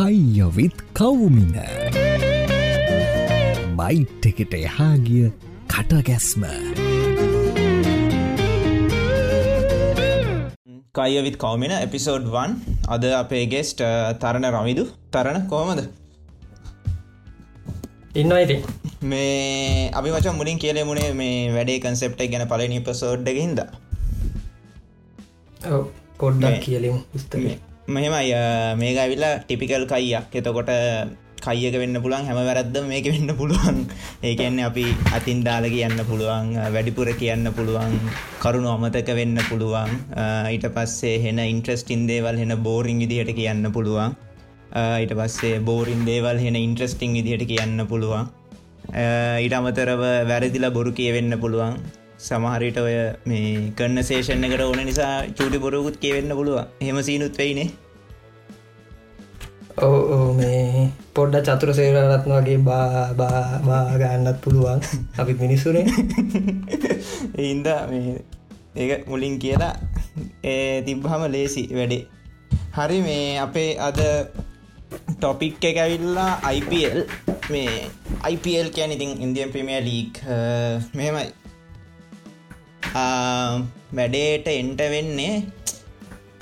කයියවිත් කවුමින. Bite එකට එහාගිය කටගැස්ම. කයිවිත් කවමින episode 1 අද අපේ ගෙස්ට තරණ රමිදු. තරණ කොහමද? ඉන්න ඉති මේ අපි මච මුලින් කියලේ මුණේ මේ වැඩේ කන්සෙප්ට ගැන පලනි පසෝඩ්ඩ හිද පොඩ්ඩක් මේ- කියලිමු ස්තගේ මෙහෙමයි මේක ඇවිල්ලා ටිපිකල් කයියක්. එතකොට කයියක වෙන්න පුළුවන් හැම වැරද්ද මේක වෙන්න පුළුවන්. ඒකන්නේ අපි අතින් දාල කියන්න පුළුවන් වැඩිපුර කියන්න පුළුවන් කරුණු අමතක වෙන්න පුළුවන් ඊට පස්සේ හෙන ඉන්ට්‍රස්ටින් දේවල් හෙන බෝරිං විදිහට කියන්න පුළුවන්. ඊට පස්සේ බෝරින් දේවල් හෙන ඉන්ට්‍රස්ටිං විදිහට කියන්න පුළුවන්. ඊට අමතරව වැරදිලා බොරු කියවෙන්න පුළුවන්. සමහරිට ඔය මේ කන්න සේෂණ එකට ඕන නිසා චූටි බොරුකුත් කියවෙන්න පුළුවන්. හෙම සීනුත් වෙයිනේ. ඕ මේ පොඩ්ඩ චතුර සේරරත්න වගේ බාගන්නත් පුළුවන්. අපි මිනිස්සුනේ. එහින්ද මේ ඒක මුලින් කියලා ඒ තිබ්බහම ලේසි වැඩේ. හරි මේ අපේ අද ටොපික් එක ඇවිල්ලා IPL මේ IPL කැන ඉතින් ඉන්දියන් ප්‍රමිය ලීක් මෙහෙමයි වැඩේට එන්ට වෙන්නේ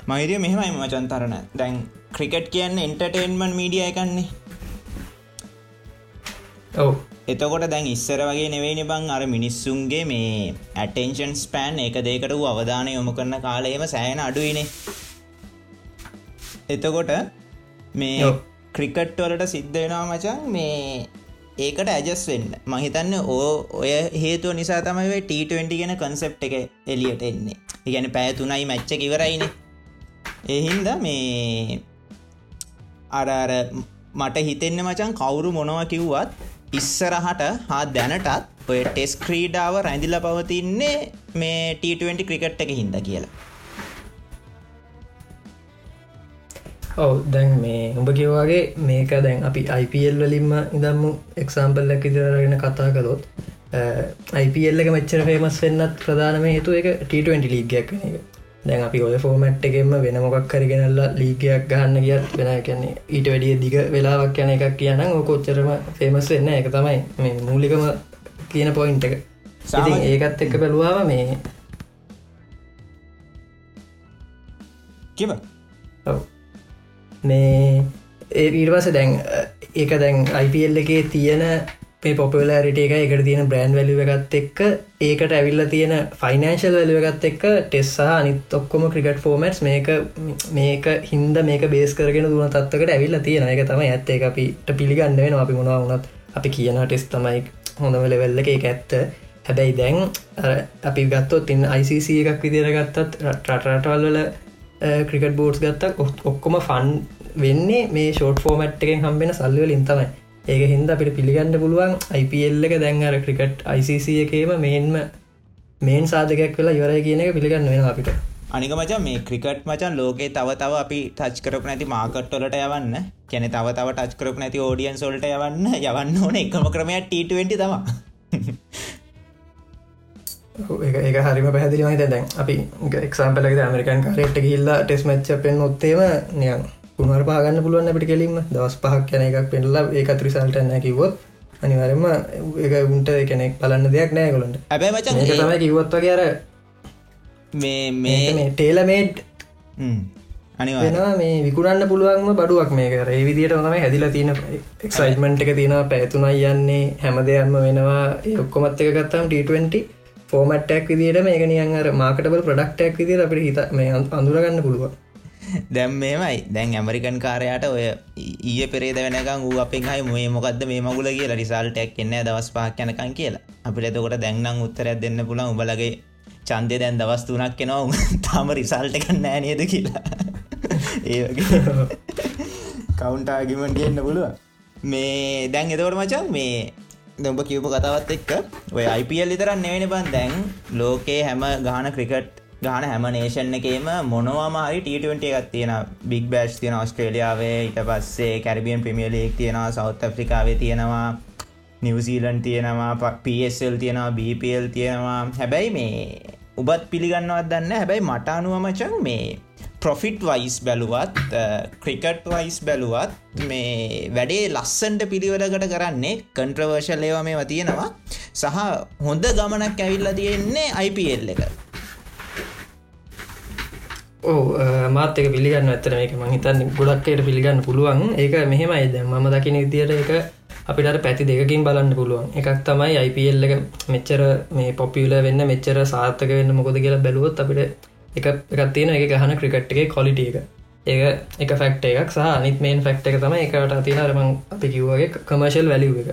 මහිරිය මෙහෙමයි මචන්තරණ දැන් ක්‍රිකට් කියන්න එන්ටර්ටේන්මන් මීඩිය එකන්නේ. ඔව. එතකොට දැන් ඉස්සර වගේ නෙවෙයිනි බං අර මිනිස්සුන්ගේ මේ ඇටෙන්ෂන් ස්පෑන් එක දෙකට වූ අවධානය යොමු කරන කාලයම සෑන අඩුයිනේ. එතකොට මේ ඔව්. ක්‍රිකට් වලට සිද්ධ වෙනවා මචන් මේ ඒකට ඇජස් වෙන්න. මහිතන්න ඕ ඔය හේතුව නිසා තමයි ට20 ගෙන කන්සෙප් එක එලියට එන්නේ. ඉගැන පැෑතුනයි මැච්ච ඉවරයින. එහින්ද මේ අර අර මට හිතෙන්න මචන් කවුරු මොනව කිව්වත් ඉස්සරහට හා දැනටත් ඔය ටෙස් ක්‍රීඩාව රැඳිල පවතින්නේ මේ ට20 ක්‍රිකට් එක හින්ද කියලා. ඔව දැන් මේ උඹ කිව්වාගේ මේක දැන් අපි IPL වලින්ම ඉදම්ම එක්සාම්පල්ලක් ඉදිරගෙන කතා කළොත් IPL එක මෙච්චර ෆේමස් වෙන්නත් ප්‍රධානම හේතු එක T20 ලීගයක් වෙන එක. දැන් අපි ඔය ෆෝමට් එකෙන්ම වෙන මොකක් කරගෙනල්ලා ලීගයක් ගහන්න ගියත් වෙන කියන්නේ ඊට වැඩිය දිග වෙලාවක් යන එකක් කියන ඕකොච්චරම ෆේමස් වෙන්න එක තමයි මේ මූලිකම කියන පොයින්ට එක. ඉතින් ඒකත් එක්ක බැලුවාම මේ කිව. ඔව්. මේ ඒ ඊර්වාස දැන් අ, ඒක දැන් IPL එකේ තියෙන මේ පොපලරිට එක එකට තියෙන බ්‍රන්් වැලිව එකත් එක්ක ඒකට ඇවිල්ල තියෙන ෆයිනන්ශල් වැලිව එකත් එක්ක ටෙස්සා අනිත් ඔක්කොම ක්‍රිකට් ෆෝමටස් මේක මේක හින්ද මේක බේස් කරගෙන දුන තත්වකට ඇවිල්ල තියෙන එක තමයි ඇත්ත. එක අපිට පිළිගන්න වෙන අපි මොනවා වුණත් අපි කියන ටෙස් තමයි හොඳම ලෙවෙල්ල එක. එක ඇත්ත. හැබැයි දැන් අර අපි ගත්තොත් ඉන්න ICC එකක් විදිර ගත්තත් රටරටවල් වල ක්‍රිකට් බෝඩ්ස් ගත්තක් ඔක්- ඔක්කොම ෆන් වෙන්නේ මේ ෂෝට් ෆෝමට් එකෙන් හම්බෙන සල්ලිවලින් තමයි. ඒක හින්ද අපිට පිළිගන්න පුළුවන් IPL එක දැන් අර ක්‍රිකට් ICC එකේම මේන්ම මේන් සාධකයක් වෙලා ඉවරයි කියන එක පිළිගන්න වෙන අපිට. අනික මචන් මේ ක්‍රිකට් මචන් ලෝකේ තව තව අපි ටච් කරප නැති මාකට්ටොලට යවන්න. කැන තව තව ටච් කරප නැති ෝඩියන් සොල්ට යවන්න යවන්න ඕන එකම ක්‍රමයක් ට20 තම ඔව්, ඒක ඒක හරිම පැහදිලි මහිත දැන් අපි එක්සම්පලක ඇමරිකන් කාරෙට්ට ගිල්ලා ටෙස් මච්ච පෙන් ඔත්තේම නියන් පුුණර පාගන්න පුළුවන් අපිට කෙලින්ම. දවස් පහක් යන එකක් පෙන්ලා ඒකත් රිසල්ටන්න කිවොත් අනිවරම ඒක උන්ට කෙනෙක් බලන්න දෙයක් නෑ කොළට ඇබැ මචන් මේක තමයි කිවොත් වගේ අර මේ මේ මේ ටේලමේඩ් අනිවා මේ විකුරන්න පුළුවන්ම බඩුවක් මේක. ඒ විදිට තමයි හැදිලා තියෙන එක්සයිටමන්ට් එක තියෙනවා පැතුනයි යන්නේ හැම දෙයක්ම වෙනවා. ඔක්කොමත් එක ගත්තම් ට20 ෆෝමට්ටක් විදිට මේක නියන් අර මාකටබල් ප්‍රඩක්ටක් විදිර අපිට හිත මේ අඳ- අඳුරගන්න පුළුවන්. දැම් මේමයි දැන් ඇමරිකන් කාරයට ඔය ඊය පෙරේද වෙනකම් වූ අපෙන් හයි මේ මොකක්ද මේ මගුල කියලා රිසල්ටයක් එන්න දවස් පහක් යනකන් කියලා. අපිට එතකොට දැන්නම් උත්තරයක් දෙන්න පුළන් උබලගේ චන්දය දැන් දවස් තුනක් කෙනවා තාම රිසල්ට එක නෑ නේද කියලා. ඒ වගේ. කවුන්ටාගිමට එන්න පුළුව මේ දැන් එතකොට මචන් මේ දඹ කිවප කතාවත් එක්ක ඔය IPL ඉතරන්න නෙවෙන බන්. දැන් ලෝකේ හැම ගාන ක්‍රිකට් ගාන හැම නේෂන් එකේම මොනවාමහරි ට20 එකක් තියෙන බික් බෑෂ් තියෙන ඔස්ට්‍රේලියාවේ ඊට පස්සේ කැරිබියන් ප්‍රමිය ලේක් තියෙනවා සෞත් අප්‍රිකාවේ තියෙනවා නිවසීලන් තියෙනවා පSල් තියෙනවා BPL තියෙනවා. හැබැයි මේ උබත් පිළිගන්නවත් දන්න හැබැයි මට අනුවමචන් මේ ප්‍රොෆිට් වයිස් බැලුවත් ක්‍රිකට් වයිස් බැලුවත් මේ වැඩේ ලස්සන්ට පිළිවෙලකට කරන්නේ කන්ට්‍රවර්ශල් ඒවා මේ තියෙනවා. සහ හොඳ ගමනක් ඇවිල්ල තියෙන්නේ IPL එක. ඕ මාතක පිළිගන්න ඇතර මේක. මහිතන්න ගොඩක්කට පිළිගන්න පුළුවන්. ඒක මෙහෙම අයිද මම දකින විදියට එක අපිට පැති දෙකින් බලන්න පුළුවන්. එකක් තමයි IPL එක මෙච්චර මේ පොපියල වෙන්න මෙච්චර සාර්ථක වෙන්න මොකොද කියලා බැලුවොත් අපිට එක එකක් තියෙන එක ගහන ක්‍රිකට් එක කොලිට එක. ඒක එක ෆෙක්ට එකක් සහ අනිත් මේන් ෆෙක්ට එක තම එකට තියෙන රමං අපි කිව්වගේ කමර්ශල් වැලිව එක.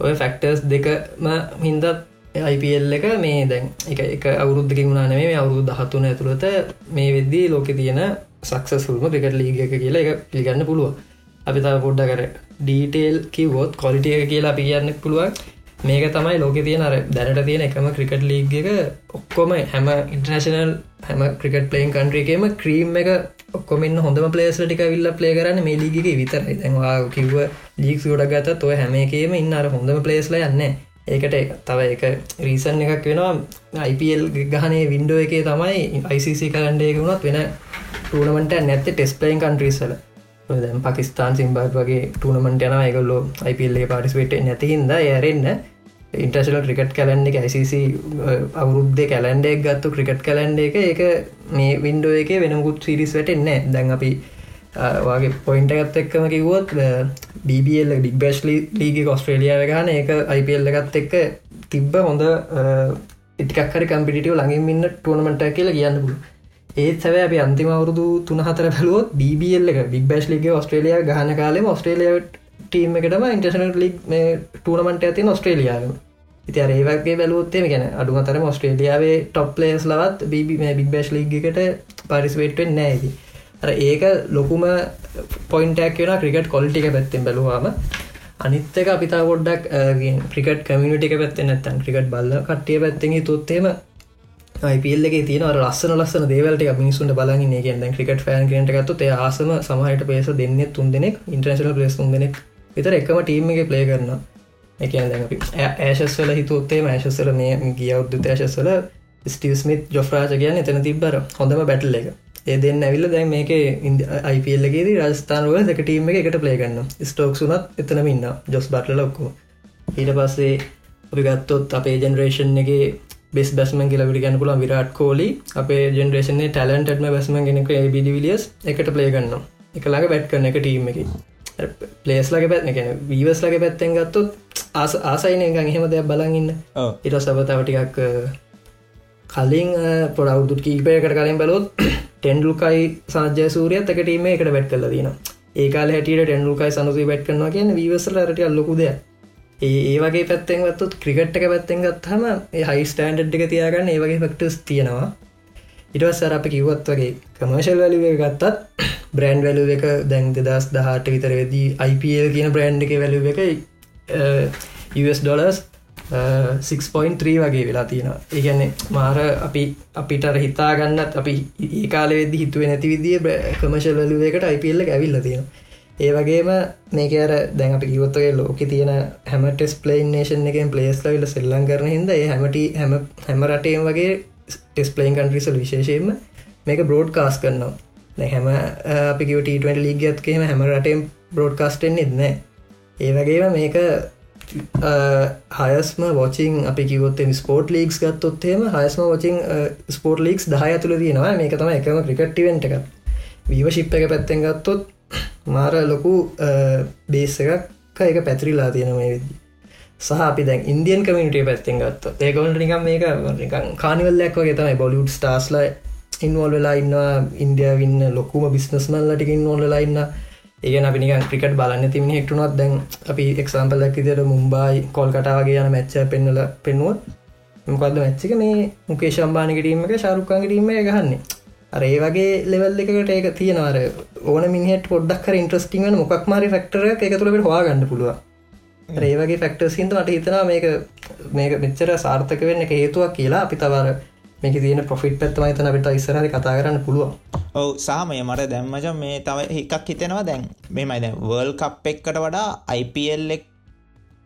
ඔය ෆෙක්ටර්ස් දෙකම හින්දත් IPL එක මේ දැන් එක එක අවුරුද්ධකින් වුණන මේ අවුරුදු දහත්තුන ඇතුළත මේ වෙද්දී ලෝක තියෙන සක්සස්ුල්ම ක්‍රිකට් ලීග එක කියලා එක පිළිගන්න පුළුව අපි ත පොඩ්ඩ කර ඩීටේල් කිවොත් කොලිටිය එක කියලා අපි කියන්න පුළුවන්. මේක තමයි ලෝක තියෙන අර දැනට තියෙන එකම ක්‍රිකට් ලීග් එක ඔක්කොම හැම ඉන්ටර්නශනල් හැම ක්‍රිකට් පලයින් කන්ට්‍රියකම ක්‍රීම් එක ඔක්කොමන්න හොඳම පලේස් ටික විල්ල පලේ කරන්න මේ ලීගක විතරයි. දැවා කිව්ව ලීක් ෝඩ ගත ඔය හැමකේම ඉන්න අර හොඳම පලේස්ල යන්න ඒකට තව එක රීසන් එකක් වෙනවා. IPL ගහනේ වින්ඩෝ එකේ තමයි ICC කරන්ඩේක වුණත් වෙන ටනමට නැත්ත ටෙස් පලයින් කන්ට්‍රීසල දැම් පකිස්ාන් සිම්බාත් වගේ ටනමට යන එකගොල්ලෝ IPල්ලේ පාටිස්පේට නැතිහින්ද යරෙන්න්න ඉන්ටර්ශල ක්‍රිකට් කලන්ඩ එක ICC අවුරුද්ධ කැලන්ඩෙක් ගත්තු ක්‍රිකට් කලන්ඩ එක ඒක මේ වින්ඩෝ එක වෙනකුත් සිරිස් වැටෙන්නේ දැන් අපි වගේ පොයින්ට ගත් එක්කම කිවොත් BBL ඩික් බැස්ලි ලීග ඔස්ට්‍රේලියාව ගන ඒක IPL ගත් එක්ක තිබ්බ හොඳ ඉටිකක්හරි කම්පිටිව ලඟින් ඉන්න ටනමට කියල කියන්න පුල ඒත් සැව අපි අන්තිම අවුරුදු තුන හතර පැලුවොත් BBL එක බික් බැස් ලිග ඔස්ට්‍රේලිය ගහන කාලෙම ඔස්ට්‍රේලියාවට ටීම් එකටම ඉන්ටර්නට ලික් මේ ටූනමට ඇති ඔස්ට්‍රේලියාව ඉති අරේවගේ බැලුවත්තේ ගැන අඩුමතර ඔස්ට්‍රේලියාවේ ටොප් ලේස් ලවත් බිබි මේ බික් බැස් ලිගකට පරිස්වේට්ෙන් නෑති අර ඒක ලොකුම පොයින්ටක් වෙන ක්‍රිකට් කොල්ටික පැත්තෙන් බැලවාම. අනිත්තක අපිතා ගොඩ්ඩක් ක්‍රිකට් කමියනිටික පැත්තෙන් නැත්තන් ක්‍රිකට් බල්ල කට්ටිය පැත්තෙහි තුත්තේම පල්ලගේ තියන ලස්සන ලස්සන දේවලට මිනිසුන්ට බලගන්න කියන්න ක්‍රිකට ෆෑන් කනට ගත්තු ඒ ආසම සමහට පේස දෙන්න තුන් දෙනෙක් ඉන්ට්‍රේශන පලේස් තුන් දෙනෙක්. විතර එකම ටීම් එක ප්ලේ කරන්න එකන් දැ ඇශස්වල හිතුත්තේ මෑශස්වල මේ ගිය උද්දුත ඇශස්වල ස්ටිවස්මිත් ජොෆ්රාජ කියන්න එතන තිබ්බර හොඳම බැටල් එක. ඒ දෙන්න ඇවිල්ල දැන් මේක අයිපල්ලගේදී රස්ථානුව එක ටීම එකට ප්ලේ කරන්න ස්ටෝක් සුනත් එතනම ඉන්න ජොස් බටල ලොක්කෝ ඊට පස්සේ අපි ගත්තොත් අපේ ජෙනරේෂන් එක බෙස් බැස්මන් කියල විට ගැන පුලන් විරාට් කෝලි අපේ ජෙනරේෂනේ ටලන්ටම බැස්ම ගෙනෙක බිඩි විලියස් එකට ප්ලේ ගන්න එකලාගේ බැට් කරන එක ටීම එක. පලේස්ලගේ පැත්න ගැන වීවස්ලගේ පැත්තෙන් ගත්තුත් ආස ආසයින එකන් එහෙම දෙයක් බලගන්න ඉට සබතාවටිකක් කලින් පොඩවුදුත් කීපයකට කලින් බලොත් ටෙන්ඩලුකයි සාජ්‍ය සූරියත් එක ටීම එකට බැට් කල දන ඒකාල හැටියට ටෙන්ඩලුකයි සනසී බැට් කරනවා කියන වීවසල රට අල්ලොකුද ඒ වගේ පැත්තෙන් ගත්තුත් ක්‍රිකට් එක පැත්තෙන් ගත්හම හයි ස්ටන්ඩ් එක තියාගන්න ඒ වගේ ෆක්ටස් තියෙනවා. ඉටවස්සර අප කිව්වත් වගේ කමර්ශල් වැලිුව ගත්තත් බ්‍රන්් වැලු එක දැන් දෙදස් දහට විතර වෙදී IPL කියන බ්‍රන්් එක වැලු එක US ඩොලස් 6.3 වගේ වෙලා තියෙනවා. ඒගැන්නේ මාර අපි අපිට හිතාගන්නත් අපි ඒ කාල වෙදදි හිතුව නැති විදිිය කමශල් වැලුව එකට IPL ඇවිල්ල තියෙන ඒ වගේම මේක අර දැන් අප කිවොත්තගේ ලෝක තියෙන හැම ටෙස් පලේන් නේෂන් එකෙන් පලේස් ලවිල සෙල්ලන් කරන හිද ඒ හැමට හැම හැම රටේම් වගේ ටෙස් පලේන් කන්ට්‍රිසල් විශේෂයෙන්ම මේක බ්‍රෝඩ් කාස් කරනවා හැම අපි කිවට ලීගත්කෙම හැම රටම් බ්‍රෝඩ්කාස්ටෙන් එන්න ඒ වගේම මේක හයස්ම වෝචිං අපි කිවොත්තෙන් ස්පෝට් ලීක්ස් ගත්තොත්තේම හයස්ම වචිං ස්පෝට් ලීක්ස් දහය තුළ තියෙනවා. මේක තම එකම ක්‍රිකට්ටිවෙන්ට එක වීව ශිප් එක පැත්තෙන් ගත්තොත් මාර ලොකු බේස එකක් එක පැතිරිලා තියෙන මේ විදදි සහ අපි දැන් ඉන්දියන් කමිනිටිය පැත්තෙන් ගත්ත ඒකොලට නිකම් මේක කානිවල්ලක් වගේ තමයි. බොලිුඩ් ස්ටාස්ලයි ඉන්වල් වෙලා ඉන්නවා ඉන්දියාවන්න ලොකුම බිස්නස්මල් ලටික ඉන්වල් වෙලා ඉන්න ඒගන අපි නිකන් ක්‍රිකට බලන්න තිම හිටුනොත් දැන් අපි එක්සම්පල් ලැකිතට මුම්බයි කොල් කටාවගේ යන මැච්ච පෙන්නල පෙන්නුව මොකක්ද මැච්චික මේ මුකේ ශම්බානකටීමක ශරුකාගටීම ගහන්නේ. අර ඒ වගේ ලෙවල් එකට ඒක තියෙනවර ඕන මිනිහට පොඩ්ඩක් ඉන්ට්‍රස්ටිං වන මොක් මාරි ෆක්ටර එක තුළට හවා ගන්න පුළුව ඒවගේ ෆක්ටර් සිින්ද මට හිතනා මේක මේක මෙච්චර සාර්ථක වෙන්න එක හේතුවක් කියලා අපි තවර මේක තියෙන පොෆිට් පැත්තමයි තන අපිට ඉස්සරහට කතා කරන්න පුළුවන්. ඔව් සාමය මට දැම්මජ මේ තව එකක් හිතෙනවා දැන් මෙමයි දැන් වර්ල් කප් එක්කට වඩා IPL එක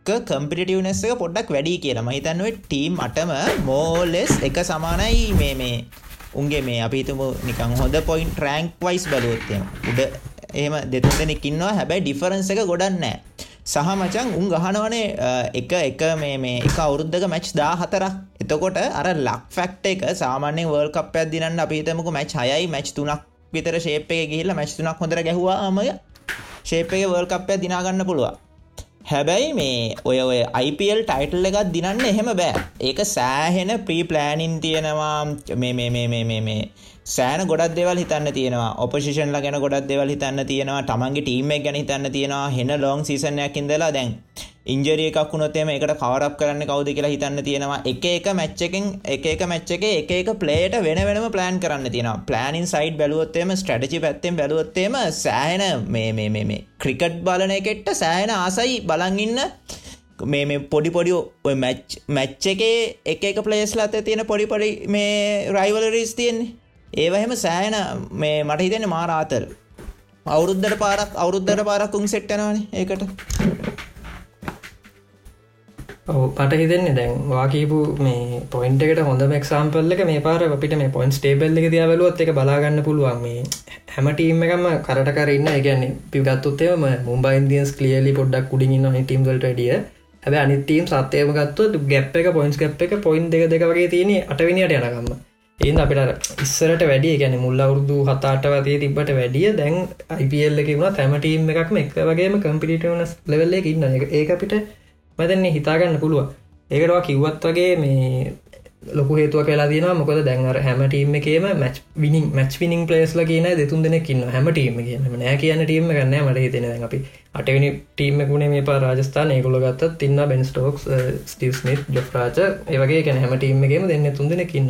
එක්ක කම්පිටිවනස් එක පොඩ්ඩක් වැඩි කියලා මහිතන්නුව ටීම් අටම මෝලෙස් එක සමානයි මේ මේ උන්ගේ මේ අපිතුම නිකං හොඳ පොයින්් ට්‍රෑන්ක් වයිස් බලුවත්තම උඩ එහෙම දෙතුන් දෙනෙක් ඉන්නවා. හැබැයි ඩිෆරන්ස එක ගොඩන්නෑ සහ මචන් උන් ගහනවනේ එක එක මේ මේ එක අවුරුද්ධක මැච් දා හතරක් එතකොට අර ලක් ෆැක්ට එක සාමාන්‍ය වර්ල් කප්පයක් දිනන්න අපිතමක මැච් හයයි මැච් තුනක් විතර ශේප් එක ගිහිල්ලා මැච් තුනක් හොඳට ගැහුවා අමය ශේප් එක වර්ල් කප්පයක් දිනාගන්න පුළුවන්. හැබැයි මේ ඔය ඔය IPL ටයිටල් එකත් දිනන්න එහෙම බෑ. ඒක සෑහෙන ප්‍රී ප්ලෑනින් තියෙනවා. මේ මේ මේ මේ මේ මේ. සෑන ගොඩක් දෙවල් හිතන්න තියෙනවා. ඔපසිෂන්ල ගැන ගොඩක් දෙවල් හිතන්න තියෙනවා. තමන්ගේ ටීම එක ගැන හිතන්න තියෙනවා. හෙන ලොං සිසනයක් ඉඳලා දැන් ඉන්ජරිය එකක් වුණොත්තේම එකට කවරප් කරන්න කවුද කියලා හිතන්න තියෙනවා. එක එක මැච්චකින් එක එක මැච්ච එක එක එක ප්ලේට වෙන වෙනම ප්ලෑන් කරන්න තියෙනවා. ප්ලෑනින් සයිඩ් බැලුවොත්තේම ස්ට්‍රටජි පැත්තෙන් බැලුවොත්තේම සෑහෙන මේ මේ මේ මේ ක්‍රිකට් බලන එකෙට්ට සෑහෙන ආසයි බලංඉන්න මේ මේ පොඩි පොඩි ඔය මැච් මැච්ච එකේ එක එක පලේස්ලා අත තියෙන පොඩි පොඩි මේ රයිවලරිස් තියෙන්නේ. ඒවහෙම සෑහෙන මේ මට හිතෙන මාරාතර අවුරුද්ධට පාරක් අවුරුද්ධට පාරක් උන් සෙට්ටනවානේ ඒකට. පට හිතෙන්නේ දැන් වාකීපු මේ පොයින්ට එකට හොඳ එක්සාම්පල්ල එක මේ පාර අපිට මේ පොයින්ස් ටේබල් එක තිය බලුවත් එක බලාගන්න පුළුවන්. මේ හැමටීම එකම කරට කරන්න ගැන පිගත්තුත්තේම මුම්බයින්දියන්ස් කලියලි පොඩ්ඩක් කුඩින් න්න ටීම්වලට ඩිය හැබ අනිතීම් සත්‍යයම ගත්තු ගැප් එක පොයින්ස් ගැප් එක පොයින්් දෙක දෙක වගේ තියෙන අටවිනිට යනගම්ම ඒන් අපිට ඉස්සරට වැඩිය ගැන මුල්ල අවුරදු හතාටවතේ තිබට වැඩිය දැන් IPL එක වුණ තැමටීම් එකක්ම එක වගේම කම්පිටිටවනස් ලෙවල්ල එක ඉන්න ඒ අපිට මතන්නේ හිතාගන්න පුළුව ඒකටවා කිව්වත් වගේ මේ ලොක හේතුව කියලා තියෙන මොකද දැන්වර හැම ටීම එකේම මච් විනිින් මච් විනිින් පලේස්ල කියන දෙතුන් දෙනෙක්කින්න හැම ටීම කියන නෑ කියන ටීම ගන්න මට හිතෙන අපි අටවිනි ටීමකුණේ මේ පා රජස්ථාන. ඒකුල ගත්තත් තින්න බෙන් ස්ටෝක්ස් ස්ටිස්මිත් ජොෆ්රාච ඒවගේ කැන හැම ටීම එකම දෙන්න තුන් දෙනෙකින්න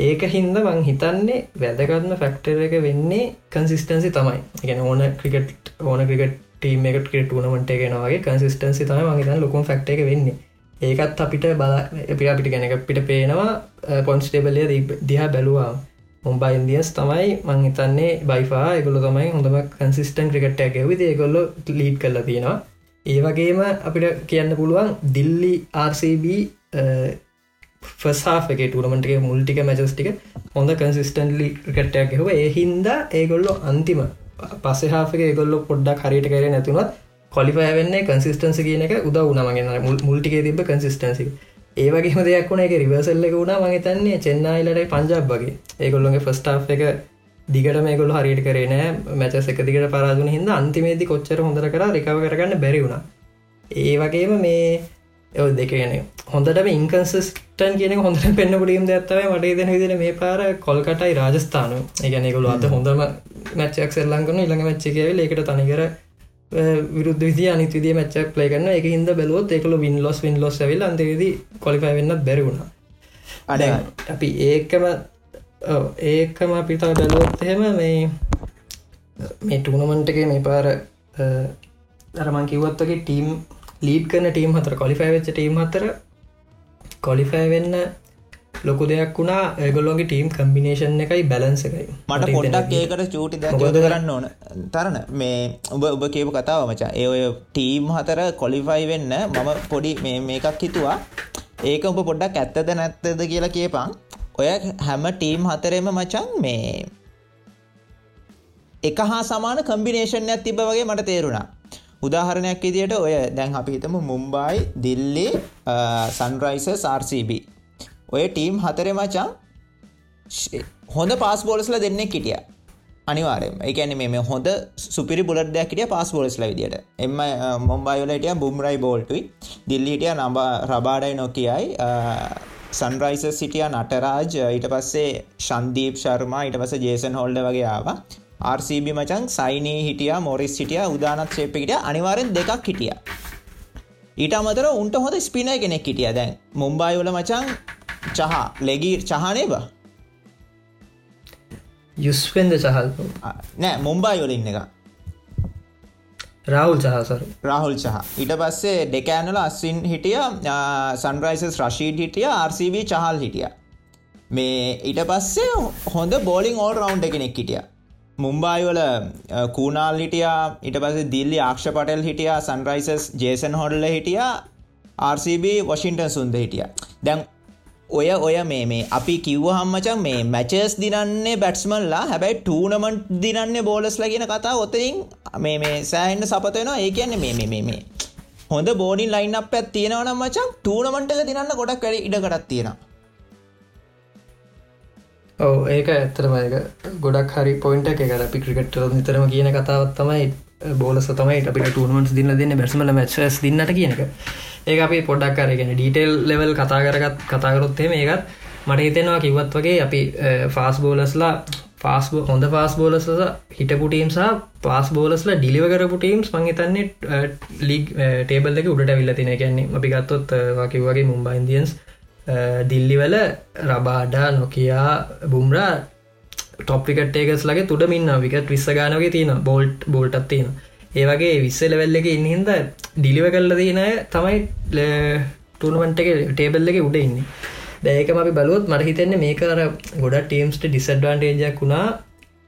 ඒක හින්ද මං හිතන්නේ වැදගත්ම ෆැක්ටර එක වෙන්නේ කන්සිස්ටන්සි තමයි. ගැන ඕන ක්‍රිකට් ඕන ක්‍රිකට් ටීම එකට ක්‍රටනමට ගෙනවාගේ කන්සිස්ටන්සි තම මහිතන් ලොකුම් ෆක්ට එක වෙන්නේ. ඒකත් අපිට බල එපි අපිට ගැනක පිට පේනවා පොන්ස්ටේබලය දිහා බැලවා. මුම්බයි ඉන්දියස් තමයි මංහිතන්නේ බයිෆා එකගොල තමයි හොඳම කන්සිස්ටන් ක්‍රිකට් ඇගවිද ඒගොල්ලො ලීඩ් කරලා තියෙනවා. ඒවගේම අපිට කියන්න පුළුවන් දිල්ලි RCB ෆස්හාක ටරමටගේ මුල්ටික මැචස්ටික හොඳ කන්සිස්ටන්ලි ක්‍රට්ටයක් හව ඒ හින්දා ඒගොල්ලො අන්තිම පස්සහාක ගොල්ල පොඩ්ඩක් හරිට කර නැතුනත් කොලිපය වෙන්න කන්සිස්ටන්සි කියන එක උද උනමගෙන මුල්ටිකේ තිබ කන්සිස්ටන්සි ඒවගේම දෙයක් වුණ. එක රිවර්සල්ල එක වුණා මහිතන්නේ චෙන්නයිලට පංජාබ් වගේ. ඒගොල්ලොගේ ෆස්ටා් එක දිගට මේගොල හරිට කරන මැච එක දිගට පරාදුන හිද අන්තිමේදි කොච්චර හොඳර කර රිකව කරගන්න බැරි වුණා. ඒ වගේම මේ එව දෙකගෙන හොඳට ඉන්කන්සිස්ටන් කියන හොඳ පෙන්න්න පුඩියම් ඇත්තව මට දෙන විදින මේ පාර කොල්කටයි රාජස්ථාන ඒගැනෙකුළු අද හොඳම මැච්චක් සෙල්ලංගන ඉළඟ මච්චකව ඒකට තනිකර විරුද්ධ විදි අනිත් විදිිය මච්චක් ප්ලේ කරන්න එක හිද බැලුවොත් එකකල වින් ලොස් වින් ලොස් ඇවිල් අන්දේද කොලිපයි වෙන්න බැරිවුණ අඩ අපි ඒකම ඒකම අපිතා බැලුවොත් එහෙම මේ මේ ටූනමන්ටගේ මේ පාර දරමන් කිව්වත්වගේ ටීම් ලීඩ් කරන ටීම් හතර කොලිෆයි වෙච්ච ටීම් හතර කොලිෆෑ වෙන්න ලොකු දෙයක් වුණා. ඒගොල්ලොගේ ටීම් කම්බිනේෂන් එකයි බැලන්ස එකයි. මට පොඩ්ඩක් ඒකට චූටි දැගොද කරන්න? ඕන. තරන මේ උඹ ඔබ කියපු කතාව මචා. ඒ ඔය ටීම් හතර කොලිෆයි වෙන්න මම පොඩි මේකක් හිතුවා. ඒක උඹ පොඩ්ඩක් ඇත්තද නැත්තද කියලා කියපං ඔය හැම ටීම් හතරෙම මචන් මේ එක හා සමාන කම්බිනේෂන්යක් තිබ වගේ මට තේරුණා උදාහරණයක් විදියට ඔය දැන් අපි හිතමු මුම්බයි දිල්ලි සන්රයිසස් RCB ඔය ටීම් හතරේ මචන් හොඳ පාස් බෝලස්ල දෙන්නෙක් හිටිය. අනිවාරම එකන මේ හොඳ සුපිරි බුලට දෙයක්ටිය පාස් බෝලස්ල විදිට එම මොම්බයිවලටිය බුම්රයි බෝල්ටුයි. දිල්ලිටිය නබ රබාඩයි නොකියයි. සන්රයිස සිටිය නටරාජ්. ඊට පස්සේ ශන්දීප් ශර්මා. ඊට පස ජේසන් හොල්ඩ වගේ ආවා. RCB මචන් සයිනී හිටිය මොරිස් හිටිය උදානත් ශේපිට අනිවාරෙන් දෙකක් හිටිය. ඊට අමතර උන්ට හොඳ ස්පිනය කෙනෙක් හිටිය. දැන් මුම්බයිවල මචන් චහ ලෙගී චහනේ බා යුස්පෙන්ද චහල් නෑ මුම්බයි වල ඉන්න එක. රාහුල් චහසර රාහුල් චහ. ඊට පස්සේ දෙකෑනල අස්සින් හිටිය සන්රයිසස් රශීඩ් හිටිය RCB චහල් හිටිය. මේ ඊට පස්සේ හොඳ බෝලිං ඕල් රවන්් එකනෙක් හිටිය මුම්බායිවල කූනාල් හිටියා ඉට පස දිල්ලි ආක්ෂ පටල් හිටියා සන්රයිසස් ජේසන් හොඩල්ල හිටියා RCB වශින්ටන් සුන්ද හිටිය. දැන් ඔය ඔය මේ මේ අපි කිව්ව හම්මචන් මේ මැචස් දිනන්නේ බැට්ස්මල්ලා හැබැයි ටූනමන්ට් දිනන්නේ බෝලස් ලගෙන කතා ඔතරින් මේ මේ සෑහෙන්න්න සපතයනවා ඒ කියන්නේ මේ මේ මේ හොඳ බෝඩින් ලයින් අප ඇත් තියෙනවනම් මචන් ටූනමන්ටක දිනන්න ගොඩක් වැඩ ඉඩකටත් තියෙනවා. ඔව ඒක ඇත්තරම එක ගොඩක් හරි පොයින්ට එක අපි ක්‍රිකට් නිතරම කියන කතාවත් තමයි. බෝලස තමයි අපි ටනමට දින්න දෙන්න බැස්මල මැස් දින්නට කියනක ඒ අපි පොඩක් කරගෙන ඩීටෙල් ලෙවල් කතා කරගත් කතාකරොත්තේ මේකත් මට හිතෙනවා කිවත් වගේ අපි ෆාස් බෝලස්ලා ෆාස් හොඳ ෆාස් බෝලස හිටපු ටීම්සා පාස් බෝලස්ල ඩිලිව කරපු ටීම්ස් මංහිතන්නේ ලීග ටේබල් එක උඩට විල්ල තින කියන්නේ අපි ගත්තොත් වකිවගේ මුම්බයින්දියන්ස් දිල්ලිවල රබාඩා නොකයා බුම්රා ටොප්ිකටේකස් ලගේ තුඩ මින්න විකට විස්ස ගානගේ තියෙන බෝල්ට් බෝල්ටත් තියෙන ඒවගේ විස්සල වෙල්ල එක ඉන්නහින්ද ඩිලිව කල්ල තියනය තමයි ටනමට එක ටේබල් එක උඩ ඉන්නේ. දැයකම අපි බලුවත් මට හිතෙන්නේ මේ කර ගොඩ ටීම්ස්ට ඩිසඩ්වාන්ටේජක් වුණා.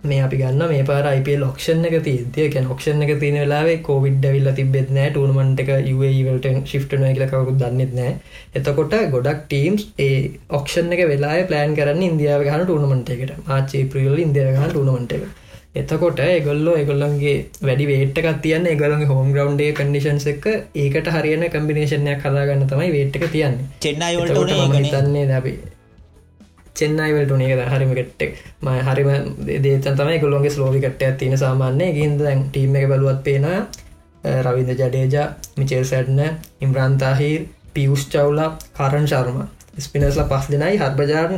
මේ අපි ගන්න මේ පාර IPල් ඔක්ෂන් එක තිය ගැන ඔක්ෂන් එක තියෙන වෙලාවේ කෝවිඩ් විල්ල තිබෙත් නෑ ටූනමන්ට එක වලට ශිප්ටන කියලකවකුත් දන්නෙත් නෑ එතකොට ගොඩක් ටීම්ස් ඒ ඔක්ෂන් එක වෙලා ප්ලෑන් කරන්න ඉන්දියාව ගහන ටූනමන්ට එකට. මාචේ ප්‍රියල් ඉන්දිය ගහන ටූනමන්ට එක. එතකොට එගොල්ලෝ එගොල්ලන්ගේ වැඩි වේට්ක තියන්න එගලගේ හෝම් ග්‍රවන්්ඩේ කඩිෂන්ස් එක ඒකට හරියන කම්බිනේෂනයක් කදාගන්න තමයි වේට්ක තියන්නේ. චෙන්නයිවලට තන්නේ දැබේ චෙන්නයිවලට නේක හරිම කෙට්ටෙක් ම හරිම දේතන් තමයි ගොලොන්ගේ ස්ලෝවිකට්ට තින සාමාන්‍ය ගින්ද දැන් ටීම එක බලුවත් පේන රවිද ජඩේජා මිචෙල් සැඩ්න ඉම්රන්තාහිර් පියුෂ් චවුලා කරන් ශර්ම. ස්පිනස්ල පස් දෙනයි හර්බජාරන්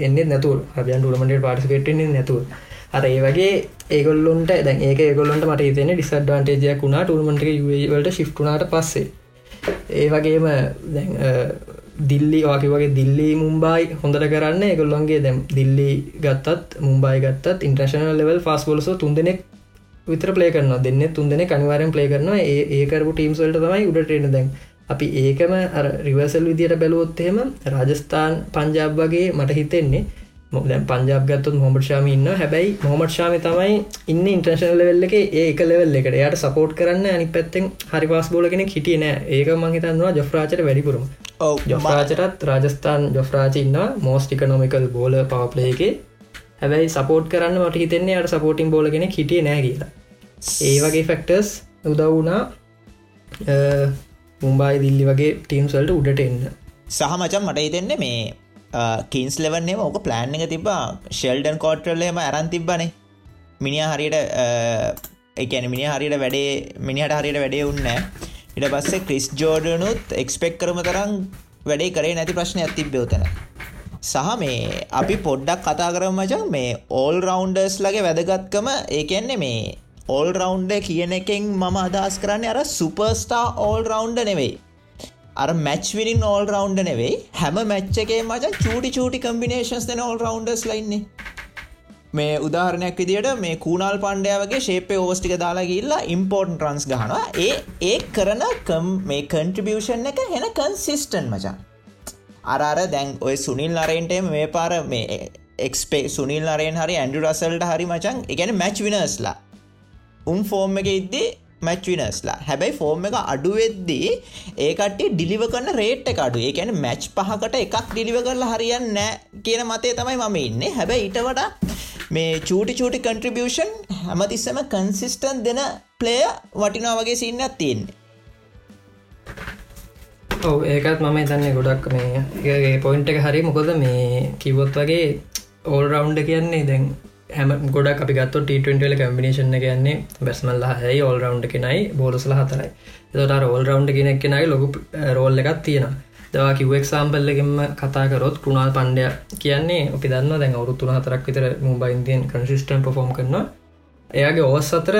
එන්න නැතුර හබයන් ටුරමට පාටිසිපෙටෙන්නේ නැතුර අර ඒ වගේ ඒගොල්ලොන්ට දැන් ඒක ගොල්ලොන්ට මට තන ඩිසඩ්වාන්ටේජයක් වුණා ටුර්මට වලට ශිප්ටුනාට පස්සේ. ඒ වගේම දිල්ලි වාකි වගේ දිල්ලි මුම්බයි හොඳට කරන්න. එකගොල්ලන්ගේ දැම් දිල්ලි ගත්තත් මුම්බයි ගත්තත් ඉන්ට්‍රශනල් ලෙවල් ෆස් බොලස තුන්දෙනෙක් විතර පලේ කරන දෙන්න තුන්දෙන කනිවාරෙන් පලේ කරන ඒකරපු ටීම්සල්ට තමයි උඩටෙන දැන්. අපි ඒකම රිවර්සල් විදියට බැලුවොත්තහෙම රාජස්ථාන් පංජාබ් වගේ මට හිතෙන්නේ දැ පංජාබගත්තුත් මොමට ශාම ඉන්න හැබැයි මොමට ශාම තමයි ඉන්න ඉන්ටර්ශනල් ලෙවල්ල එක. ඒක ලෙවල් එකට. යට සපෝට් කරන්න අනි පැත්තෙන් හරි පස් බෝලගෙන හිටිය නෑ. ඒක මහිතන්නවා ජොෆ්රාචට වැඩිපුරම. ජොෆ්රාචටත් රාජස්ථාන් ජොෆ්රාච ඉන්න මෝස්ටික නොමිකල් බෝල පවපලේගේ හැබැයි සපෝට් කරන්න මට හිතෙන්නේ අට සපෝටින් බෝලගෙන හිටිය නෑ කියලා. ඒ වගේ ෆෙක්ටර්ස් උදවුනා මුම්බයි දිල්ලි වගේ ටීම්සල්ට උඩට එන්න. සහ මචන් මට හිතෙන්නේ මේ Uh, කින්ස් ලෙවන්නේ ඕක ප්ලෑන් එක තිබා ෂෙල්ඩන් කෝට්‍රල්ලේම ඇරන් තිබ්බනේ. මිනිිය හරියට uh, එකන මිනි හරියට වැඩේ මිනිහට හරියට වැඩේ උන්න ඉට පස්සේ ක්‍රිස් ජෝඩනුත් එක්ස්පෙක් කරම තරම් වැඩේ කරේ නැති ප්‍රශ්න ඇතිබ බයෝතන සහ මේ අපි පොඩ්ඩක් කතා කරම මචන් මේ ඕල් රවන්ඩර්ස් ලගේ වැදගත්කම ඒකෙන්නේ මේ ඕල් රවන්්ඩ කියන එකෙන් මම අදස් කරන්නේ අර සුපර්ස්ටා ඕල් රවන්්ඩ නෙවෙයි අර මැච් විනින් ඕල් රවන්්ඩ නෙවෙයි හැම මැච්ච එකේ මචන් චූටි චූටි කම්බිනේශන්ස් දෙන ඕල් රවන්ඩස් ලයින්නේ මේ උදාහරණයක් විදිට මේ කූනල් පණ්ඩයවගේ ශේපේ ඕස්ටික දාලා ගිල්ලා ඉම්පෝර්ටන් ට්‍රන්ස් ගහනවා. ඒ ඒ කරන කම් මේ කන්ට්‍රිබියෂන් එක හෙන කන්සිිස්ටන් මචන් අරර දැන් ඔය සුනිල් අරෙන්ට මේ පාර මේ එක්ස්පේ සුනිල් අරෙන් හරි ඇන්ඩු රසල්ට හරි මචන් එකන මැච් විනස්ලා උන් ෆෝර්ම් එක ඉද්දී මැච් විනස්ලා හැබැයි ෆෝර්ම් එක අඩුවෙද්දී ඒකට ඩිලිව කරන්න රේට් එක අඩු ඒකැන මැච් පහකට එකක් ඩිලිව කරලා හරියන්න නෑ කියන මතේ තමයි මම ඉන්නේ. හැබැයි ඊට වඩා මේ චූටි චූටි කන්ට්‍රිබියෂන් හැමතිස්සම කන්සිිස්ටන් දෙන ප්ලේය වටිනා වගේ සින්නත් තියෙන්නේ. ඔව ඒකත් මම තන්නේ ගොඩක් මේ පොයින්ට එක හරි මොකොද මේ කිවොත් වගේ ඕල් රවන්්ඩ කියන්නේ දැන් හැම ගොඩක් අපි ගත්ත ටීටල කම්බිනේෂන කියන්නේ බැස්මල්ල හයි ඔල් රවන්් කෙනයි බෝලසල හතරයි. තොට රෝල් රවන්් කෙනෙක් කෙනයි ලොකු රෝල් එකක් තියෙන දවා කිවක් සාම්පල්ලගෙම කතාකරොත් කෘුණාල් පණ්ඩය කියන්නේ අපි දන්න දැන් අවුරුත්තුන හතරක් විතර මුම්බයින්තියන් කන්සිිස්ටන් පොෆෝම් කරනවා. එයාගේ ඕස් අතර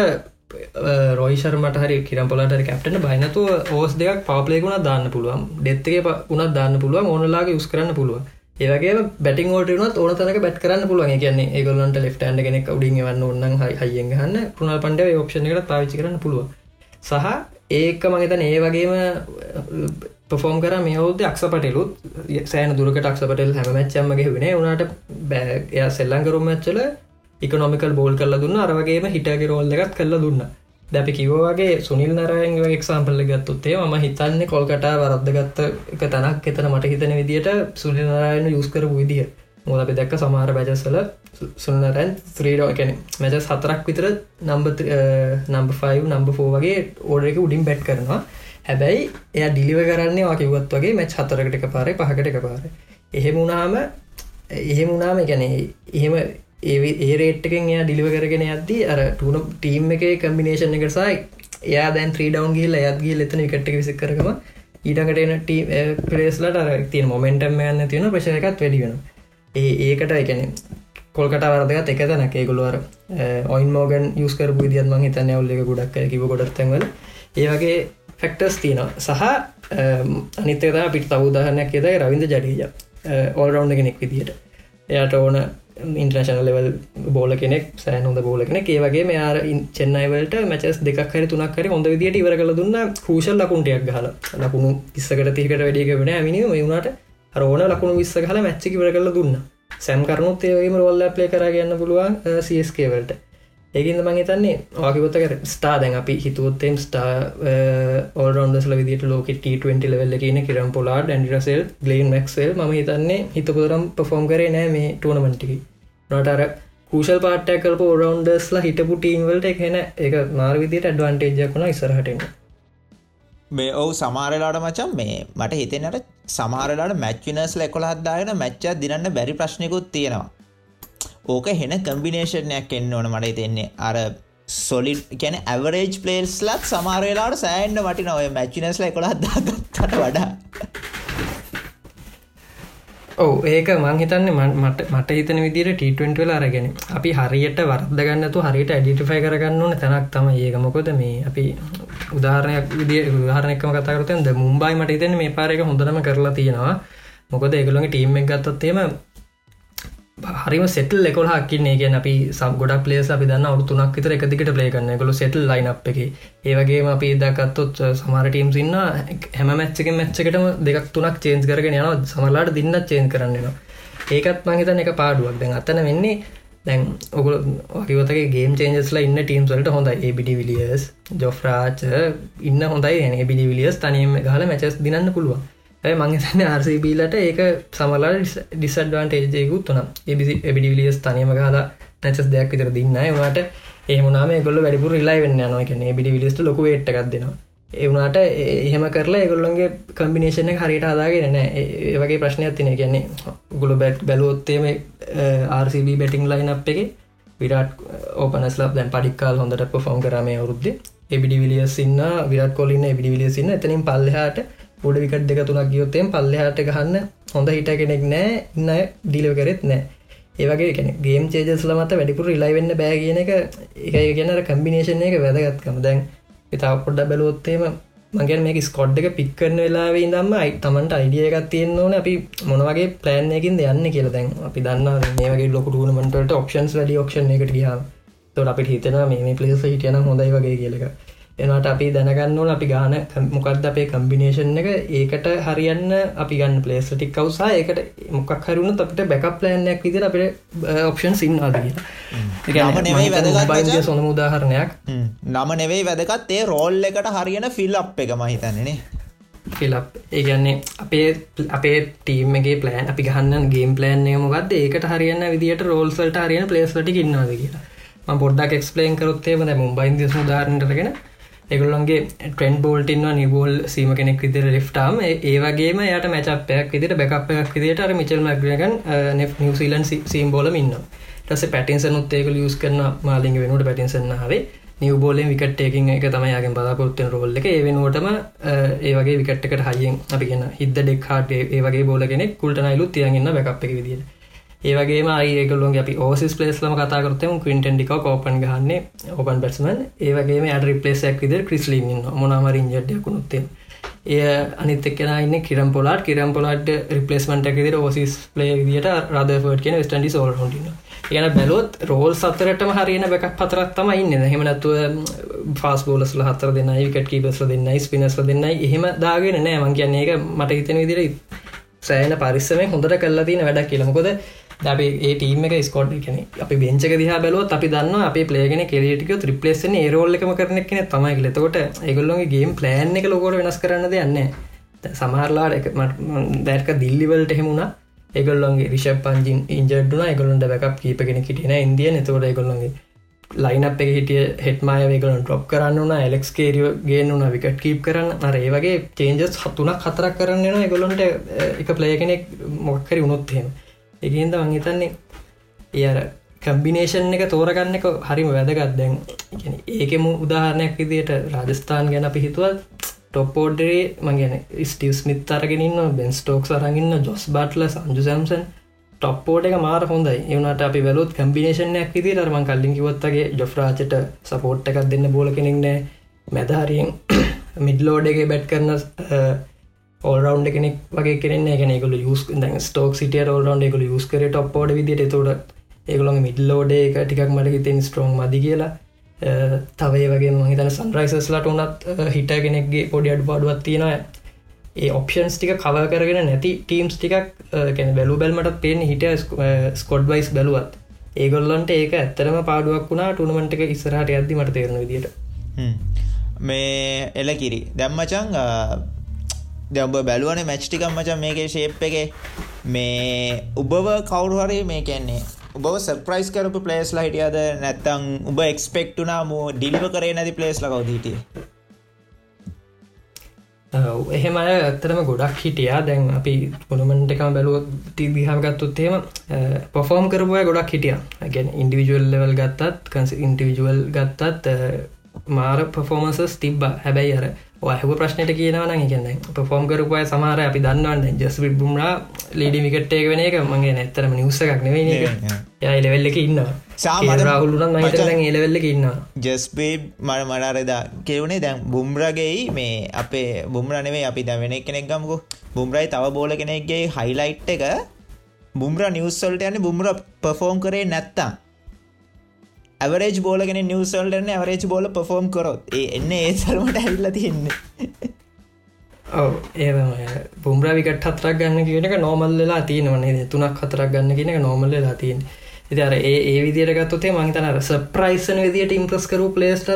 රෝයිෂර්මට හරි කිරම්පලට කැප්ටන බයිනතු ඕස් දෙයක් පාපලේකුණ දාන්න පුළුවන්. ඩෙත්තගේ උනත් දාන්න පුළුවන්. ඕනලාගේ යුස් කරන්න පුළුවන්. ඒවගේ බැටිං ෝට වනත් ඕන තනක බැත් කරන්න පුළුවන්. කියන්නේ ඒගොල්ලන්ට ලෙෆ්ටන්ඩ කෙනෙක් උඩින් වන්න ඔන්න හයියෙන් ගන්න පුුණල් පන්ඩ ෝප්ෂණ එකට පාවිචි කරන්න පුළුව සහ ඒක මගතන ඒ වගේම පොෆෝම් කර මේ හෝද අක්ෂපටලුත් සෑන දුරකට අක්ෂපටල් හැමච්චම්මගේ වෙන උනාට බෑ. එය සෙල්ලං කරුම් මච්චල ඉකනොමිකල් බෝල් කරල දුන්න. අරවගේම හිටගේ රෝල් එකත් කල්ල දුන්න. දැපි කිවෝගේ සුනිල් නරයෙන් එක්සාම්පල්ල ගත්තුත්තේ ම හිතන්නේ කොල්කටා වරද්දගත්ත එක තැනක් එතන මට හිතන විදිට සුනිල් නරයන යුස් කර විදිහ මොද අපි දැක්ක සමහර බැජස්සල සුන්නරැන් ත්‍රීඩෝ එකන මැජස් හතරක් විතර නම්බ නම්බ 5 නම්බ ෆෝ වගේ ඕඩ එක උඩින් බැට් කරනවා. හැබැයි එය ඩිලිව කරන්නේ වාකිවත් වගේ මැච් හතරකට එක පාර පහකට එක පාර එහෙම වුණාම එහෙම වුණාම ගැන එහෙම ඒ රේට්කෙන් එයා ඩිලිව කරගෙන යද්දී අර ටුන ටීම් එක කම්බිනේෂන් එක සයි එයා දැන් ත්‍රී ඩවන් ගිල් අයත්ගේ ලෙතන විකට විසි කරම ඊටකට එන ටී පලේස්ලට අර තියෙන මොමෙන්ටම් යන්න තියෙන ප්‍රශයකත් වැඩි වෙන ඒ ඒකට එකන කොල්කට වරදගත් එක තැනක. ඒගොලුවර ඔයින් මෝගන් යස්කර පුදියත් මං හිතන්න ඔල්ල එක ගොඩක් කිව ගොඩත්තැවල ඒවගේ ෆෙක්ටර්ස් තියෙනවා. සහ අනිතක පිට තවදාහනයක් කියද රවින්ද ජඩීජ ඕල්රවන්් කෙනෙක් විදිට එයට ඕන ඉන්ට්‍රශන ලෙවල් බෝල කෙනෙක් සෑන් හොඳ බෝල කෙනෙක්. ඒවගේ මෙයාර චෙන්නයිවලට මචස් දෙක් හරි තුනක් හරි හොඳ විදිට ඉවර කළ දුන්න. කූෂල් ලකුණටයක් ගහල. ලකුණු ඉස්සකට තිකට වැඩියක වෙන ඇමිනි වුණට රෝන ලකුණු විස්ස හල මැච්චි ඉවර කළ දුන්න. සැම් කරනුත් ඒවගේම රොල්ල ප්ලේ කරගන්න පුළුවන් සස්කේවලට ඒකින්ද මං හිතන්නේ ආකිකොත්ත කර ස්ටා දැන් අපි හිතුවොත්තෙන් ස්ටා ඕල්රන්ඩස්ල විදිට ලෝක ට20 ලෙවල්ල කියන කිරම් පොලාඩ ඇන්ඩිරසෙල් ගලේන් මක්සල් ම හිතන්නේ හිතපුරම් පෆෝම් කරේ නෑ මේ ටූනමටිකි නොටර කූෂල් පාටය කරප ඕරවන්ඩස්ලා හිටපු ටීම්වලට එකහෙන එක මාර විදිට ඇඩ්වන්ටේජයක් වුණ ඉසරහටෙන මේ ඔවු සමාරලාට මචන් මේ මට හිතෙනට සමාරලාට මැච්චිනස් ලෙකොලහත්දාගෙන මැච්චා දිනන්න බැරි ප්‍රශ්නකුත් තියෙනවා. ඕක හෙන කම්බිනේෂණයක් එන්න ඕන මට හිතෙන්නේ. අර සොලිඩ් ගැන ඇවරේජ් පලේස්ලත් සමාරලාට සෑන්ඩ මටි නොව මැචිනස්ල කොළත් දාගත්තට වඩා. ඔව ඒක මංහිතන්න මට මට හිතන විදිර ටීටවෙන්ට වෙලා අරගෙන අපි හරියට වර්දගන්නතු හරියට ඇඩිටිෆයි කරගන්න ඕන තැනක් තම ඒක. මොකොද මේ අපි උදාහරණයක් විදි උදාහරනයක්ම කතාකරතයද මුම්බයි මට හිතන මේ පාරක හොඳනම කරලා තියෙනවා. මොකද ඒගලොගේ ටීම් එක ගත්තොත්තේම හරිම සෙටල් එකොල් හක්කින්නේ. ගැන අපි සම් ගොඩක් පලේස් අපි දන්න අවුතුනක් විතර එක දිකට ප්ලේ කරන්න ගොලු සෙටල් ලයින් අප් එක ඒවගේම අපි දකත්තොත් සමාර ටීම් සින්න හැම මැච්චක මැච්චකටම දෙකක් තුනක් චේන්ස් කරගෙන යනවා. සමලාට දින්න චේන් කරන්නවා ඒකත් මහිතන එක පාඩුවක්. දැන් අතන වෙන්නේ දැන් ඔගුල වකිවතගේ ගේම් චේන්ජස්ලා ඉන්න ටීම්සලට හොඳ ඒබිඩි විලියස් ජොෆ්රාච ඉන්න හොඳයි. ඇන බිඩි විලියස් තනීම ගහල මැචස් දින්න පුළුවන්. මංහිතන්න ආර්සිබීලට ඒක සමලා ඩිසඩ්වාන්ටේජයකුත් වන එබිඩිවිලියස් තනීම කාලා නැචස් දෙයක් විතර දින්න වාට ඒමනාම ගොල්ල වැඩිපුර රිලයි වෙන්න නො එක බිඩිවිලිස්ට ලොක ට්ටක් දෙනවා. ඒවුණට එහෙම කරලා ඒගොල්ලොන්ගේ කම්බිනේෂන හරිට අදාගෙන නෑ. ඒවගේ ප්‍රශ්නයක් තින කියන්නේ ගොල බැට් බැලුවොත්තේම ආර්සිබ බැටිං ලයින් අප් එක විරාට ඕපනස්ලා දැන් පඩික්කාල් හොඳට පොෆෝම් කරමය අවුරුද්ධ එබිඩිවිලියස් ඉන්න විරත් කොලින්න එබිඩිවිලියසින්න එතනින් පල්ලහට පොඩ විකට දෙක තුනක් ගියොත්තෙන් පල්ලහට ගහන්න හොඳ හිට කෙනෙක් නෑ ඉන්න ඩිලව කරෙත් නෑ ඒවගේ කෙන ගේම් චේජස්ල මත වැඩිපුර ඉලයිවෙන්න බෑ කියන එක එකයි කියනර කම්බිනේෂන් එක වැදගත්කම. දැන් ඉතා පොඩ්ඩ බැලුවොත්තේම මගේ මේ ස්කොඩ් එක පික්කරන වෙලාවේ දම්ම අයි තමන්ට අයිඩිය එකක් තියෙන්න්න ඕන. අපි මොනවගේ ප්ලෑන්යකින් යන්න කියල දැන් අපි දන්න මේගේ ලොක ටනමට ඔක්ෂන්ස් වැඩි ඔක්ෂන් එකට ගියා තොට අපිට හිතෙන මේ පලේස හිටියන හොඳයි වගේ කියලක එනට අපි දැනගන්නවන අපි ගාන. මොකක්ද අපේ කම්බිනේෂන් එක? ඒකට හරියන්න අපි ගන්න පලේස් ටික් කවසා ඒකට මොකක් හරුණ අපිට බැකප් ලෑන්නයක් විදිර අපට ඔප්ෂන් සින් අදී වැදගත් සොඳ උදාහරණයක්. නම නෙවෙයි වැදගත්. ඒ රෝල් එකට හරියන ෆිල් අප් එක මහිතන්නේනේ ෆිලප් ඒගන්නේ අපේ අපේ ටීමගේ පලෑන් අපි ගහන්න ගේම් පලෑන්ය මොකක්ද ඒකට හරියන්න විදිට රෝල්සල්ට හරියන පලේස්ලටි ඉන්නවාද කියලා. පොඩ්ඩක් එක්ස්පලේන් කරොත්තේ ද මුම්බයින් දෙස් දාරටගෙන එගුල්ලන්ගේ ට්‍රෙන්ඩ් බෝල්ටින්වා නිබෝල් සීම කෙනෙක් විදිර ලිෆ්ටාම් ඒවගේම යට මැචපයක් විදිට බැකපයක් විදිට අර මිචල් මක්ගන් නිවසිලන් සීම්බෝල ඉන්න ටස පැටින්සන් උත්තේක ලියස් කරන මාලිග වෙනුට පැටින්සන්නාවේ නිවබෝලෙන් විකට්ටයකින් එක තමයියාගෙන් බලාපොරත්තෙන් රෝල්ල එක. ඒ වෙනුවටම ඒවගේ විකට්කට හයියෙන් අපි කියෙන හිද ඩෙක් හට ඒ වගේ බෝල කෙනෙක් කුල්ටනයිලු තියගන්න බැකප් එක විදිට ඒවගේ ඒකලුන් අපි ඕසිස් පලේස්ලම කතාකරතම කවින්ටන්ඩික කෝපන් ගහන්න ඕපන් බැස්මන් ඒවගේ අට රිපලේසක් විදර ක්‍රිස්ලින්න මොනමරින් ජඩ්යකුණුත්තේ ඒ අනිතක්ෙනන්න කිරම් පොලාට කිරම් පොලාට රිපලේස්මට ෙද ඕසිස් පලේ විදිට රදෆට කියන ස්ටඩි සෝල් හොටින යන බැලොත් රෝල් සතරටම හරින බැක් පතරත්තම ඉන්න. හෙමනත්තුව ෆස් බෝලස්ල හතර දෙන්න විකට කීපස්ල දෙන්න ස්පිනස්ල දෙන්න එහෙම දාගෙන නෑ. මං කියන්නේ එක මට හිතන විදිර සෑන පරිස්සමෙන් හොඳට කල්ලා තින වැඩක් කියලමකොද අපි ඒ ටීම එක ස්කොට් කෙන අපි බෙන්චක දිහ බැලුව අපි දන්න අපි පලේගෙන කෙලටික ත්‍රිපලේසන ඒරෝල්ල එකම කරන කෙන තමයි ලෙතකොට ඒගොල්ලොගේ ගේම් ප්ලෑන් එක ලොකොට වෙනස් කරන්න දෙයන්න සමහරලාට එක දැක දිල්ලිවලට හෙමුණා ඒගොල්ලොන්ගේ රිෂප් පංජින් ඉන්ජඩ්ුන එකගොලොන්ට බැකප් කීපගෙන කිටින ඉන්දිය නතකොට ඒගොල්ලොන්ගේ ලයිනප් එක හිටිය හෙට්මය වේගලන් ටොප් කරන්න වන එලෙක්ස් කේරිය ගේනුන විකට කීප් කරන්න. අර ඒ වගේ චේන්ජස් හතුනක් කතරක් කරන්න න එකගොලොන්ට එක ප්ලය කෙනෙක් මොක්කරි උනොත්හෙම එකන්ද මංහිතන්නේ ඒ අර කම්බිනේෂන් එක තෝරගන්න එක හරිම වැදගත්. දැන් ඒකෙම උදාහරණයක් විදියට රාජස්ථාන් ගැන අපි හිතුවත් ටොපෝඩ්ඩරේ මගේන ස්ටව ස්මිත් අරගෙනන්න බෙන් ස්ටෝක් අරගන්න Jos Buttler Sanju Samson top order එක මාර හොඳයි. එවනට අපි වැලුත් කම්බිනේෂනයක් විදි රම කල්ලින් කිවොත්තගේ ජොෆ්රාචට සපෝට් එකක් දෙන්න බෝල කෙනෙක් නෑ. මැදහරියෙන් මිඩ්ලෝඩ එක බැට් කරන ඕල්රවන්් කෙනෙක් වගේ කෙනෙ කෙනෙකු යස් ස්ටෝක් සිටිය රෝල්රන්් එකකු යස් කර ටොප්පෝඩ විදිට තොට ඒගොළොන් මිඩ්ලෝඩ එක ටිකක් මට හිතෙන් ස්ට්‍රෝන් මදි කියලා. තවයි වගේ මහිතන සන්රයිසස්ලට උනත් හිට කෙනෙක්ගේ පොඩි අඩු පාඩුවත් තියෙනවා. ඒ ඔප්ෂන්ස් ටික කව කරගෙන නැති ටීම්ස් ටිකක් කැන බැලු බැල්මට පේෙන් හිට ස්කොඩ් වයිස් බැලුවත්. ඒගොල්ලන්ට ඒක ඇත්තරම පාඩුවක් වුණා ටුනමට එක ඉස්සරහට ඇද මට තේරන විදිට මේ එල කිරි දැම්මචං දැඹ බැලුවන මැච්ටිකම් මචන් මේක ශේප් එක. මේ උබව කවුරුහරි මේ කියන්නේ උබ සප්‍රයිස් කරපු පලේස් ලහිටියද නැත්තං උබ එක්ස්පෙක්ටුනා මූ ඩිල්ව කරේ නැති පලේස් ලකවදීටිය එහෙම අය ඇත්තරම ගොඩක් හිටියා. දැන් අපි පොනමට එකම බැලුව තිදිහාගත්තුත්තේම පොෆෝම් කරපුය ගොඩක් හිටිය. ගැන ඉන්ඩිවිජුවල් ලෙවල් ගත්තත් කන්ස ඉන්ටිවිජුවල් ගත්තත් මාර පොෆෝමසස් තිබ්බ. හැබැයි අර ඔහව ප්‍රශ්නයට කියනවන කියන්න පොෆෝම් කරපුය සමාර අපි දන්නවන්න ජස් බුම්රා ලීඩි විකට්ටේක වෙන එක මගේ නැත්තරම නිවස එකක් නෙවෙයි යයි ලෙවෙල්ලක ඉන්න සාමට රහුලුරන් මහිත ඒලවෙල්ලක ඉන්න ජස්පේ මට මඩාරදා කෙවුණේ දැන් බුම්රගෙයි මේ අපේ බුම්ර නෙවේ අපි දැවෙන කෙනෙක් ගමකු. බුම්රයි තව බෝල කෙනෙක්ගේ හයිලයිට් එක බුම්ර නිවස්සල්ට යන බුම්ර පෆෝම් කරේ නැත්තා ඇවරේජ් බෝලගෙන නිවසල්ටන ඇවරේජ් බෝල පෆෝම් කරොත්. ඒ එන්න ඒ සරමට ඇල්ල තියන්නේ. ඔව. ඒ පුම්රාවිකට හතරක් ගන්න කියනක නෝමල්ලලා තියනවනේ තුනක් හතරක් ගන්න කියනක නෝමල්ලලා තියන ඉති අර ඒ ඒ විදිරගත්තුතේ මංතන සප්‍රයිසන විදිට ඉම්ප්‍රස් කරු පලේස්ට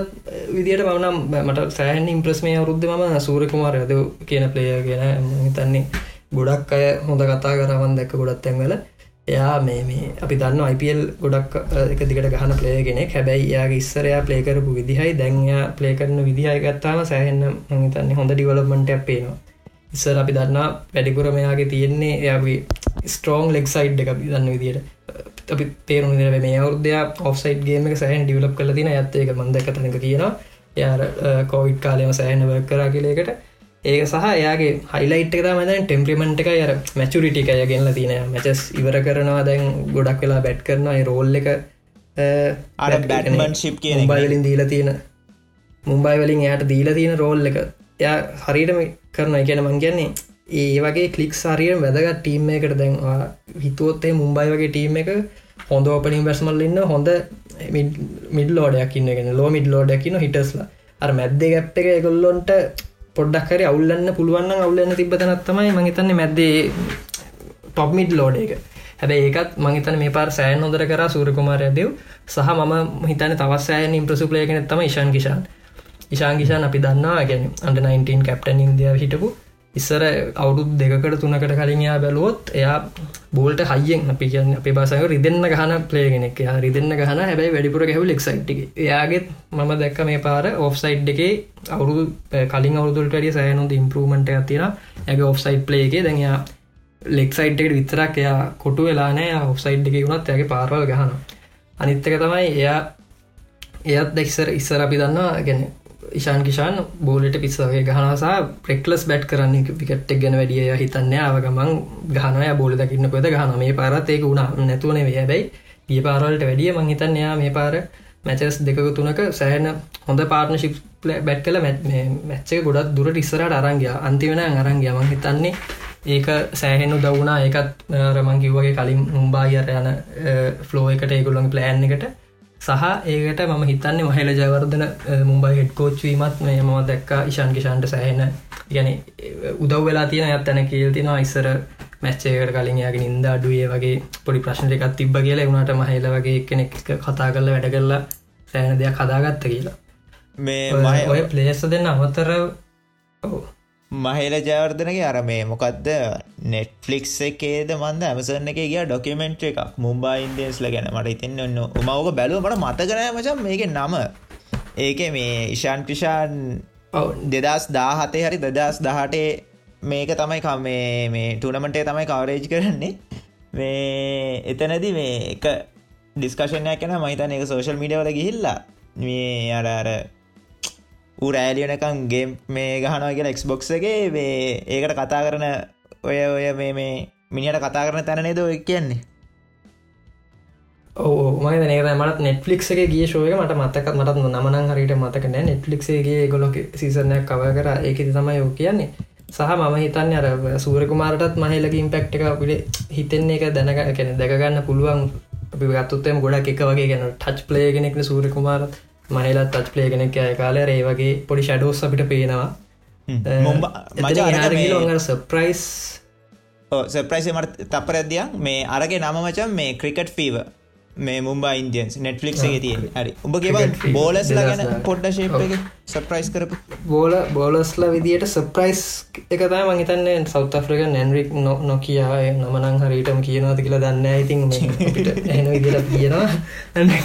විදිට මනම් මට සෑහන් ඉම්ප්‍රස් මේ අවරුද්ධ ම සූරකුමාර ඇද කියන පලේය කියෙන හිතන්නේ ගොඩක් අය හොඳ කතා කරවන් දැක්ක ගොඩත් තැන්වල. එයා මේ මේ අපි දන්න IPල් ගොඩක් එක දිකට ගහන පලේගෙනෙක් හැබැයි යාගේ ඉස්සරයා පලේකරපු විදිහයි. දැන්යා පලේ කරන විදිහය ගත්තාම සෑහෙන්න මහිතන්නේ හොඳ ඩිවලප්මට අපේනවා ඉස්සර අපි දන්නා වැඩිපුර මෙයාගේ තියෙන්නේ එයාගේ ස්ට්‍රෝන් ලෙක් සයිඩ් එක අපි දන්න විදියට. අපි තේරුම් දින මේ අවුද්‍යයා ඔෆ්සයිඩ් ගේම එක සෑහන් ඩිවලප් කල තින ඇත්තේ එක මන්දක තනක කියනවා. යාර කෝවිඩ් කාලයම සෑහන වක් කරා කියලෙකට ඒක සහ එයාගේ හයිලයිට් එක මදැන් ටෙම්ප්‍රිමෙන්ට් එක ය මැචුරිටි එකය ගෙන්ල තින මැචස් ඉවර කරනවා දැන් ගොඩක් වෙලා බැට් කරනවා රෝල් එක අර බැටමන් ශිප් කිය බයිලින් දීලා තියෙන. මුම්බයි වලින් එයට දීලා තියෙන රෝල් එක. එයා හරිටම කරන එකන මං කියන්නේ ඒ වගේ කලික් සාරියෙන් වැදගත් ටීම් එකට දැන්වා හිතුවොත්තේ මුම්බයි වගේ ටීම් එක හොඳ ඕපනින් බැස්මල් ඉන්න හොඳ මිඩ ලෝඩයක් ඉන්නගෙන ලෝ මිඩ් ලෝඩයක්කින හිටස්ලා අර මැද්ද ගැප් එක ගොල්ලොන්ට පොඩ්ඩක්කර අවුල්ලන්න පුළුවන් අවුල්ලන්න තිබතනත් තමයි මහිතන්නේ මැද්දේ ටොප්මිඩ් ලෝඩ එක. හැබ ඒකත් මහිතන මේ පාර සෑන් හොදර කර සූරකුමාරය දෙව් සහ මම හිතන තවත් සෑන් ඉම්ප්‍රසුපලයගෙන තම ඉශාන් කිෂාන්. ඉශාන් කිෂාන් අපි දන්නවා ගැන අන්ඩ 19 කැප්ටන් ඉන්දියාව හිටපු. ඉස්සර අවුරුදු දෙකට තුනකට කලින්යා බැලුවොත් එයා බෝල්ට හයියෙන් අපි කියන්න අපේ බාසක රිදන්න ගහන පලේගෙනෙක් යා රිදන්න ගහන හැබැයි වැඩිපුර ගැහු ලෙක්සයිට්ි එයාගෙත් මම දැක්ක මේ පාර ඔෆ්සයිඩ් එකේ අවුරුදු කලින් අවුදුට වැඩිය සෑනුද ඉම්පරමට ඇතින ඇගේ ඔෆ්සයිඩ් පලේගේ දැන්යා ලෙක්සයිට් එකට විතරක් එයා කොටු වෙලානෑ ඔෆ්සයිඩ් එක වුණත් ඇගේ පාරවල් ගහන අනිත්තක තමයි එයා එයත් දෙක්සර ඉස්සර අපි දන්නවා ගැන ඉශාන් කිෂාන් බෝලට පිස්සගේ ගහනසා ප්‍රෙක්ලස් බැට් කරන්න පිකට්ක් ගැන වැඩිය හිතන්න ආවගමන් ගහනය බෝල දකින්න පොද ගහන මේ පාරත් ඒක වුණා. නැතුවන හැබැයි ගිය පාරවලට වැඩිය මං හිතන්න යා මේ පාර මැචස් දෙක තුනක සෑහන හොඳ පාර්නශිප් බැට් කල මැච්චක ගොඩත් දුරට ඉස්සරට අරංගයා අන්තිවෙන අරංගය මං හිතන්නේ ඒක සෑහෙනු දවුණා ඒකත් රමං කිව්වගේ කලින් මුම්බායිර යන ෆ්ලෝ එකට ඒගොල්ලොන් ප්ලෑන් එකට. සහ ඒකට මම හිතන්නේ මහල ජයවර්ධන මුම්බයි හෙඩ්කෝච්වීමත් මේ මම දැක්ක ඉශාන් කිෂන්ට සෑහෙන ගැන උදව් වෙලා තියෙන ඇත් තැන කියල් තිෙනවා ඉස්සර මැච්චේකට කලින් යාගේ නින්ද අඩුවේ වගේ පොඩි ප්‍රශ්න එකක් තිබ්බ කියලා එුණට මහල වගේ කෙනෙක් කතා කරලා වැඩ කරලා සෑන දෙයක් හදාගත්ත කියලා මේ ඔය- ප්ලේස දෙන්න අමතර ඔව්. මහිල ජයවර්ධනගේ අර මේ මොකක්ද නෙට්ෆලික්ස් එකේද මන්ද ඇමසන එක ගිය ඩොකමෙන්ට් එකක්. මුම්බා ඉන්දස්ල ගැන. මට ඉතින්න ඔන්න උමවක බැලුව මට මතකනෑ මචන් මේක නම. ඒක මේ ක්‍රිෂාන් ඔව්. දෙදස් දාහතේ හරි දෙදස් දහටේ මේක තමයි කම මේ මේ ටනමටේ තමයි කවරේජ් කරන්නේ. මේ එතනද මේ එක ඩිස්කශනයක් කන මහිතන එක සෝශල් මිඩියවල ගිහිල්ලා. මේ අර අර රෑලියනකම් ගේ මේ ගහනවා කියලා එක්ස්බොක්ස එකේ මේ ඒකට කතා කරන ඔය ඔය මේ මේ මිනිට කතා කරන තැන නේද ඔය කියන්නේ? ඕ මගේ නේද මට නෙට්ලික් එක ගිය ශෝය මට මතක මටත් නමනං හරිට මතක නෑ. නෙට්ලික්ගේ ගොලොක සීසනයක් කව කර. ඒකති තමයි යෝ කියන්නේ. සහ මම හිතන්න අර සූරකුමාරටත් මහලක ඉම්පෙක්් එක පිට හිතෙන්නේ එක දැනක කැන දැකගන්න පුළුවන්. අපි ගත්තුත්තම ගොඩක් එක වගේ ගැන ටච් පලේ කෙනෙක්න සූරකුමාරත් මහලත් ටච් පලේ කෙනෙක් අය කාලය ඒ වගේ පොඩි ෂඩෝස් අපිට පේනවා. සප්‍රයිස් සප්‍රයිස මට තපරදයක් මේ අරගේ නම මචන් මේ ක්‍රිකට් ෆීව මේ මුම්බා ඉන්දියන්ස් නෙට්ලික් එක තියෙන් හරි. උඹ ගෙව Cricket fever. බෝලස්ල ගැන පොඩ්ඩ ශේප එක සප්‍රයිස් කරපු. බෝල බෝලස්ල විදියට සප්‍රයිස් එක තම මහිතන්නේ සෞත ෆ්‍රික නැන්රික් නොකියාය නමනං හරිටම කියනවාද කියලා දන්න ඉතින් එන විදිට කියනවා.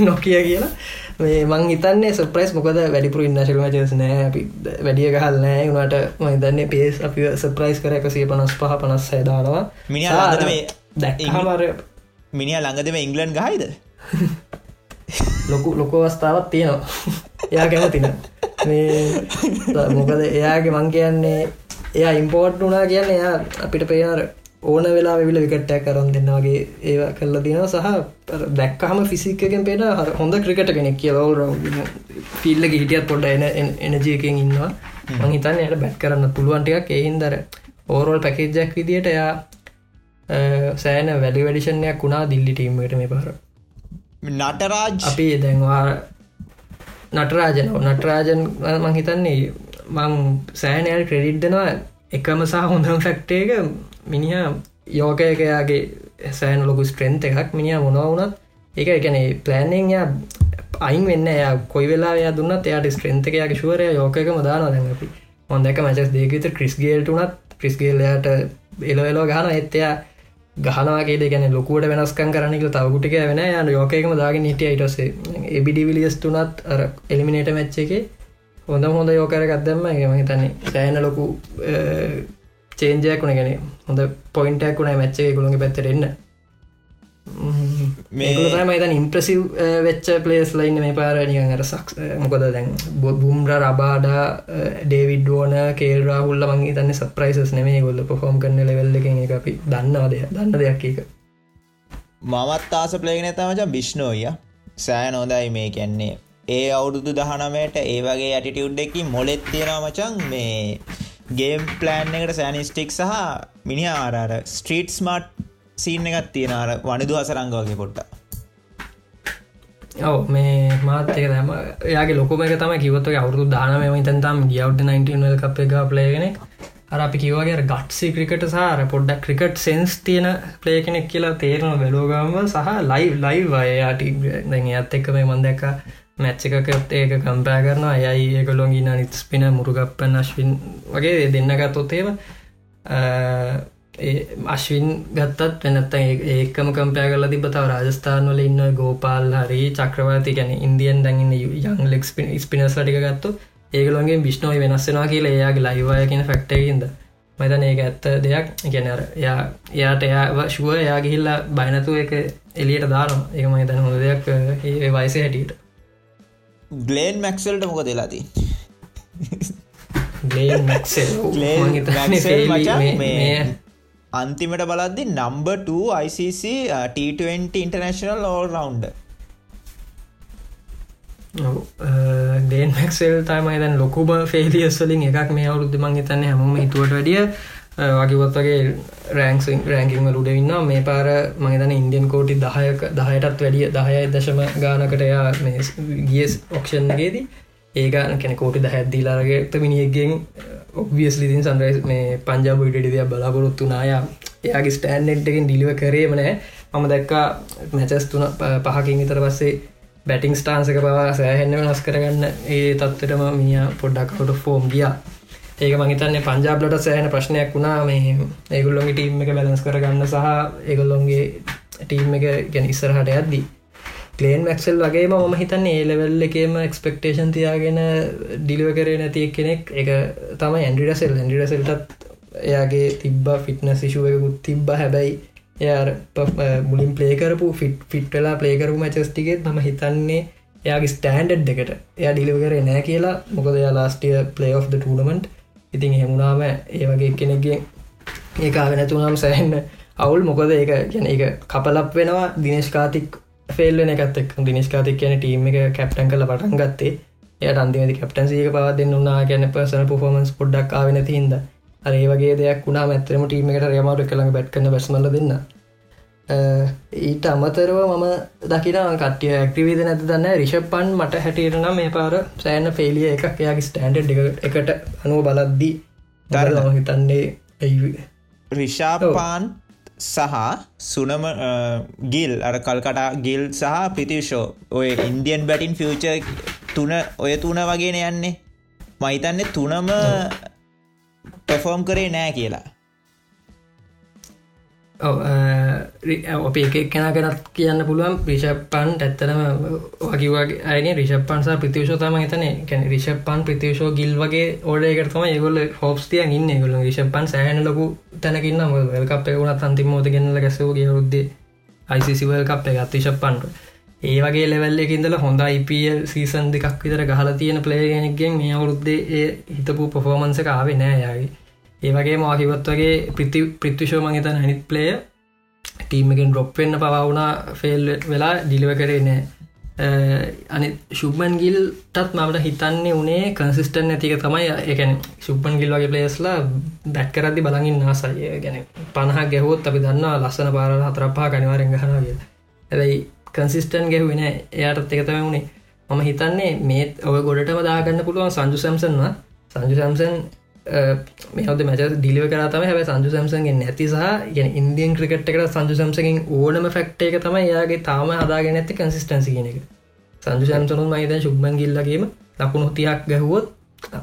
නොකිය කියලා. මේ මං හිතන්නේ සප්‍රයිස් මොකද වැඩිපුර ඉන්නශල් මචස් නෑ අපි වැඩිය ගහල් නෑ වුණට මහිතන්නේ පේස් අපි සප්‍රයිස් කර එකසිය පනස් පහ පනස් සෑදානවා මිනිහා ළඟද මේ දැක්හමර මිනිිය ළඟදම ඉංගලන්් ගහිද ලොකු ලොකෝ අවස්ථාවත් තියෙනවා. එයා කැමතින මේ මොකද එයාගේ මං කියන්නේ එයා ඉම්පෝර්ට් වනා කියන්න එයා අපිට පේනර ඕන වෙලා විල විකට්ටයක් කරන් දෙන්නගේ ඒ කල්ල තින සහ දැක්කහම ෆිසික්කෙන් පේන හර හොඳ ක්‍රිකට කෙනෙක් කියවල් ෆිල්ල හිටියත් පොඩ එන එනජයකෙන් ඉන්නවා. මං හිතන්න යට බැත් කරන්න පුළුවන්ටයක් එහින්දර ඕරෝල් පැකේජ්ජක් විදිට එයා සෑන වැඩි වැඩිෂණයක් වුණා දිල්ලි ටීම්මට මේ පහර. නටරාජ් අපි දැන්වා නටරාජන නටරාජන් මං හිතන්නේ මං සෑනයට ක්‍රෙඩිට් දෙනවා. එකම සහ හොඳම් ෆැක්ටේක මිනිහ යෝකයකයාගේ සෑන ලොකු ස්ට්‍රෙන්ත එකක් මිනිිය මොනවා වුනත් එක එකන ප්ලෑන්ෙන් යා අයින් වෙන්න එයා කොයි වෙලා ය දුන්නත් එයාට ස්ට්‍රෙන්තකයාගේ ශුවරය යෝකයකම දාන දැන් අපි හොඳක මචස් දෙකත ක්‍රිස් ගේල්ට වනත් ක්‍රිස්ගේල්ලයට එලවෙලෝ ගාන එත්තයා ගහනවාගේ ගැන ලොකුවට වෙනස්කන් කරනක තවකුටික වෙන යන යෝකයකම දාගෙන හිටිය. ඉටසේ එබිඩිවිලියස් තුනත් අර එලිමිනේට මැච්ච එක හොඳ හොඳ යෝකරගත්දම ම හිතන්නේ සෑන ලොකු චේන්ජයක් වුණ. ගැන හොඳ පොයින්ටක් වුණ මැච්චේ ගුළගේ පැත්තරෙන්න මේකතම මතන් ඉම්ප්‍රසිව් වෙච්ච පලේස් ලයින්න මේ පාරනිකන් අර සක්ස් මොකද දැන් බුම්ර රබාඩා ඩේවිඩ් ෝන කේල්රා හුල්ල මගේ තන්න සප්‍රයිසස් නෙමේ ගොල්ල පොහොම් කරන ලෙවල්ල එක අපි දන්නවා දෙය දන්න දෙයක් එක මමත් ආස පලේගෙන තමච බිෂ්නෝය සෑ නොදයි මේ කැන්නේ ඒ අවුරුදු දහනමයට ඒ වගේ ඇටිටියුඩ් එකි මොලෙත් තියෙනවා මචන් මේ ගේම් ප්ලෑන් එකට සෑනිස්ටික් සහ මිනි ආරර ස්ට්‍රීට් ස්මර්ට් සීන් එකත් තියෙන අර වනිදු හසරංග වගේ පොට්ට ඔව මේ මාතක තම යාගේ ලොකම එක තම කිවත්ව අවුරු දානම තන්තම් ගියව් 19 කප් එක ප්ලේගෙන අර අපි කිවගේ ගට්සි ක්‍රිකට සාර පොඩ්ඩක් ක්‍රිකට් සෙන්ස් තියෙන ප්ලේ කෙනෙක් කියලා තේරන බැලෝගම සහ ලයි ලයි අයයාට දැන් ඇත් එක්ක මේ මන්දැක්ක මැච්ච එකකත් ඒක කම්පෑ කරනවා. යයි ඒකොලොගින නිත් ස්පින මුරුගප්පන් අශ්වින් වගේ දෙන්නගත්තොත්තේම අශ්වින් ගත්තත් වෙනත්ත ඒකම කම්පෑ කල තිබතාව රාජස්ථාන වල ඉන්න ගෝපාල් හරි චක්‍රවර්ති ගැන ඉන්දියන් දැඟන්න යං ලෙක් ස්පිනස් ලටික ගත්තු ඒගලොන්ගේ විශ්නෝයි වෙනස්සෙනවා කියලා එයාගේ ලයිවාය කියෙන ෆක්ටයකින්ද මතන ඒක ඇත්ත දෙයක්. ගැනර යා එයාට එයා ශුව එයා ගිහිල්ලා බයිනතු එක එලියට දානවා. ඒක මහිතන හොඳ දෙයක් ඒ වයිස හැටියට. ගලේන් මැක්සල්ට මොක දෙලාදී ගලේන් මැක්සෙල් ගලේන් මචං මේ අන්තිමට බලද්දි number 2 ICC T20 international all rounder Glenn Maxwell තමයි දැන් ලොකුම ෆේලියස්වලින් එකක් මේ අවුරුද්ධ මං හිතන්න හැමෝම හිතුවට වැඩිය. Uh, වගේවත්වගේ රෑන්ක් රෑංකිං ලුඩවෙන්න මේ පාර මහිතන ඉන්දියන් කෝටි දහයක දහයටත් වැඩිය දහයයි දශම ගානකට එයා ගියස් ඔක්ෂන්ගේදී ඒගන කෙන කෝටි දහැත්දීලාරගේත මිනිියගෙන් ඔබියස් ලිතින් සන්රයිස් මේ පංජාබ ඉඩිය බලාපොරොත්තු නාය එයාගේ ස්ටෑන්ඩෙන්ට්ගෙන් ඩිලිව කරේම නෑ. මම දැක්කා මැචස් තුන පහකින් විතර පස්සේ බැටිං ස්ටාන්සක පවා සෑහෙන්න වෙනස් කරගන්න ඒ තත්වටම මිය පොඩ්ඩක්කොට ෆෝම් ගියා. ඒක මහිතන්නේ පංජාබ්ලට සෑහන ප්‍රශ්නයක් වුණා. මේ ඒගුල්ලොන්ගේ ටීම් එක බැලස් කරගන්න සහ ඒගොල්ලොන්ගේ ටීම් එක ගැන ඉස්සරහට යද්දී. කලේන් මැක්සල් වගේ මම හිතන්නේ ඒලෙවල් එකේම එක්ස්පෙක්ටේෂන් තියාගෙන ඩිලිව කරේ නැති කෙනෙක් එක තම ඇන්ඩිරසෙල් ඇන්ඩිරසෙල්ටත් එයාගේ තිබ්බ ෆිට්න සිශුවකුත් තිබ්බ. හැබැයි එය මුලින් පලේකරපු ෆිට් ෆිට්ටලා පලේකරපු මැචස්ටිකෙත් මම හිතන්නේ එයාගේ ස්ටෑන්ඩඩ් එකට එයා ඩිලිව කරේ නෑ කියලා. මොකද යා ලාස්ටිය පලේ of ටනමට ඉතින් හෙමුණාම ඒ වගේ කෙනෙක්ගේ ඒකාවෙනතුනම් සෑහන්න අවුල්. මොකද ඒක ගැන එක කපලප් වෙනවා. දිනේශකාතික් ෆෙල්ලන එකත් එක් දිනිස්කාතික් කියන ටීම එක කැප්ටන් කල පටන් ගත්තේ. එයට අන්තිමති කැප්ටන්සික පවා දෙන්න උනා ගැන පර්සන පොෆෝමන්ස් පොඩ්ඩක් ආවෙන තිහින්ද අරේ වගේ දෙයක් වුණා මැත්‍රම ටීම එකට රයමාට කළඟ බැට් කන බැස්මල දෙන්න. ඊට අමතරව මම දකින කටිය ඇක්ටිවීද නැත දන්න රිෂප්පන් මට හැටියටන මේ පාර සෑන ෆෙලිය එකක් එයාගේ ස්ටන්ඩ් එකට අනුව බලද්දී දර හිතන්නේ රිෂාපාන් සහ සුනම ගිල් අර කල්කටා ගිල් සහ පිතිෂෝ ඔය ඉන්දියන් බැටින් ෆියච තුන ඔය තුන වගේන යන්නේ. මහිතන්නේ තුනම පෙෆෝම් කරේ නෑ කියලා ඔප එක කෙන කෙනත් කියන්න පුළුවන්. රිෂප්පන් ඇත්තරම වකිවගේ අයන. රිෂප්පන්සා ප්‍රතිවශෝතම හිතන කැන රිෂප්පන් ප්‍රතිවශෝ ගිල් වගේ ඕඩයකරතම ඒගොල හෝස්තිය ඉන්න. ගොල රිෂප්පන් සෑහන ලොකු තැනකින්න වල්කප් එකුණත් අන්තිමෝද ගෙනල ගැසවගේ රුද්දේ අයිසිසිවල් කප් එක අතිශප්පන්ට ඒ වගේ ලෙවල්ල එකඉදල හොඳ IPL සීසන් දෙකක් විතර ගහල තියෙන පලේගෙනෙක්ගෙන් මේ අවුරුද්දේ ඒ හිතපු පොෆෝමන්සක ආවේ නෑ යාගේ ඒ වගේ මකිවත් වගේ ප්‍රති ප්‍රිත්තිශෝ මහිතන හැනිත් ප්ලේය ටීම් එකෙන් ඩොප් වෙන්න පවුණා ෆෙල් වෙලා ඩිලිව කරේ නෑ. අනි ශුබ්මන් ගිල්ටත් මට හිතන්නේ උනේ කන්සිස්ටන් ඇතික තමයි. එකන ශුබ්මන් ගිල් වගේ පලේස්ලා බැට් කරදදි බලගින් නාසය ගැන පණහ ගැහුවොත් අපි දන්නවා ලස්සන පාර හතරපා කනිවාරෙන් ගහනගේ ඇැයි කන්සිස්ටන් ගැහුවෙන එයාටත් එකතම වුණේ මම හිතන්නේ මේ ඔය ගොඩටම දාගන්න පුළුවන් සංජු සැම්සන්වා සංජු සැම්සන් මේහද මැච ඩිලිව කරතම හැ සංජු සම්සන්ගෙන් නැති සහ ගෙන ඉන්දියන් ක්‍රිකට් එකට සංජු සම්සකින් ඕනම ෆක්ට එක තම යාගේ තාම හදාගෙන ඇති කන්සිස්ටන්සි කියන එක. සංජු සම්සනුන් මයිත ශුබ්බන් ගිල්ලගේම ලකුණු තියක් ගැහුවොත්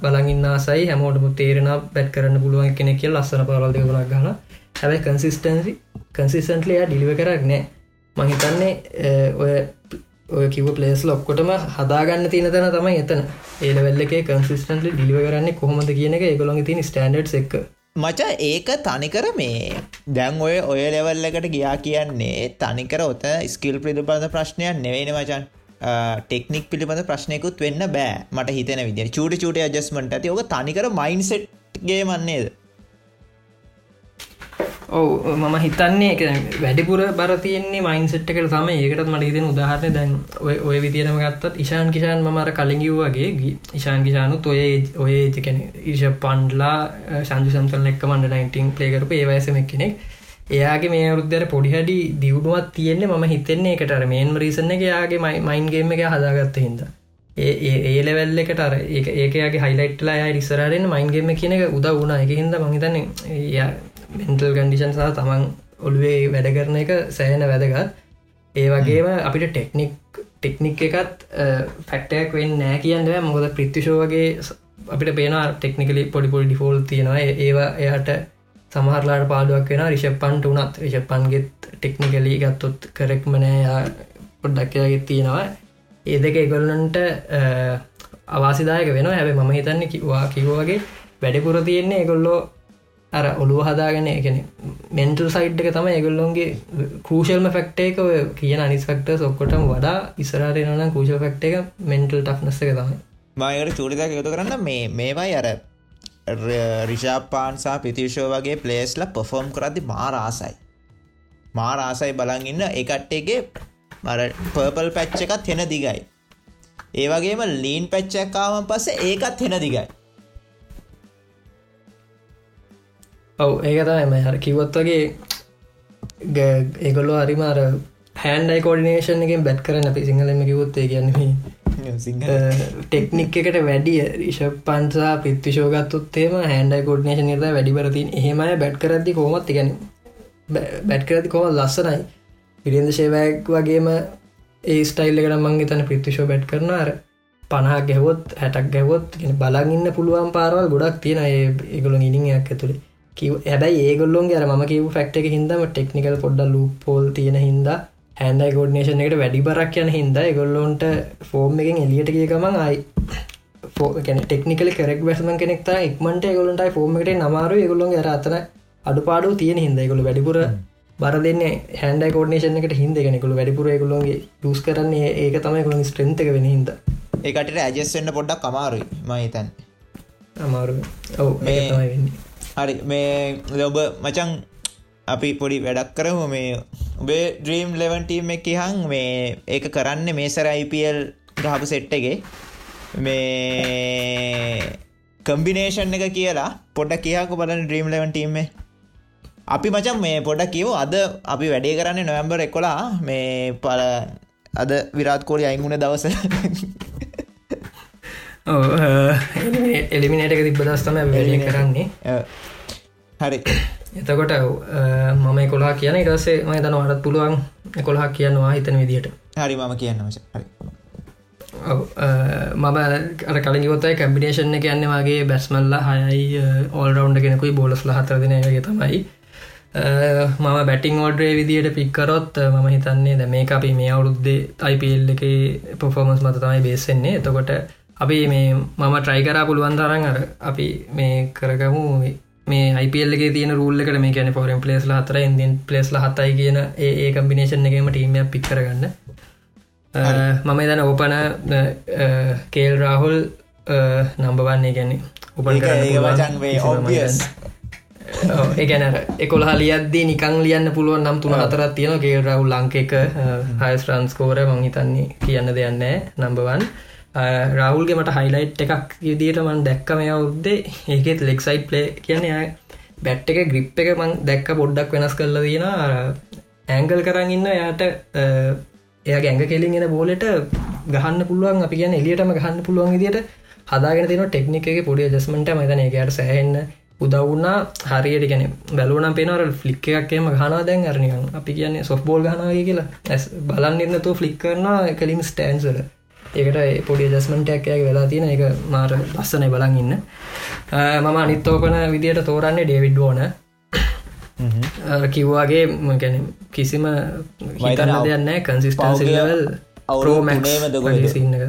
බලගින්න සයි හැමෝටම තේරෙන බැත් කරන්න පුළුවන් කෙනෙ කිය ලස්සන පරල් දෙකුණක් ගන්න හැබයි කන්සිස්ටන්සි කන්සිස්ටන්ටලයා ඩිලිව කරක් නෑ මහිතන්නේ ඔය ඔය කිව පලේස් ලොක්කොටම හදාගන්න තියන තැන තමයි එතන. ඒලවෙල්ල එක කන්සිස්ටන්ට ඩිලිව කරන්න කොහොමද කියන එක ඒගොළොන් තින ස්ටන්ඩ් එක් මච ඒක තනිකර මේ දැන් ඔය ඔය ලෙවල් එකට ගියා කියන්නේ තනිකර ඔත ස්කිල් පිළිබඳ ප්‍රශ්නයක් නෙවෙන මචන් ටෙක්නික් පිළිබඳ ප්‍රශ්නයකුත් වෙන්න බෑ. මට හිතන විදි චුට චුට ජස්මට ඇති. ඕක තනිකර මයින්සෙට්ගේ මන්නේද ඔව මම හිතන්නේ වැඩිපුර බර තියන්නේ මයින්සෙට්කට තම ඒකටත් මට හිතෙන උදාහරණය දැන් ඔය විදිරම ගත්තත් ඉශාන් කිෂාන් මර කලින්ගව්වගේ ඉශාන් කිෂානුත් ඔය ඔය කැන ඉශ පන්ඩලා සංජු සම්සල එක්ක මන්ඩ නයින්ටිං පලේකරපු ඒවසම කෙනෙක් එයාගේ මේ අවරුද්ධර පොඩිහඩි දියුණුවත් තියෙන්නේ මම හිතන්නේ එකට මේන් රීසන එක යාගේ මයින්ගේම එක හදාගත්ත හිද ඒ ඒ ලෙවල් එකට අර ඒ ඒකගේ හයිලයිට්ලා රිසරෙන් මයින්ගේම කියන එක උදා වුණා. එක හිද මහිතන්නේ මෙන්ටල් කන්ඩිෂන් සහ තමන් ඔළුවේ වැඩ කරන එක සෑහෙන වැදගත්. ඒ වගේම අපිට ටෙක්නික් ටෙක්නික් එකත් ෆැක්ටයක් වෙන් නෑ කියන්න මොකද ප්‍රිත්තිශෝ වගේ අපිට පේන ටෙක්නිකලි පොඩිපොල් ඩිෆෝල් තියෙනවා. ඒවා එයාට සමහරලාට පාඩුවක් වෙන රිෂප්පන්ට වනත් රිෂප්පන්ගෙත් ටෙක්නිකලී ගත්තොත් කරෙක්මනෑ පොඩ්ඩක්කයාගෙත් තියෙනවා. ඒ දෙක එගොල්ලන්ට අවාසිදායක වෙන හැබ මම හිතන්න කිවා කිව්වාගේ වැඩිපුර තියෙන්නේ එකොල්ලෝ අර ඔළුව හදාගෙන එකන මෙන්ටල් සයිට් එක තම ඒගොල්ලොන්ගේ කෘෂල්ම ෆක්ටේක කියන අනිස් ෆක්ට ඔක්කොටම වඩා ඉස්රාරයනන කෘෂ ෆක්ට එක මෙන්ටල් ටක්නස්ස එක තමයි. මයකට චූරිතක යුතු කරන්න. මේ මේවයි අර රිෂාපාන්සා පිතිශෝ වගේ පලේස්ල පොෆෝම් කරදි මාරාසයි මාරාසයි බලන් ඉන්න එකට්ටේගේ මර පර්පල් පැච්ච එකත් හෙන දිගයි. ඒ වගේම ලීන් පැච්චක්කාවන් පස්සේ ඒකත් හෙන දිගයි. ඔව් ඒක තමයි හර කිවොත් වගේ ඒගොල්ලෝ හරිමාර හැන්ඩයි කෝඩිනේෂන් එකෙන් බැත් කරන අපි සිංහලම කිවොත් ඒ කියන්නේ ටෙක්නික් එකට වැඩිය රිෂප් පන්සා පිත්තිශෝගත්තුත්තේම හැන්ඩයි කොඩ්නේෂන් නිර්ද වැඩිබරතින් එහෙමයි බැට් කරදදි කොමත් ගැන බැට් කරදි කොම ලස්සනයි. පිරිින්ද ශේවැක් වගේම ඒ ස්ටයිල් එකට මංගේ තන පිත්තිශෝ බැට් කරන අර පණහක් ගැහවොත් හැටක් ගැවොත් බලගන්න පුළුවන් පාරවල් ගොඩක් තියෙන ඒගොල ඉනිියක් ඇතුළේ කිව හැබයි ඒගොල්ලොන් අර ම කිව ෆක්ට එක හිදම ටෙක්නිකල් පොඩ්ඩ ලූ පෝල් තියෙන හින්දා හැන්ඩයි ගෝඩ්නේෂන් එකට වැඩි බරක් යන හින්දා එගොල්ලොන්ට ෆෝර්ම් එකෙන් එලියට කිය ගමන් අයි ටෙක්නිකල කරෙක් බැසම කෙනෙක්ත එක්මට ගොලන්ටයි ෆෝර්ම එකට නමාරු ගොල්ලොන් අර අතන අඩුපාඩු තියෙන හිද ගොල වැඩිපුර බර දෙන්න හැන්ඩ කෝඩනේෂන එකට හිද කෙනෙකුළු වැඩිපුර ගොලොන්ගේ යස් කරන්නේ ඒක තමයි ගොලන් ස්ට්‍රන්තක වෙන හිද ඒකට ඇජස්වෙන්න පොඩ්ඩක් කමාරුයි මහිතන් අමාරු ඔව මේ තමයි වෙන්නේ හරි මේ ලොබ මචන් අපි පොඩි වැඩක් කරමු. මේ උබේ ඩ්‍රීම් ලෙවන්ටීම් එක හං මේ ඒක කරන්න මේසර IPL ගහපු සෙට්ටගේ මේ කම්බිනේෂන් එක කියලා පොඩ්ඩ කියකු බලන්න ඩ්‍රීම් ලෙවන්ටීම් අපි මචන් මේ පොඩක් කිවෝ අද අපි වැඩේ කරන්නේ නොවම්බර් එක්කොලා මේ පල අද විරාත් කෝලි අයිගුණ දවස. එලිමිනේටක තිබ දස්තම වැඩ කරන්නේ. හරි. එතකොට මම කොලා කියන ඉටසේ ම තන වටත් පුළුවන් කොළහක් කියන්නවා හිතන විදිට හරි මම කියන්න මම අර කලින්ගොතයි කම්බිනේෂන් එක යන්න වගේ බැස්මල්ල හයයි ඕල් රවන්් කෙනෙකුයි බෝලස්ල හතරදිනගේ තමයි. මම බැටිං ෝඩ්‍රේ විදියට පික්කරොත් මම හිතන්නේ ද මේ අපි මේ අවුරුද්දේ අයිපල් එක පොෆෝමස් මත තමයි බේසෙන්නේ එතකොට අපි මේ මම ට්‍රයිකරා පුළුවන් තරන් අර අපි මේ කරගමු. මේ අයිපල්ලගේ තියන රුල්ලකට මේ කියන පොරම් පලේස්ල හතර ඉදින් පලේස්ල හතයි කියන ඒ කම්බිනේෂන් එකම ටීමයක් පික් කරගන්න. මම එදන ඕපන කේල් රාහුල් නම්බවන්නේ ගැන්නේ උපන් ඒගැන එකොලා ලියද්දී නිකං ලියන්න පුළුවන් නම් තුන අතරත් තියෙන ගේ රවුල් ලංක එක හයිස් ට්‍රන්ස්කෝර මංහිතන්නේ කියන්න දෙයන්නෑ නම්බවන් රවුල්ගේ මට හයිලයිට් එකක් විදිට මන් දැක්ක මේ අවුද්දේ ඒකෙත් ලෙක්සයිට් පලේ කියන බැට් එක ග්‍රිප් එක මං දැක්ක පොඩ්ඩක් වෙනස් කරල තියෙන ඇංගල් කරන්න ඉන්න යාට එය ගැඟ කෙලින්ගෙන බෝලට ගහන්න පුළුවන්. අපි කියන එලියටම ගහන්න පුළුවන් විදිට හදාගෙන තින ටෙක්නික එක පොඩිය ජස්මට මතන එකයට සෑහෙන්න උදවුන්නා හරියට ගැන බැලුවනම් පේනවර ෆ්ලික් එකක්කේම ගහනා දැන් අරනිකන් අපි කියන්නේ සොෆ් බෝල් ගහනාගේ කියලා. ඇස් බලන්නන්නතු ෆ්ලික් කරන කලින් ස්ටෑන්සල ඒකට පොඩි ජස්මටක්කයක් වෙලා තියෙන. එක මාර ලස්සනයි බලන් ඉන්න. මම අනිත්තෝපන විදියට තෝරන්නේ ඩේවිඩ් ඕන කිව්වාගේ ගැන කිසිම හිතන්න දෙයන්න කන්සිස්ටන්සිල්වල් අවරෝමැක්ම සින්න එක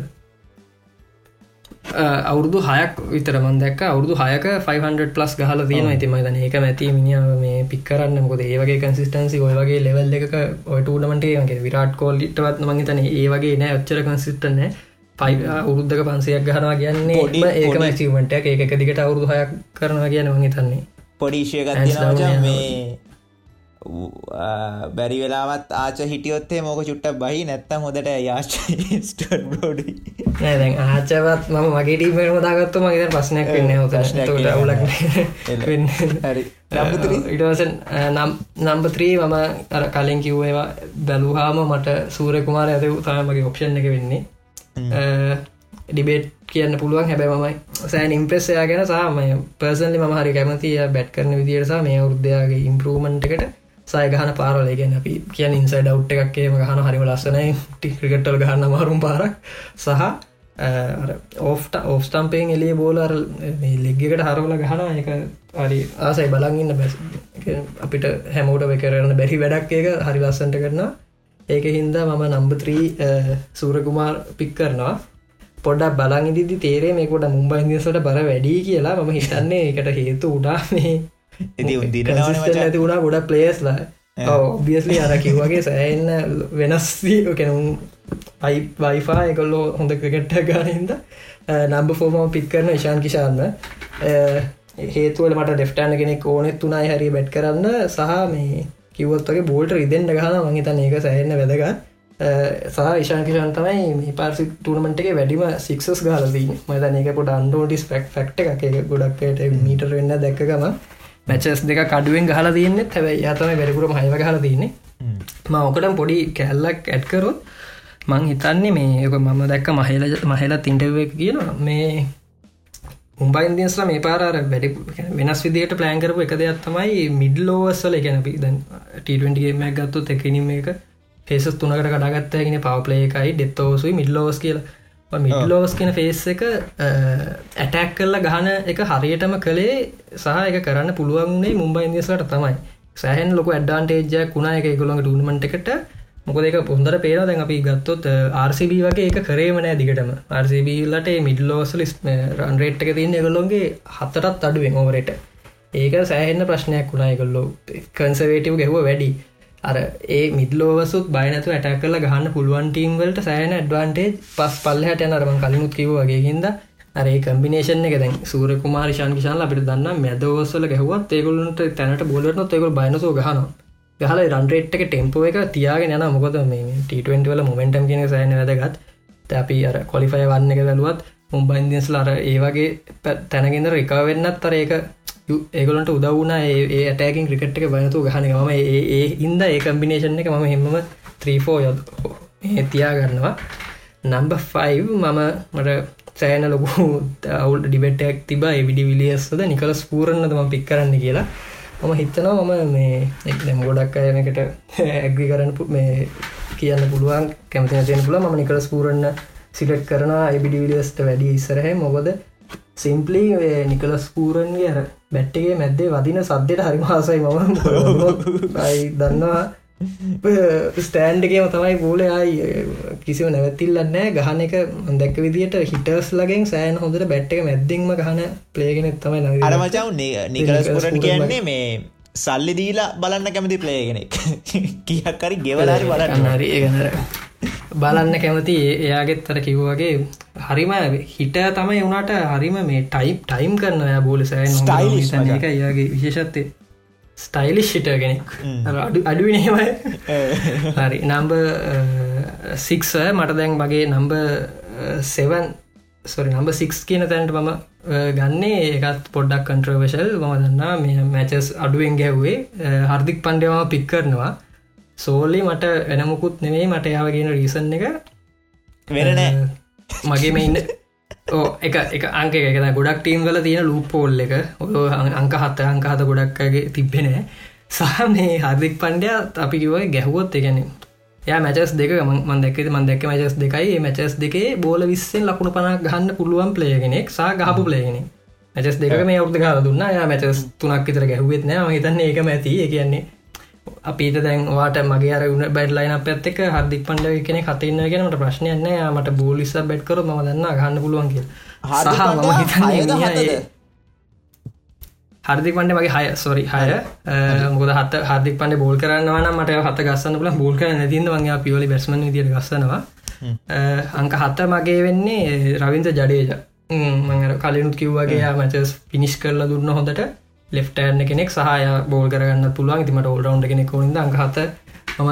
අවුරදු හයක් විතරමන් දැක් අවුරදු හයක 500 ප්ලස් ගහල තියෙන ඇතිම දන ඒක ඇති මිනිියාව මේ පික්කරන්න මොකද ඒවගේ කන්සිස්ටන්සි ඔයගේ ලෙවල් එක ඔයටූනමටගේ විරාට් කෝල්ලිටවත් මගේතන ඒ වගේ නෑ. ඔච්චර කන්සිස්ටනෑ පයි උරුද්ධක පන්සියක් ගහනවා කියන්නේ ඒකම සිීමට එක දිගට අවුරුදු හයක් කරනවා කියන මගේ තන්නේ පොඩිශයගත් මේ බැරි වෙලාවත් ආච හිටියොත්තේ මොක චුට්ට බහි නැත්තම් හොදට යාශ්ට බෝඩි දැන් ආචවත් මම මගේ ටීමට දාගත්තු මගේ ප්‍රශ්නයක් වෙන්න හොත අවුලක් ඉටවස නම්බත්‍රී මම අර කලින් කිව්වේවා බැලූහාම මට සූරය කුමාර ඇත තාමගේ ඔප්ෂන් එක වෙන්නේ. ඩිබේට් කියන්න පුළුවන්. හැබැ මයි සෑන් ඉම්ප්‍රෙස්සයා ගැන සාමය පර්සන්ලි ම හරි කැමතිය බැට් කරන විදිරසා මේ අවුද්ධයාගේ ඉම්පරූමන්ට් එකට සයගහන පාරල ගෙන අපි කියන ඉන්සයි ඩව් එකක්කේම ගහන හරිම ලස්සනයි. ටික්‍රිකට්ටල් ගහන්න මාරුම් පාරක්. සහ ඕෆ්ට ඕස්ටම්පයෙන් එලිය බෝලර් ලෙග්ගකට හරවල ගහන එක හරි ආසයි බලන්ඉන්න බැස් අපිට හැමෝට කරන්න බැරි වැඩක්. එක හරි ලස්සන්ට කරනවා. ඒක හින්දා මම නම්බත්‍රී සූරකුමාර් පික් කරනවා. පොඩක් බලංඉදිදි තේරේ මේකොට මුම්බයින්දසට බර වැඩි කියලා. මම හිතන්නේ එකට හේතු උඩා මේ ඇති වුණා ගොඩක් පලේස්ලා ඔබියස්ලි අර කිව්වගේ සෑන්න වෙනස්දී කෙනුම් වයිෆා එකොල්ලෝ හොඳ ක්‍රිකට්ට ගානහිද නම්බ ෆෝර්ම පික් කරන ඉශාන් කිෂාන්න හේතුවල මට ඩෙෆ්ටාන කෙනෙක් ඕනෙත් තුනායි හරි බැට් කරන්න සහ මේ කිවොත්ගේ බෝල්ට ඉදෙන්ට ගහන මහිතන ඒක සෑන්න වැදගත්. සහ ඉශාන්කිෂන් තමයි මේ පාර්සි ටනමටගේ වැඩිම සික්සස් ගාලදී මතන ඒක පොට අන්ඩෝටිස් ෆෙක්් ෆක්ට එකක. ගොඩක්ට මීටර් වෙන්න දැක්කම මැචස් දෙක කඩුවෙන් ගහල තියන්නෙත්. හැබයි යතම වැඩිපුරම හයව හල තියන්නේ. ම ඕකටම් පොඩි කැල්ලක් ඇඩ්කරොත් මං හිතන්නේ මේ යක මම දැක්ක මහල මහලා තින්ටව කියන මේ මුම්බයින්දියස්ලා මේ පාර වැඩි වෙනස් විදිට ප්ලෑන් කරපු එක දෙයක් තමයි මිඩ්ලෝවස්සල ගැනපි දැන් ටීටගේමක් ගත්තු එකනිම එක ෆේසස් තුනකට කඩාගත්තගෙන පවපලේ එකයි ඩෙත්තෝසුයි මිඩ්ලෝස් කියලා මිඩ්ලෝස් කියන ෆේස් එක ඇටැක් කල්ල ගහන එක හරියටම කළේ සහ එක කරන්න පුළුවන්න්නේ මුම්බයින්දියස්ලට තමයි. සෑහන් ලොක ඇඩ්ඩාන්ටේජයක් වුණා එක ගොළොඟ ඩුනමට එකට. මොකද එක පොන්දර පේර දැන් අපි ගත්තොත් RCB වගේ එක කරේමනෑ දිගටම. RCBලට මිඩලෝසලිස් රන්රේට් එක තින්න එකගොල්ලොන්ගේ හතරත් අඩුවෙන් ඕවරට ඒක සෑහෙන්න ප්‍රශ්නයක් වුණා එකගොල්ලෝ කන්සවේටව් ගැහුව වැඩි අර ඒ මිදලෝවසුත් බයනතු ඇටක් කල ගහන්න පුළුවන් ටීම්වලට සෑන ඩ්වාන්ටේජ් පස් පල්ලහට යන අරම කලිනුත් කිව වගේ හිද අරේ කම්බිනේෂන් එක දැන් සූර කුමාරිශාන් විශාල අපිට දන්න මැදවසල ගැහුවත් ඒගොලන්ට තැනට බොලනොත් ඒගොල් බයනසෝ ගහනවා. ගහල රන්රේට් එක ටෙම්පෝ එක තියාගෙන යන මොකද මේ ට20 වල මොමෙන්ටම් කියන සෑන වැදගත්. අපි අර කොලිෆය වන්න එක වැලුවත් මුම්බයින්දියස් ලර ඒ වගේ තැනගෙන්ද රිකාවෙන්නත් තර ඒක ඒගලට උදවුණ ඒ ඇටෑකින් ක්‍රිකට් එක බයනතු ගහන ම ඒ ඉන්ද ඒ කම්බිනේෂන් එක ම හෙම ත්‍රීෆෝ යොද තියා ගන්නවා නම්බ 5 මම මට සෑන ලොකු අවුල් ඩිබෙට්ටක් තිබ විඩි විලියස්ද නිකල ස්පූරන්නද ම පික් කරන්න කියලා. මම හිතනවා මම මේ එක්දැම් ගොඩක් අයමකට ඇග්‍රි කරන්න මේ කියන්න පුළුවන් කැමති තියෙන පුල ම නිකල ස්පූරන්න සිලට් කරන එබිඩි විඩියස්ට වැඩි ඉස්සරහ. මොකද සිම්පලි නිකල ස්පූරන්ගේ අර බැට්ටගේ මැද්දේ වදින සද්දයට හරි මාසයි මම දන්නවා. ස්ටෑන්්ඩගේම තමයි පූලේ අයි කිසිව නැවතිල්ලන්නෑ ගහන එක දැක් විදිට හිටස් ලගෙන් සෑන් හොඳට බැට්ක මැද්දිංම ගහන පලේගෙන තමයි නව අරමචව් නිකලස්පුරට කියන්නේ මේ සල්ලි දීලා බලන්න කැමති පලේගෙනෙක් කියක්කරි ගෙවලාරි බලන්න. හරි ඒගනර බලන්න කැමති එයාගෙත්තර කිව්වගේ හරිම හිට තමයි වුණට හරිම මේ ටයිප් ටයිම් කරන්න බෝල සෑන් ස්ටයිල් එක එයාගේ විශේෂත්තේ ස්ටයිලිශ්ිට කෙනෙක්. අඩු අඩුවනේමයි හරි නම්බ සික්ස මට දැන් මගේ number seven sorry number six කියන තැන්ට මම ගන්නේ ඒකත් පොඩ්ඩක් කන්ට්‍රවශල් මම දන්නා මේ මැචස් අඩුවෙන් ගැව්වේ හර්දික් පණ්ඩයම පික් කරනවා සෝලි මට එනමුකුත් නෙවෙයි මට යාවගෙන රීසන් එක වෙනනෑ මගේ මෙඉන්න ඕ එක එක අංක එක. ගොඩක් ටීම් වල තියෙන ලූපෝල් එක. ඔ අංක හත්ත අංක හත ගොඩක්ගේ තිබෙනෑ සහ මේ හදික් පණ්ඩය අපි කිවයි ගැහුවොත් එකන ය මචස් දෙක මන් දැක්කෙද මන් දැක්ක මචස් දෙකයි. මචස් දෙකේ බෝල විස්සෙන් ලකුණු පනක් ගහන්න පුළුවන් පලේගෙනෙක් සා ගහපු පලේගෙන මචස් දෙක මේ අවුද ගල දුන්න. ය මචස් තුනක් විතර ගැහුවෙත් නෑ. හිතන්න ඒක ඇති. කියන්නේ අපිට දැන් වාට මගේ අර උන බැඩ්ලයින පැත්තක හදික් පණ්ඩ කෙන කතන්න ගෙනට ප්‍රශ්නයන්න මට බෝලිස බැට්කර ම දන්න ගන්න පුළුවන් කිය හර්දික් පන්ඩ මගේ හය සොරි හය. මුද හත් හර්දික් පන්ඩ බෝල් කරන්නවන මට හත ගස්සන්න පුල බෝල් කර නැතිද වගේ පියෝලි බැස්මන විදිර ගස්සනවා. අංක හත්ත මගේ වෙන්නේ රවින්ද ජඩේජ. මඟ කලිනුත් කිව්වගේ මචස් පිනිිෂ් කරලා දුන්න හොඳට ලෙෆ්ටර්න කෙනෙක් සහය බෝල් කරගන්න පුළුවන්. තිමට ඔල්ඩවන්් කෙනෙක් ොද අහත මම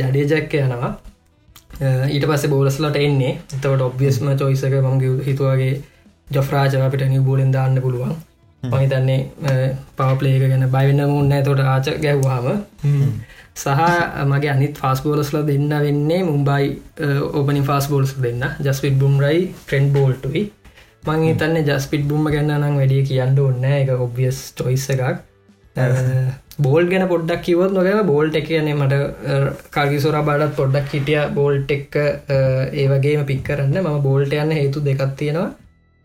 ජඩේ ජැක්ක යනවා. ඊට පස්ස බෝලස්ලට එන්නේ. එතවට ඔබ්ියස්ම චොයිසක මගේ හිතුවගේ ජොෆ්රාජ අපිට නිව බෝලෙන් දාන්න පුළුවන්. පහිතන්නේ පවපලේක ගැන බයිවෙන්න මුන්න තොට ආච ගැව්වාම සහ මගේ අනිත් ෆස් බෝලස්ල දෙන්න වෙන්නේ මුම්බයි ඕපනි ෆස් බෝල්ස් දෙන්න. ජස්විට බුම්රයි ට්‍රෙන්ඩ් බෝල්ටුයි මං හිතන්න ජස්පිට් බුම්ම ගැන්න නම් වැඩිය කියන්න ඕන්න එක ඔබියස් ටොයිස් එකක්. බෝල් ගැන පොඩ්ඩක් කිවත් නොකම බෝල්ට එක යනේ මට කාගිසොර බාඩත් පොඩ්ඩක් හිටිය බෝල්ට එක් ඒ වගේම පික් කරන්න. ම බෝල්ට යන්න හේතු දෙකක් තියෙනවා.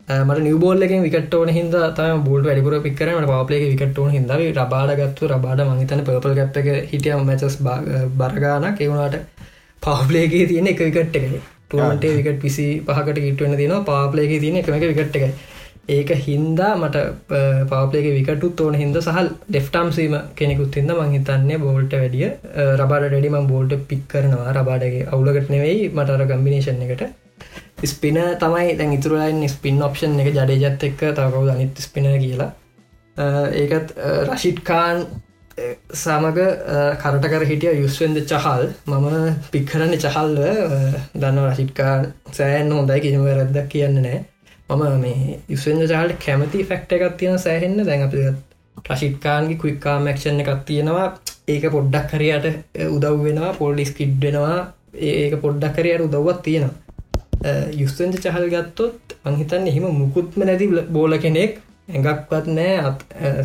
මට නිවබෝල්ලකින් විකටෝන හිද තම බෝල් වැඩිපුර පික්කරන පාපලේ විකටෝන හිදව රබාඩ ගත්තු රබාඩ මහිතන පපල් ගැප් එක හිටිය මැචස් බරගානක් එවුණට පවපලේගේ තියෙන එක විකට් එකයි ටුවන්ටේ විකට පිසි පහකට ඉටවන්න තින පාපලයක තියන එකමක විකට් එකයි. ඒක හින්දා මට පාපලේක විකටුත් ඕන හිද සහල් ඩෙෆ්ටම් සීම කෙනෙකුත් හිද මං හිතන්නේ බෝල්ට වැඩිය රබාඩ ඩඩිම බෝල්ට පික් කරනවා. රබාඩගේ අවුලකට නෙවෙයි මටර කම්බිනේෂන් එකට. ස්පින තමයි දැන් ඉතුරලයින් ස්පින් ඔප්ෂන් එක ජඩේජත් එක්ක. තවකවු අනිත් ස්පින කියලා. ඒකත් රශිට්කාන් සමග කරට කර හිටිය යුස්වෙන්ද චහල් මම පික්කරන්න චහල්ව දන්න රශිට්කා සෑන් හොඳයි කිසිම රැද්දක් කියන්න නෑ. මම මේ යුස්වෙන්ද චහල්ට කැමති ෆෙක්ට එකක් තියෙන සෑහෙන්න. දැන් අපි රශිට්කාන්ගේ කුයික්කා මැක්ෂණ එකක් තියෙනවා. ඒක පොඩ්ඩක් හරියට උදව් වෙනවා පොල්ඩිස් කිඩ්ඩෙනවා ඒක පොඩ්ඩක් කරයට උදව්වත් තියෙනවා. යුස්තන්ජ චහල් ගත්තොත් අංහිතන්න එහෙම මුකුත්ම නැති බෝල කෙනෙක් ඇඟක්වත් නෑ.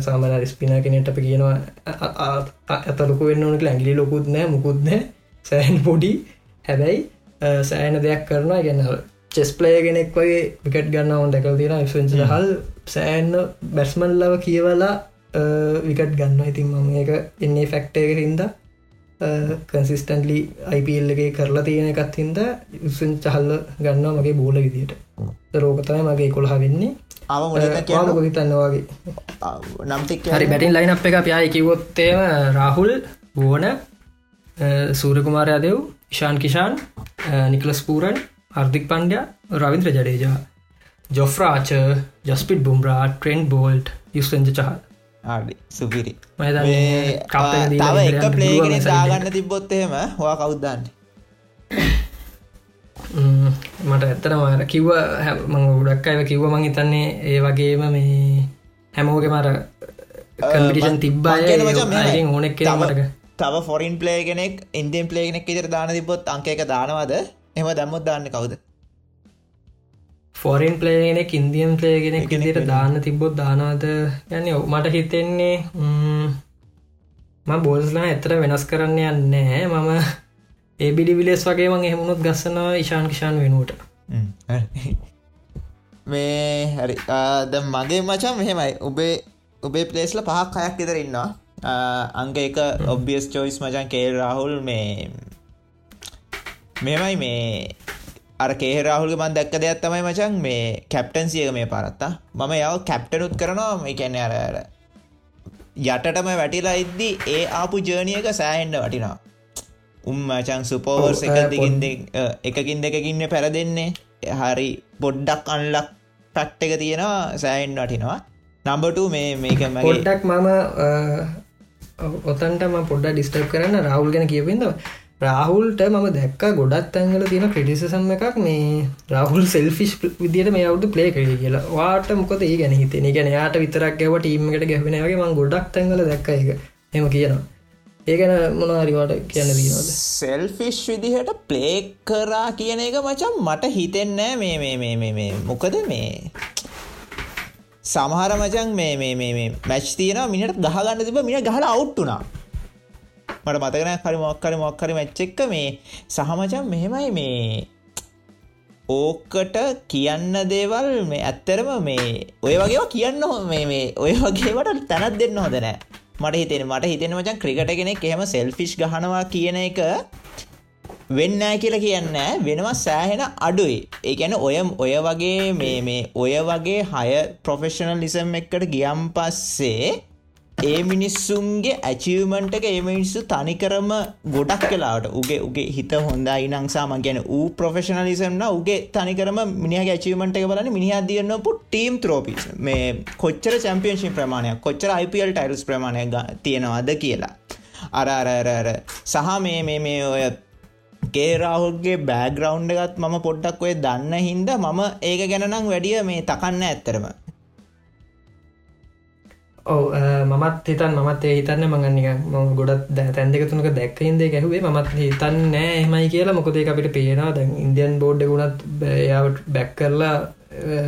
සාමන රිස්පින කෙනෙට අප කියනවා ඇතලොක වෙන්න ඕනක ඇගිලි ලොකුත් නෑ මුකුත් නෑ. සෑන් පොඩි. හැබැයි සෑන දෙයක් කරනවා. ගැන චෙස් ප්ලය කෙනෙක් වගේ විකට් ගන්න ඔවන් දැකල් තියෙන ෆෙන්ච හල් සෑන්න බැස්මන් ලව කියවලා විකට් ගන්න ඉතින් මම ඒක එන්නේ ෆැක්ටයක හින්ද කන්සිස්ටන්ලි අයිපල් එක කරලා තියෙන එකත් හින්ද යුසන් චහල්ල ගන්න මගේ බෝල විදියට. රෝගතය මගේ කොළහ වෙන්නේ. හිතන්නවාගේ නම්තික් හරි බැටින් ලයින් අප එක ප්යාය කිවොත්තේම රාහුල් බෝන සූරකුමාරයා දෙව් Ishan Kishan Nicholas Pooran Hardik Pandya Ravindra Jadeja Jofra Archer Jasprit Bumrah Trent Boult යුස්ටන්ජ Chahal ආඩි සුපිරි. තව එක ප්ලේගෙන දාගන්න තිබ්බොත් එහෙම හවා කවුද්දන්න මට ඇත්තනම කිව්ව මං ගොඩක් අය කිව්ව මං හිතන්නේ ඒ වගේම මේ හැමෝගෙ මර කම්පිටිෂන් තිබ්බාය ඕනෙක් කෙනමටක තව ෆොරින් ප්ලේ කෙනෙක් ඉන්දියන් ප්ලේගෙනෙක් ඉදිර දාන තිබොත් අංක එක දානවද? එම දම්මුත් දාන්න කවුද ෆොරෙන් ප්ලේගෙනෙක් ඉන්දියන් ප්ලේගෙනෙක් ඉදිට දාන්න තිබොත් දානවාද? යන්න මට හිතෙන්නේ ම බෝල්ස්ලා ඇතර වෙනස් කරන්න යන්නෑ මම ඒබිඩි විලෙස් වගේ මං එහෙමුණුත් ගස්සනවා ඉශාන් කිෂාන් වෙනුවට. මේ හරි. ද මගේ මචම් මෙහෙමයි. ඔබේ ඔබේ පලේස්ල පහක් අයක් ඉදර ඉන්නවා. අංක එක ඔබ්බියස් චෝයිස් මචන් කේල් රාහුල් මේ මෙමයි මේ අර කේරාහුල්ග මන් දැක්ක දෙයක් තමයි මචන් මේ කැප්ටන්සියක මේ පරත්තා. මම යව කැප්ටනුත් කරනවා. මේ කැන්න අර යටටම වැටිලා ඉද්දි ඒ ආපු ජර්නියක සෑහෙන්ඩ වටිනා උම් මචන් සුපෝවර්ස් එක දිගින් එකකින් දෙකකින්න පැර දෙන්නේ. හරි බොඩ්ඩක් අන්ලක් පට් එක තියෙනවා. සෑහෙන් වටිනවා. නම්බට මේ මේක පොඩ්ඩක් මම ඔතන්ටම පොඩ්ඩ ඩිස්ටප් කරන්න. රවුල් ගැන කියවෙද රාහුල්ට මම දැක්ක ගොඩත් ඇංගල තියෙන ක්‍රටිසසම් එකක් මේ රාහුල් සෙල්ෆිස් විදිට මේ අවුදු ප්ලේ කර කියලා. වාට මොකද ඒ ගැන හිතේ ගැන යාට විතරක් ගැව ටීමට ගැවෙනගේ ම ගොඩක් ඇංගල දැක්ක එක එම කියනවා. ඒගැන මොනවාරිවාට කියන්න දීනවද සෙල්ෆිෂ් විදිහට ප්ලේ කරා කියන එක මචන් මට හිතෙන්නෑ මේ මේ මේ මේ මේ. මොකද මේ? සමහර මචන් මේ මේ මේ මැච් තියෙන මිනිට ගහගන්න තිබ මිට ගහල අවුට්ටුනා මට මතකන හරි මොක්කරි මොක්කරි මච්චෙක්ක මේ සහමචන් මෙහෙමයි මේ ඕකට කියන්න දේවල් මේ ඇත්තරම මේ ඔය වගේ කියන්න හො මේ මේ ඔය වගේට තැනත් දෙන්න හොදනෑ මට හිතෙන මට හිතෙන මචන් ක්‍රිකට කෙනෙක් එහෙම සෙල්ෆිෂ් ගහනවා කියන එක වෙන්න කියල කියන්න වෙනවා සෑහෙන අඩුයි. ඒකැන ඔය ඔය වගේ මේ මේ ඔය වගේ හය ප්‍රොෆෙෂනල් ලිසම් එක්කට ගියම් පස්සේ ඒ මිනිස්සුන්ගේ ඇචිවමන්ට එක ඒ මිනිස්සු තනිකරම ගොඩක් කලාට උගේ උගේ හිත හොඳයි නංසාම ගැන ඌ ප්‍රොෆෙෂනලිසම්න උගේ තනිකරම මිනිහගේ ඇචිවමට එක බලන මිනිහ දියන්නපු ටීම් ත්‍රෝපිස් මේ කොච්චර චැම්පියන්ශි ප්‍රමාණයක් කොච්චර IPL ටයිල්ස් ප්‍රමාණය තියෙනවාද කියලා. අර අරරර සහ මේ මේ මේ ඔය කේරාහුල්ගේ බෑග්‍රවන්් එකත් මම පොඩ්ඩක් ඔය දන්න හින්ද මම ඒක ගැනනම් වැඩිය මේ තකන්න ඇත්තරම ඔව මමත් හිතන් මත් ඒ හිතන්න මගනික ම ගොඩත් තැන් දෙක තුනක දැක්කහින්දේ ගැහුවේ මත් හිතන් නෑ එමයි කියලා. මොකදේ අපිට පේනවා. දැන් ඉන්දියන් බෝඩ් ගුණත් යාවට බැක් කරලා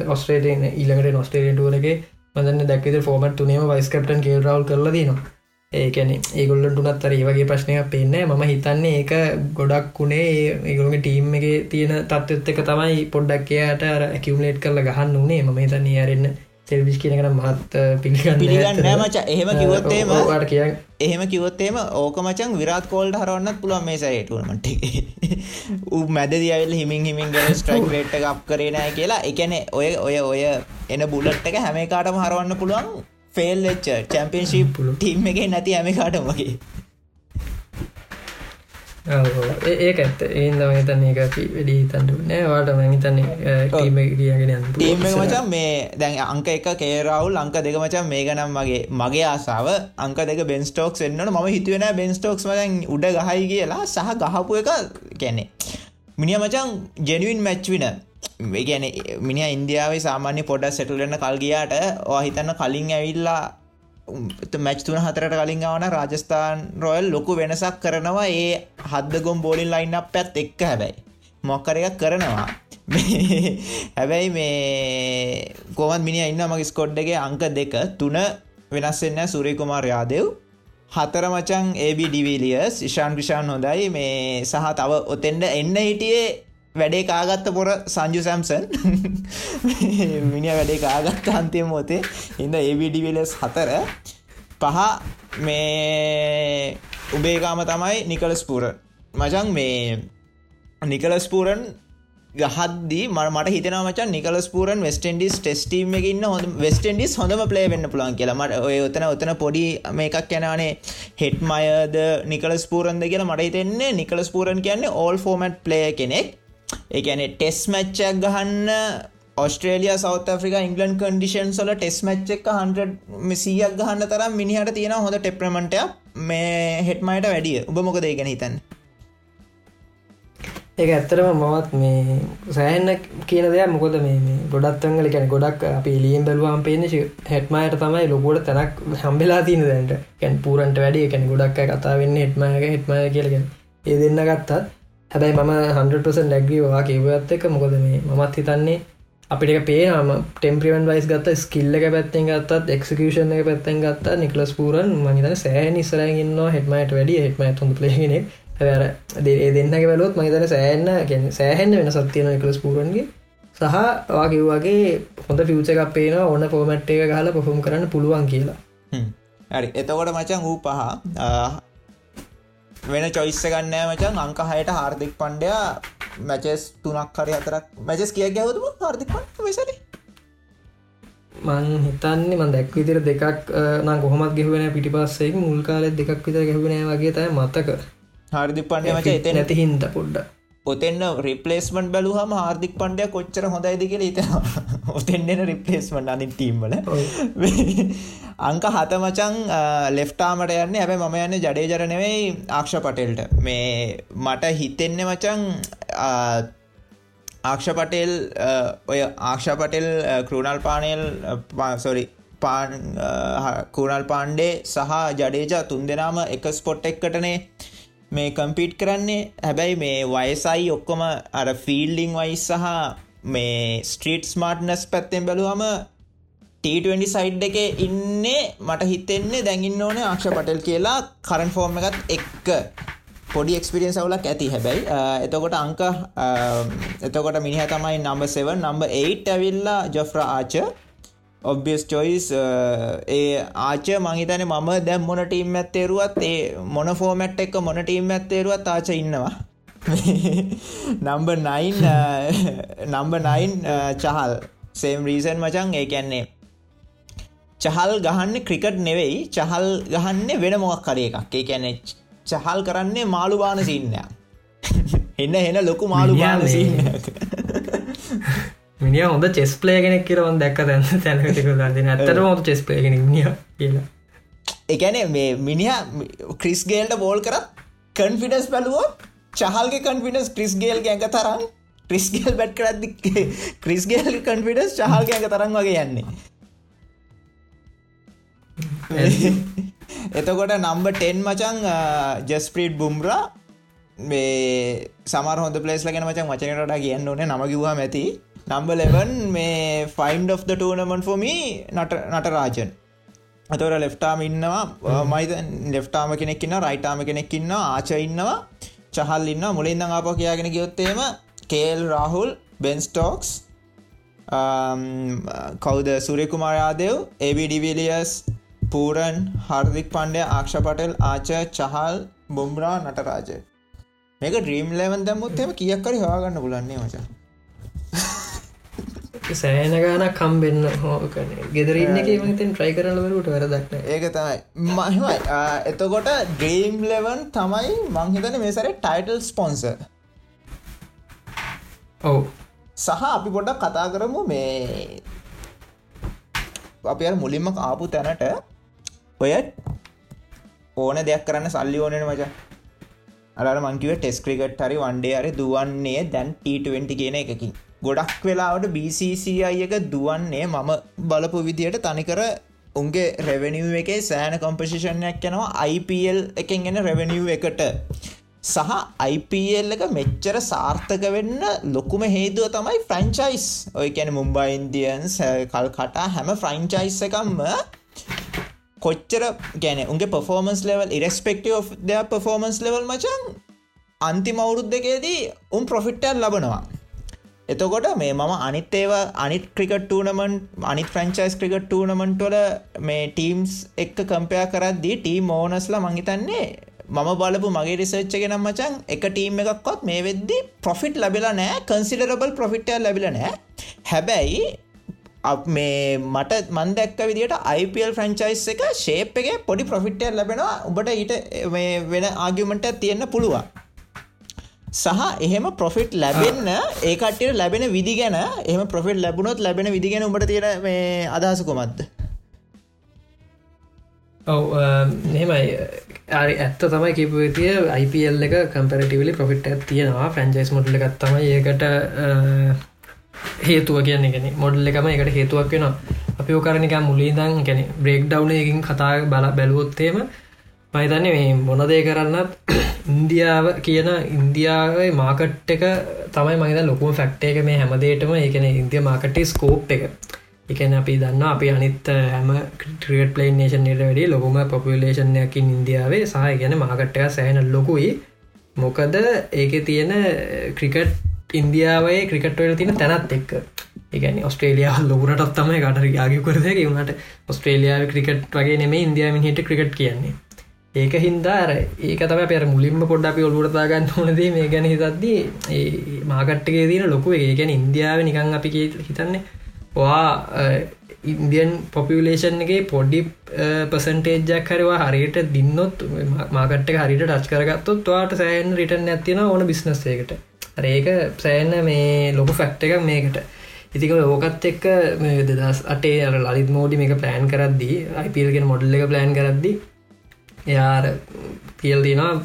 ඔස්ට්‍රේටන ඊළඟට නොස්ටේටුවලගේ මදන්න දැක්කද ෆෝමට තුනේම වයිස්කප්ටන් කේල් රවල් කරලා දනවා ඒකැන ඒගොල්ලට උනත් අර ඒවගේ ප්‍රශ්නයක් පේන්නේ මම හිතන්නේ ඒක ගොඩක් වුණේ ඒගොලගේ ටීම් එක තියෙන තත්ත්ත් එක තමයි පොඩ්ඩක් එයාට අර ඇකිවලේට් කරලා ගහන්න උනේ. ම හිතන්නේ අරන්න සෙල්විස් කියනකට මහත් පිළිගන්න පිළිගන්න මච. එහෙම කිවොත්තේම ට කිය එහෙම කිවොත්තේම ඕක මචන් විරාත් කෝල්ට හරවන්නත් පුළුවන් මේ සෑටුවමට ඌ මැද දියවෙල් හිමින් හිමින් ගල ස්ට්‍රයික් රේට් එකක් කරේනෑ කියලා. එකන ඔය ඔය ඔය එන බුලට් එක හැම කාටම හරවන්න පුළුවන්. ෆෙල් එච්ච චැම්පියන්ශිප් ටීම් එක නැති හැම කාටම වගේ ඒක ඇත්ත. ඒන්ද හිතන්න එක වැඩි හිතන්ට නෑ. වාට හිතන්නේ ටීම කියගෙන ටීම මචන් මේ දැන් අංක එක කේරවුල් අංක දෙක මචන් මේ ගනම් මගේ මගේ ආසාාව. අංක දෙක බෙන්ස්ටෝක්ස් එන්නට ම හිතුවෙන බෙන්ස්ටෝක්ස් මදැන් උඩ ගහයි කියලා සහ ගහපු එක කැනෙ මිනි මචන් ජෙනුවන් මැච්වින ගැන මිනි ඉන්දියාව සාමාන්‍ය පොඩ සෙටුලන්න කල්ගයාට හිතන්න කලින් ඇවිල්ලා මැච් තුන හතරට කලින් ආවන රාජස්ථාන් රොයල් ලොකු වෙනසක් කරනවා. ඒ හද්දගොම් බෝලින් ලයින් අප ඇත් එක්ක හැබැයි. මොක්කර එකක් කරනවා. හැබැයි මේ කොමත් මිනි ඉන්න මගේ ස්කොඩ්ඩගේ අංක දෙක. තුන වෙනස්සෙන්න සුරේකුමාර් යාදෙව්. හතර මචන් ඒබ ඩිවිලියස් ඉශාන් විෂාන් හොඳයි. මේ සහ තව ඔතෙන්ට එන්න හිටියේ වැඩේ කාගත්ත පොර සංජු සැම්සන්. මිනි වැඩේ කාගත්ත අන්තිය මොතේ ඉඳ ඒබිඩිවිලස් හතර. පහ මේ උබේකාම තමයි නිකලස් පුර මචන් මේ නිකලස් පූරන් ගහද්දී මට හිතන මචන් නිකලස් පූරන් වෙස්ටන්ඩිස් ටෙස්ටීම එකන්න හොඳ වෙස්ටන්ඩිස් හොඳම ප්ලේ වෙන්න පුලන් කියලා. මට ඔය ඔතන ඔතන පොඩි මේකක් යනනේ හෙට්මයද නිකලස් පූරන්ද කියලා මට හිතෙන්නේ නිකලස් පූරන් කියන්නේ ඕල් ෆෝමට් ප්ලේ කෙනෙක්. ඒඇන ටෙස් මච්චක් ගහන්න Australia South Africa England condition සොල test match එක හන්ඩ මිසියක් ගහන්න තරම් මිනිහට තියෙන හොඳ ටෙප්‍රමටය මේ හෙට්මයට වැඩිය. උබ මොකද ඒගෙන හිතන්න? ඒ ඇත්තරම මවත් මේ සෑහන්න කියන දෙයක්. මොකොද මේ ගොඩත්වංගල කැන ගොඩක් අපි ලියම් බැලවාම් පේන හෙට්මයට තමයි ලොකොට තැනක් හම්බෙලා තින දැන්ට. කැන් පූරන්ට වැඩිය. කැන ගොඩක් කතා වෙන්න හෙට්මයක හෙට්මය කියලගෙන ඒ දෙන්න ගත්තත් හැබැයි මම හන්ඩස නැග්ගවා කිවඇත් එක මොකොද මේ මමත් හිතන්නේ අපිට පේනම ටෙම්ප්‍රිවන් වයිස් ගත්ත ස්කිල්ල එක පැත්තෙන් ගත්තත් එක්කෂන් එක පැත්තෙන් ගත්ත නිකලස් පූරන් මහිතන සෑ නිසරගන්න හෙටමට වැඩිය හෙටම තුොඳ පලේගෙන ඇර ඒ දෙන්නක වැලොත් මහිතන සෑන්න ගැන සෑහෙන්න වෙන සත්තියන එකලස් පූරන්ගේ සහ වාකිව්වාගේ හොඳ ෆියච එකක් පේන ඕන්න පෝමට් එක ගහල පොහොම් කරන්න පුළුවන් කියලා. හරි. එතකොට මචන් වූ පහ. වෙන චොයිස්ස ගන්නෑ මචන් අංක හයට හාර්දික් පණ්ඩයා මැචස් තුනක් හරි අතරක් මැචස් කිය ගැවතුම හාර්දික් පට වෙසට මං හිතන්නේ මන් දැක් විදිර දෙකක් නම් කොහොමත් ගෙවෙන පිටිපස්සේ මුල් කාලෙත් දෙකක් විතර ගැහුණේ වගේ තයි මතක. හාර්දික් පණ්ඩ මච එත නැති හින්ද පොඩ්ඩ ඔතෙන්න රිපලේස්මන් බැලුහම හාර්දික් පණ්ඩය කොච්චර හොඳයිද කියල හිතනවා. ඔතෙන්න්න රිපලේස්මන් අනින් ටීම්වල අංක හත මචන් ලෙෆ්ටාමට යන්න. ඇබ මම යන්න ජඩේ ජරනවෙයි ආක්ෂ පටෙල්ට. මේ මට හිතෙන්න මචන් ආක්ෂ පටෙල් ඔය ආක්ෂ පටෙල් කෘණල් පානයල් සොරි පාන් කුණල් පාන්්ඩේ සහ ජඩේජා තුන් දෙනාම එක ස්පොට් එක්කටනේ මේ කම්පිට් කරන්නේ. හැබැයි මේ වයසයි ඔක්කොම අර ෆිල්ඩිං වයිස් සහ මේ ස්ට්‍රීට් ස්මාර්ට්නස් පැත්තෙන් බැලුවම ට20 සයිඩ් එක ඉන්නේ මට හිතෙන්නේ දැඟින්න ඕන ආක්ෂ පටල් කියලා කරන් ෆෝර්ම් එකත් එක්ක. පොඩි එක්ස්පිරියන් සවලක් ඇති හැබැයි. එතකොට අංක එතකොට මිනිහ තමයි නම්බ 7 නම්බ 8 ඇවිල්ලා ජොෆ්‍ර ආච ඔබ්ියස් චොයිස් ඒ ආච මහිතන මම දැම් මොන ටීම් ඇත්තේරුවත් ඒ මොන ෆෝමැට් එක මොන ටීම් ඇත්තේරුවත් ආච ඉන්නවා. Number 9 number 9 Chahal same reason මචන් ඒ කැන්නේ චහල් ගහන්න ක්‍රිකට් නෙවෙයි චහල් ගහන්න වෙන මොක් කරේ එකක්. ඒ කැනෙ චහල් කරන්නේ මාළු බාන සින්නයක් එන්න එන ලොකු මාළු බාන සින්නයක් මිනිිය හොඳ චෙස් පලේ කෙනෙක් කියරවන් දැක්ක තැන්න තැනකතික දන්න ඇතර හොඳ චෙස් පලගෙන මිය කියලා. එකන මේ මිනිහ ක්‍රිස්ගේල්ට බෝල් කරත් කන්ෆිඩස් බැලුවෝ චහල්ගේ කන්ෆිඩස් ක්‍රිස්ගේල් ගැඟ තරම් ක්‍රිස්ගේල් බැට් කරදදි ක්‍රිස්ගේල් කන්ෆිඩස් චහල් ගැඟ තරම් වගේ යන්නේ. එතකොට නම්බ ටෙන් මචන් ජස්ප්‍රීට් බුම්රා මේ සමර හොඳ පලේස් ලගෙන මචන් වචනට කියන්න ඕන නමකිවා ඇති නම්බලෙවන් මේ ෆයින්ඩ of the ටනමන් ෆොමි නට නටරාජන්. අතවර ලෙෆ්ටාම ඉන්නවා මයිත ලෙෆ්ටාම කෙනෙක්න්න රයිටාම කෙනෙක්කින්න ආච ඉන්නවා චහල් ඉන්න මුලින්ද ආප කියයාගෙන ගයොත්තේම කේල් රාහුල් බෙන්ස්ටෝක්ස් කෞද සුරෙකුමාරයාදෙව් ඒබිඩිවිලියස් පූරන් හර්දික් පණ්ඩය ආක්ෂ පටල් ආච චහල් බොම්රා නටරාජ මේක ඩ්‍රීම් ලෙවන් දැම්මුත් එම කියක්කරි හවාගන්න පුලන්නේ මචා සෑන ගාන කම්බෙන්න්න හෝකන ගෙදරන්න කියමතෙන් ට්‍රයි කරනවරුට වැරදක්න ඒක තමයි. මහිමයි එතකොට ඩ්‍රීම් ලෙවන් තමයි මංහිතන මේසර ටයිටල් ස්පොන්ස ඔවු. සහ අපි පොඩක් කතා කරමු මේ අපි මුලින්ම ආපු තැනට ඔය ඕන දෙයක් කරන්න සල්ලි ඕනෙන මචා. අර මංකිව ටෙස් ක්‍රිකට් හරි වන්ඩේ අරි දුවන්නේ දැන් ට20 කියන එකකින් ගොඩක් වෙලාවට BCCI එක දුවන්නේ මම. බලපු විදියට තනිකර උන්ගේ රෙවනිව් එකේ සෑන කොම්පසිෂණයක් යනවා IPL එකෙන් එන රෙවනිව් එකට. සහ IPL එක මෙච්චර සාර්ථක වෙන්න ලොකුම හේදුව තමයි ෆ්‍රංචයිස් ඔය කැන මුම්බයි ඉන්දියන්ස් කල් කටා හැම ෆ්‍රංචයිස් එකම්ම කොච්චර ගැන උගේ පෆෝමන්ස් ලෙවල් ඉරස්පෙක්ටව දෙ පෆෝමන්ස් ලෙවල් මචන් අන්තිම අවුරුද් දෙකේදී උන් ප්‍රොෆිට්ටල් ලබනවා. එතකොට මේ මම අනිත් ඒවා අනිත් ක්‍රිකට ටූනමන් අනිත් ෆ්‍රංචයිස් ක්‍රිකට ටූනමන්ටොල මේ ටීම්ස් එක්ක කම්පයා කරද්දී ටීම් ඕනස්ලා මංහිතන්නේ මම බලපු මගේ රිසර්ච්ච ගෙනම් මචන් එක ටීම් එකක්වත් මේ වෙද්දි ප්‍රොෆිට් ලබිලා නෑ කන්සිඩරබල් ප්‍රොෆිට්ටල් ලැබිල නෑ හැබැයි මේ මට මන්දැක්ක විදිට IPල් ෆ්‍රංචයිස් එක ශේප් එක පොඩි ප්‍රොෆිට්ටල් ලැබෙනවා. උබට ඊට වෙන ආගිමට තියෙන්න්න පුළුවන්. සහ එහෙම ප්‍රොෆිට් ලැබෙන්න ඒකටට ලැබෙන විදි ගැන එහම ප්‍රොෆිට් ලැබුණොත් ලැබෙන විදිගෙන උඹට තියෙන මේ අදහසකොමත්ද ඔව නෙමයි අරි ඇත්ත තමයි කිපතිය IPL එක කම්පරටිවලි ප්‍රොෆිට් තියෙනවා. ෆ්‍රන්ජයිස් මොඩල එකත්තම ඒකට හේතුව කියන්න. ගෙන මොඩල් එකම එකට හේතුවක් වෙනවා. අපි ඕකරනික මුලිදං ගැන බ්‍රේක් ඩව්න එකින් කතා බල බැලුවොත්තේම මහිතන්නේ මේ මොනදේ කරන්නත් ඉන්දියාව කියන ඉන්දියාවේ මාකට් එක තමයි මහිත ලොකුම ෆැක්ට එක. මේ හැමදේටම ඒකන ඉන්දිය මාකටේ ස්කෝප් එක. එකන අපි දන්න අපි අනිත් හැම ක්‍රියට පලේන් නේෂන්යට වැඩි ලොකුම පොපිලේෂන්යකින් ඉන්දියාවේ. සහ ගැන මාකට්ටක සෑන ලොකුයි. මොකද ඒක තියෙන ක්‍රිකට් ඉන්දියාවේ ක්‍රිකට්වල තින තැනත් එක්ක. එකන ඔස්ට්‍රේලියාව ලොකුරටත් තමයි කට යාගි කරදක වුණට ඔස්ට්‍රේලියාව ක්‍රිකට් වගේ නෙම ඉන්දයාමින් හිට ක්‍රිකට් කියන්නේ. ඒක හින්දාර ඒක තම පෙර මුලින්ම පොඩ්ඩ අපි ඔලුවරතාගන්න ඕනදේ මේ ගැන හිතද්දී ඒ මාකට්ටගේ දීන ලොකු ඒගැන ඉන්දියාව නිකං අපි හිතන්නේ වා ඉන්දියන් පොපිලේෂන්ගේ පොඩ්ඩි පසන්ටේජ්ජක් කරවා හරියට දින්නොත් මාකට්ට හරිට ටච් කරගත්තොත් වාට සෑන් රිටන් ඇතින ඕන බිස්නස්සේකට රේක සෑන්න මේ ලොකු ෆැක්ට එකක් මේකට. ඉතික ඕකත් එක්ක දෙදස් අටේ අර ලරිත් මෝඩි මේක ප්ලෑන් කරද්දී අයිපල්ගෙන මොඩල්ල එක ප්ලෑන් කරද්දී එයාර කියල් දිනවා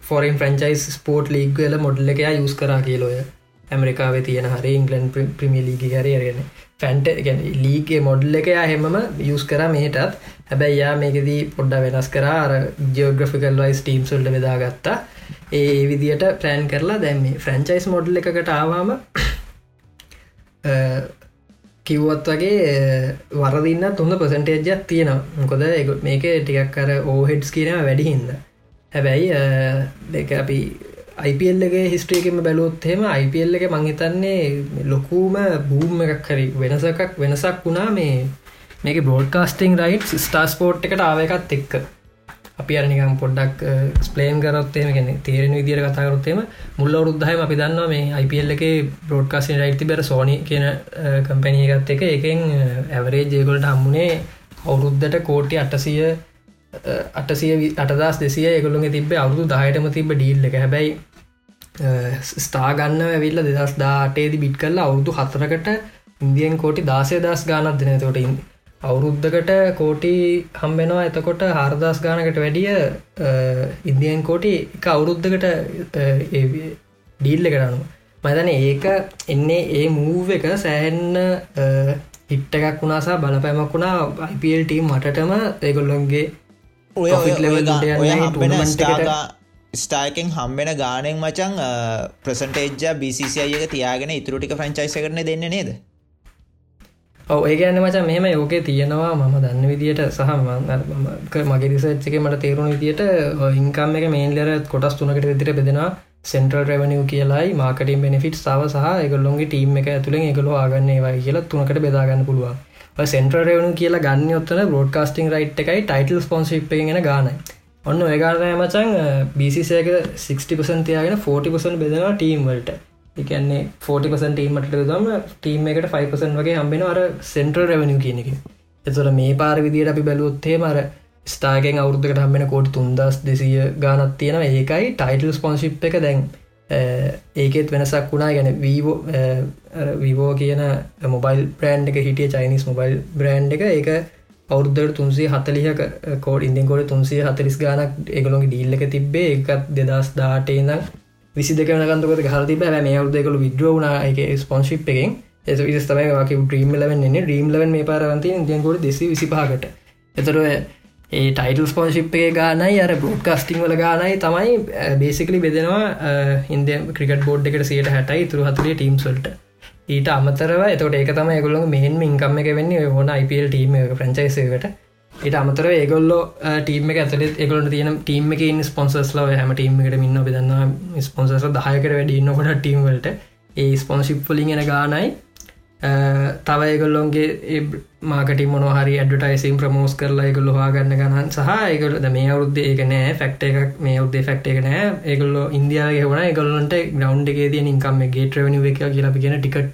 ෆොරන් ෆ්‍රන්චයිස් ස්පෝට් ලීගල මොඩල්ල එකයා යුස් කරා කියලොය ඇමරිකාව තියෙන හරි ඉංගලන් ප්‍රමිය ලීග හරයගෙන ෆැන්ට ගැන ලීගේ මොඩල් එකයා හෙමම යුස් කර මේටත්. හැබැයි යා මේකදී පොඩ්ඩ වෙනස් කරා ජෝග්‍රෆිකල් වයිස් ටීම් සුල්ට බෙදාගත්තා. ඒ විදියට ප්ලෑන් කරලා දැම්ම ෆ්‍රන්චයිස් මොඩල් එකකට ආවාම කිව්වත් වගේ වරදින්න තුොඳ පසන්ටේජ්ජක් තියෙනවා. මොකොද මේක ටිකක් කර ඕහෙඩ්ස් කියනව වැඩිහින්ද හැබැයි දෙක අපි අයිපල්ලගේ හිස්ට්‍රියකම බැලුත්හෙම අයිපල් එක මංහිතන්නේ ලොකූම බූම් එකක් හරි වෙනසකක් වෙනසක් වුණා මේ මේක බෝඩ්කාස්ටිං රයිට් ස්ටාස්පෝට් එකට ආව එකත් එක්ක. අපි අරනිකම් පොඩ්ඩක් ස්පලේන් කරොත්තේම ගැන තේරෙන විදිර කතාකරොත්තේම මුල්ල වරුද්ධහම අපි දන්නවා මේ අයිපල් එක බ්‍රෝඩ්කාසින් රයිටි බැර සෝනි කියන කම්පැනියගත් එක. එකෙන් ඇවරේ ජයගොලට හම්මුණේ අවුරුද්ධට කෝටි අටසිය අටසිය අටදස් දෙසිය එකොළුගේ තිබේ අවුදු දායටම තිබ ඩීල්ල එක. හැබැයි ස්ථාගන්න ඇවිල්ල දෙදස් දාටේදි බිට් කරලා අවුරුදු හතරකට ඉන්දියන් කෝටි දාසය දස් ගානක් දෙන. තොට ඉන්දී අවුරුද්ධකට කෝටි හම්බෙනවා එතකොට හාරදස් ගානකට වැඩිය ඉන්දියන් කෝටි එක අවුරුද්ධකට ඩීල්ල කරනු මතන ඒක එන්නේ ඒ මූව එක සෑන්න හිට්ට එකක් වුණාසා බලපෑමක් වුණා. IPL ටීම් මටටම ඒගොල්ලොන්ගේ ස්ටායකෙන් හම්බෙන ගානෙන් මචන් ප්‍රසන්ටේජ්ජ බිසිසියක තියාගෙන ඉතුරටික ෆ්‍රංචයිස කරන දෙන්න නේද ඔව ඒ ගැන්න මචා මෙම යෝකේ තියෙනවා. මම දන්න විදිට සහ මගේ රිසච්චක මට තේරුණ විදිට ඉංකම් එක මේන්ලර කොටස් තුනකට විදිර බෙදෙනවා. සෙන්ට්‍රල් රෙවනිව කියලායි මාකටින් බෙනිෆිට් සව සහ එකගොල්ලොන්ගේ ටීම් එක ඇතුළෙන් එකලෝ ආගන්නේ වයි කියලා තුනකට බෙදාගන්න පුළුවන්. සෙන්ට්‍ර රෙවනු කියලා ගන්න ඔත්තන බෝඩ්කාස්ටිං රයිට් එකයි ටයිටල් ස්පොන්සිප් ගෙන ගානයි. ඔන්න ඒගාරණය මචන් බිසිසයක 60 තියාගෙන 40 බෙදෙනවා ටීම් වලට. එකන්නේ 40% ටීමට දම ටීම් එකට 5% වගේ හම්බෙන අර සෙන්ට්‍රල් රැවනිය කියන එක. එතුර මේ පාර විදියට අපි බැලුවොත්තේ මර ස්ටාගෙන් අවුද්ධකට හම්බෙන කෝඩ් තුන්දස් දෙසිය ගානත් තියෙන ඒකයි ටයිටල් ස්පොන්ශිප් එක දැන් ඒකෙත් වෙනසක් වුණා. ගැන වීවෝ විවෝ කියන මොබයිල් බ්‍රන්් එක හිටිය චයිනිස් මොබයිල් බ්‍රන්් එක. ඒක අවුද්ධට තුන්සේ හතලිහ කෝඩ ඉදින් කොඩ තුන්සේ හතරිස් ගානක් ඒගොළොගේ ඩීල්ල එක තිබ්බේ. එකත් දෙදස් දාටේදම් විසි දෙක වනකන්තකොත හරති බෑ මේ අවුදකළු විද්‍රෝුණ එක ස්පොන්ශිප් එකෙන්. එ විස් තමයි වගේ ්‍රීම් ලවෙන් එන්නේ. ්‍රීම් ලවන් මේ පාරවන්ති ඉදියන්කොට දෙසි විසිපාකට එතර ඒ ටයිටල් ස්පෝන්ශිප්ගේ ගානයි අර බෝඩ්කස්ටිං වල ගානයි තමයි බේසිකලි බෙදෙනවා ඉන්ද ක්‍රිකට බෝඩ් එකට සියට හැටයි තුරු හතුරේ ටීම්සල්ට ඊට අමතරව එතට ඒක තම ගොල්ල මෙහෙන් ඉන්කම්ම එක වෙන්නේ හොන IPල් ටීම ප්‍රංචයිසකට ඊට අමතර ඒගොල්ලො ටීම එක ඇතල එකගොලට තියෙන ටීම එක ස්පොන්සස්ල හැම ටීමකට මින්න බෙදන්න ස්පොන්සස් දහයකට වැඩින්නකොට ටීම්වලට ඒ ස්පොන්ශිප්පලින් එන ගානයි තව ඒගොල්ලොන්ගේ මාකටි මොනහරි ඇඩටයිසිම් ප්‍රමෝස් කරලා එකගොල්ල හවාගන්න ගණන් සහ ඒගොල මේ අවුද්ධ ඒක නෑ ෆක්ට එකක් මේ අවුද්ධ ෆක්ට එක නෑ. ඒගොල්ල ඉන්දයාගේ වන එකගොල්ලන්ට ග්‍රවන්් එකේ තිය නිකම් ගේට රවනි එක කියලා කියන ටිකට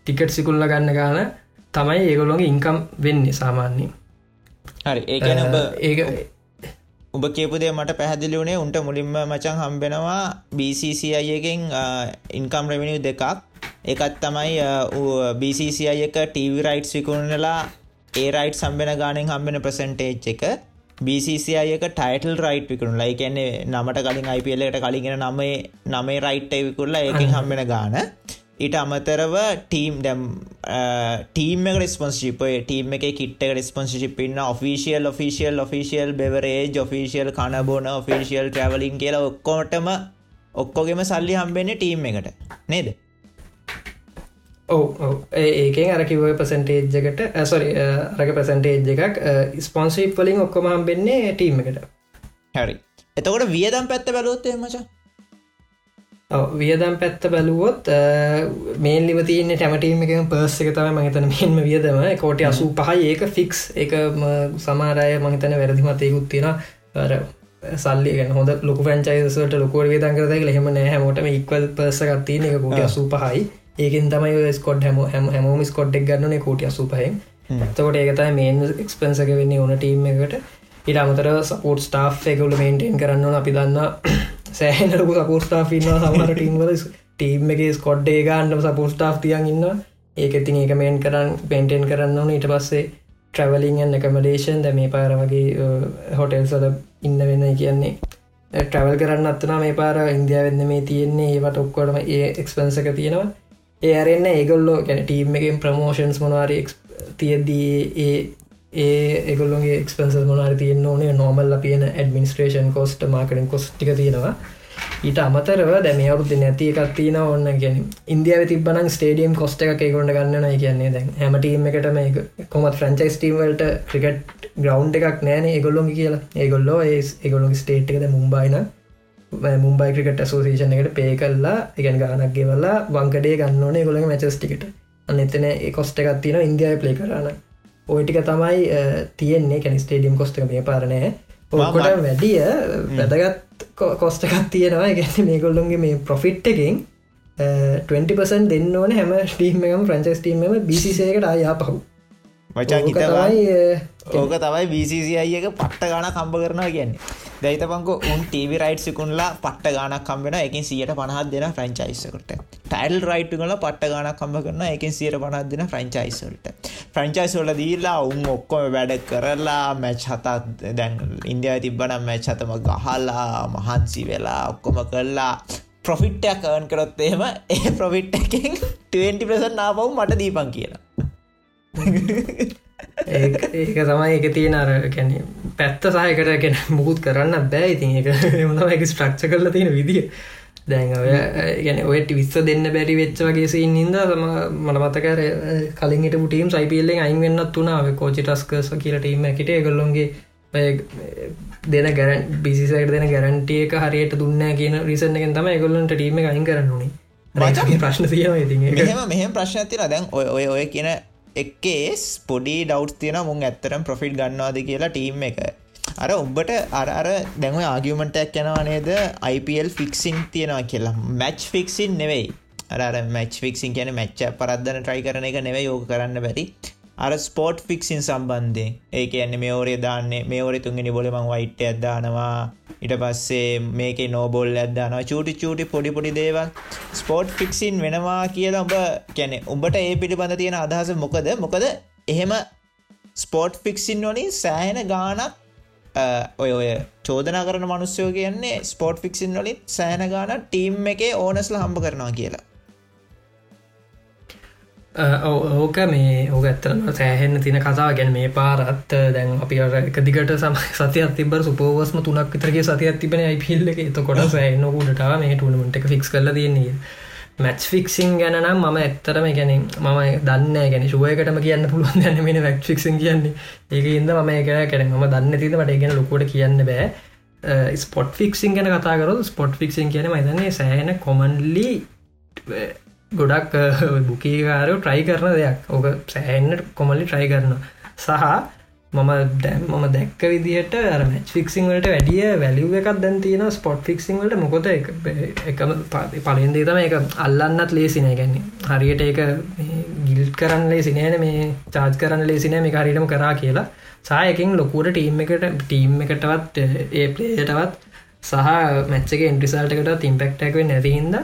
ටිකට් සිකුල්ල ගන්න ගාන තමයි ඒගොල්ලොගේ ඉන්කම් වෙන්නේ සාමාන්‍යයෙන්. හරි. ඔබ ඒක උඹ කියපුදේ මට පැහැදිලි වුණේ උන්ට මුලින්ම මචන් හම්බෙනවා BCCIයකින් ඉන්කම් රෙවනිිය දෙකක්. එකත් තමයි BCCI එක ටව රයිට් විකුණලා ඒ රයිට් සම්බෙන ගානෙන් හම්බෙන ප්‍රසන්ටේජ් එක. BCCI එක ටයිටල් රයිට් විකුණු ලයි කියන්නේ නමට කලින් IPලට කලිගෙන නමේ නමේ රයිට් විකුල්ලා ඒකින් හම්බෙන ගාන ඊට අමතරව ටීම් ඩැම් ටීම ස්පන්සිිප ටීම එක කිට්ට ස්පන්සිිප් ඉන්න official official official beverage official කනබෝන official travelling කියලා ඔක්කෝටම ඔක්කොගෙම සල්ලි හම්බෙන්නේ ටීම් එකට. නේද? ඔව ඒකෙන් අරකිව පසන්ටේජ්ජකට ඇසොරි අරක ප්‍රසන්ටේජ් එකක් ස්පොන්සිප් පලින් ඔක්කොම හම්බෙන්නේ ටීම් එකට. හැරි. එතකොට වියදම් පැත්ත බැලුවත්තේ මචා වියදම් පැත්ත බැලුවොත් මේල්ලිව තියන්න ටැමටීම එක පර්ස් එක තම මහිතන මෙන්ම වියදම. කෝට අසූ පහයි ඒක ෆික්ස් එක සමාරය මහිතන වැරදිමතයකුත් තියෙන සල්ලි හොඳ ලොක ෆංචයිසට ලොකෝට වියදන් කරද හෙම හැමෝටම ඉක්වල් පර්සකත්තියන එක කොට අසූ පහයි ඒකෙන් තමයි ස්කොඩ් හැම හැම හැමෝම ස්කොඩ්ඩක් ගන්නන කෝටිය සුපහෙන් තකොට ඒකතයි මේන් එක්ස්පෙන්සක වෙන්නේ ඕන ටීම් එකට. ඉට අමතර සපෝට් ස්ටා් එකකුල මේන්ටෙන් කරන්න අපි දන්න සෑහනලකු සපෝට් ස්ටා් ඉන්නවා සමර ටීම්වල ටීම් එක ස්කොඩ් ඒ ගන්නම සපෝට් ස්ටා් තියන් ඉන්න ඒක ඉතින් ඒක මේන් කරන්න පෙන්ටෙන් කරන්න ඕන. ඊට පස්සේ ට්‍රවලින් එකමඩේෂන් ද මේ පාර වගේ හොටෙල් සද ඉන්න වෙන්න කියන්නේ ට්‍රවල් කරන්න අත්තනා මේ පාර ඉන්දියාව වෙන්න මේ තියෙන්නේ. ඒවට ඔක්කොටම ඒ එක්ස්පන්සක තියෙනවා. ඒ අරන්න ඒගොල්ලෝ ගැන ටීම් එකෙන් ප්‍රමෝෂන්ස් මොනවාරි තියදී ඒ ඒ එගොල්ලොගේ එක්ස්පන්ස මොනාර තියන්න ඕනේ නොමල් අපියන ඇඩමිනිස්ට්‍රේෂන් කොස්ට මාකටින් කොස් ටික තියෙනවා. ඊට අමතරව දැම අවුද්ධ නැති එකක් තියෙන ඔන්න ගැන ඉන්දියාව තිබන ස්ටේඩියම් කොස්ට එක ඒගොඩ ගන්නන කියන්නේ. දැන් හැමටීම් එකටම කොමත් ෆ්‍රංචයිස් ටීම්වලට ක්‍රිකට් ග්‍රවන්් එකක් නෑන ඒගොල්ලොම කියලා. ඒගොල්ලෝ ඒ ඒගොලොග ස්ටේට් එකද මුම්බයින මුම්බයි ක්‍රිකට සෝසේෂන එකට පේ කල්ලා එකන් ගානක් ගෙවල්ලා වංකඩේ ගන්නන ගොළඟ මැචස්ටිකට අන්න එතන කොස්ට එකක් තියෙන ඉන්දියාව ප්ලේ කරන්න ඔයටික තමයි තියෙන්නේ. කැනි ස්ටේඩියම් කොස්ට මේ පාරණය ඔකොට වැඩිය වැදගත් කොස්ට එකක් තියෙනවා. ගැන මේ ගොල්ලොන්ගේ මේ ප්‍රොෆිට් එකින් 20පසන් දෙන්න ඕන හැම ස්ටීම්ම ෆ්‍රන්චස් ටීම බිසිසයකට අයා පහු මචා හිතවයි ඕක තමයි බිසිසි අයක පට්ට ගාන කම්ප කරනවා කියන්නේ. දැයිතපංක උන් ටව රයිට් සිකුන්ලා පට්ට ගානක් කම්බෙන එකින් සියට පනහත් දෙෙන ෆ්‍රංචයිසකට ටයිල් රයිට් කල පට්ට ගානක් කම්බ කරන එකින් සියට පනත් දෙෙන ෆ්‍රංචයිස්වල්ට ෆ්‍රංචයිස්වල දීලා උන් ඔක්කොම වැඩ කරලා මැච් හතත් දැන් ඉන්දියා තිබ්බනම් මැච් හතම ගහල්ලා මහන්සි වෙලා ඔක්කොම කරලා ප්‍රොෆිට්ටයක් කර්න් කරොත් එහෙම ඒ ප්‍රොෆිට් එකින් 20 ප්‍රසන් නාපවු මට දීපන් කියලා. ඒක තමයි එක තියෙන අර කැන පැත්ත සහයකට ගැන මුකුත් කරන්න බෑ. ඉතින් එක එමනම එක ස්ට්‍රක්ෂ කරලා තියෙන විදිිය. දැන් ගැන ඔයට විස්ස දෙන්න බැරි වෙච්ච වගේසින් ඉද තම මට මතකර කලින්ට ටීම් සයිපල්ලෙන් අයින් වෙන්නත් වුණාව කෝචි ටස්කස කියල ටීම එකට ගොල්ලොන්ගේ දෙන ගැරන් බිසිසට දෙන ගැරන්ටිය එක හරියට දුන්න කියන රිසන එකෙන් තම ගොල්ලන්ට ටීම අයින් කරන්නුනේ ප්‍රශ්න තියන ඉති මෙහම ප්‍රශ්න තින දැන් ඔය ඔය කියන එක්කේස් පොඩි ඩව් තියෙන මුන් ඇත්තරම් ප්‍රොෆිට් ගන්නවාද කියලා ටීම් එක. අර උඹට අර අර දැන්ව ආගියමටක් යනවා නේද? IPL ෆික්සින් තියෙනවා කියලා. මැච් ෆික්සින් නෙවෙයි. අර මැච් ෆික්සින් කියන මැච්ච පරද්දන ට්‍රයි කරන එක නෙවෙයි යෝක කරන්න බැරි. අර ස්පෝට් ෆික්සින් සම්බන්ධයෙන්. ඒ කියන්නේ මේෝරේ දාන්නේ මේෝරේ තුන්ගෙන බොලමං වයිට් ඇදදානවා ඉට පස්සේ මේක නෝබොල් ඇදදානවා චූටි චූටි පොඩි පොඩි දේවල්. ස්පෝට් ෆික්සින් වෙනවා කියලා උඹ කැනෙ උඹට ඒ පිළිබඳ තියෙන අදහස මොකද? මොකද එහෙම ස්පෝට් ෆික්සින් වලින් සෑහෙන ගානක් ඔය ඔය චෝදනා කරන මනුස්්‍යයෝ කියන්නේ ස්පෝට් ෆික්සින් වලින් සෑන ගාන ටීම් එක ඕනස්ල හම්බ කරනවා කියලා. ඕක මේ ඕක ඇත්තරම සෑහෙන්න තින කතාව ගැන මේ පාරත් දැන් අපි අර එක දිගට සම සති අතිබර සුපෝවස්ම තුනක් විතරගේ සති අතිබන අයිපිල්ල එක. එතකොට සෑනකුටටාව මේ ටුනමට එක ෆික්ස් කල තියන්නේ මැච් ෆික්සින් ගැන නම් මම ඇත්තරම ගැන මම දන්න ගැන ශුවයකටම කියන්න පුළුවන් දැන මේ වැක් ෆික්සින් කියන්නේ. ඒක ඉද ම එක කැන ම දන්න තිද මට ගැන ලොකොට කියන්න බෑ. ස්පොට් ෆික්සින් ගැන කතාකරු ස්පොට් ෆික්සින් කියන මතන්නේ සෑන කොමන්ලි ගොඩක් බුකීකාරය ට්‍රයි කරන දෙයක්. ඕක සෑන්න කොමල්ලි ට්‍රයි කරන සහ මම දැම් මම දැක්ක විදිහට මච් ෆික්සිං වලට වැඩිය වැලිුව එකක් දැන් තියෙන ස්පොට් ෆික්සිං වලට. මොකොද එකම පලින්දේ තම එක අල්ලන්නත් ලේසිනය ගැන්නේ හරියට ඒක ගිල්් කරන්න ලේසිනෑන මේ චාර්ජ් කරන්න ලේසිනෑ මේ හරිටම කරා කියලා. සායකින් ලොකුවට ටීම් එකට ටීම් එකටවත් ඒ පලේටවත් සහ මැච්චක ඉන්ට්‍රිසල්ටකට තිම්පෙක්ටක්ව නැතිහින්ද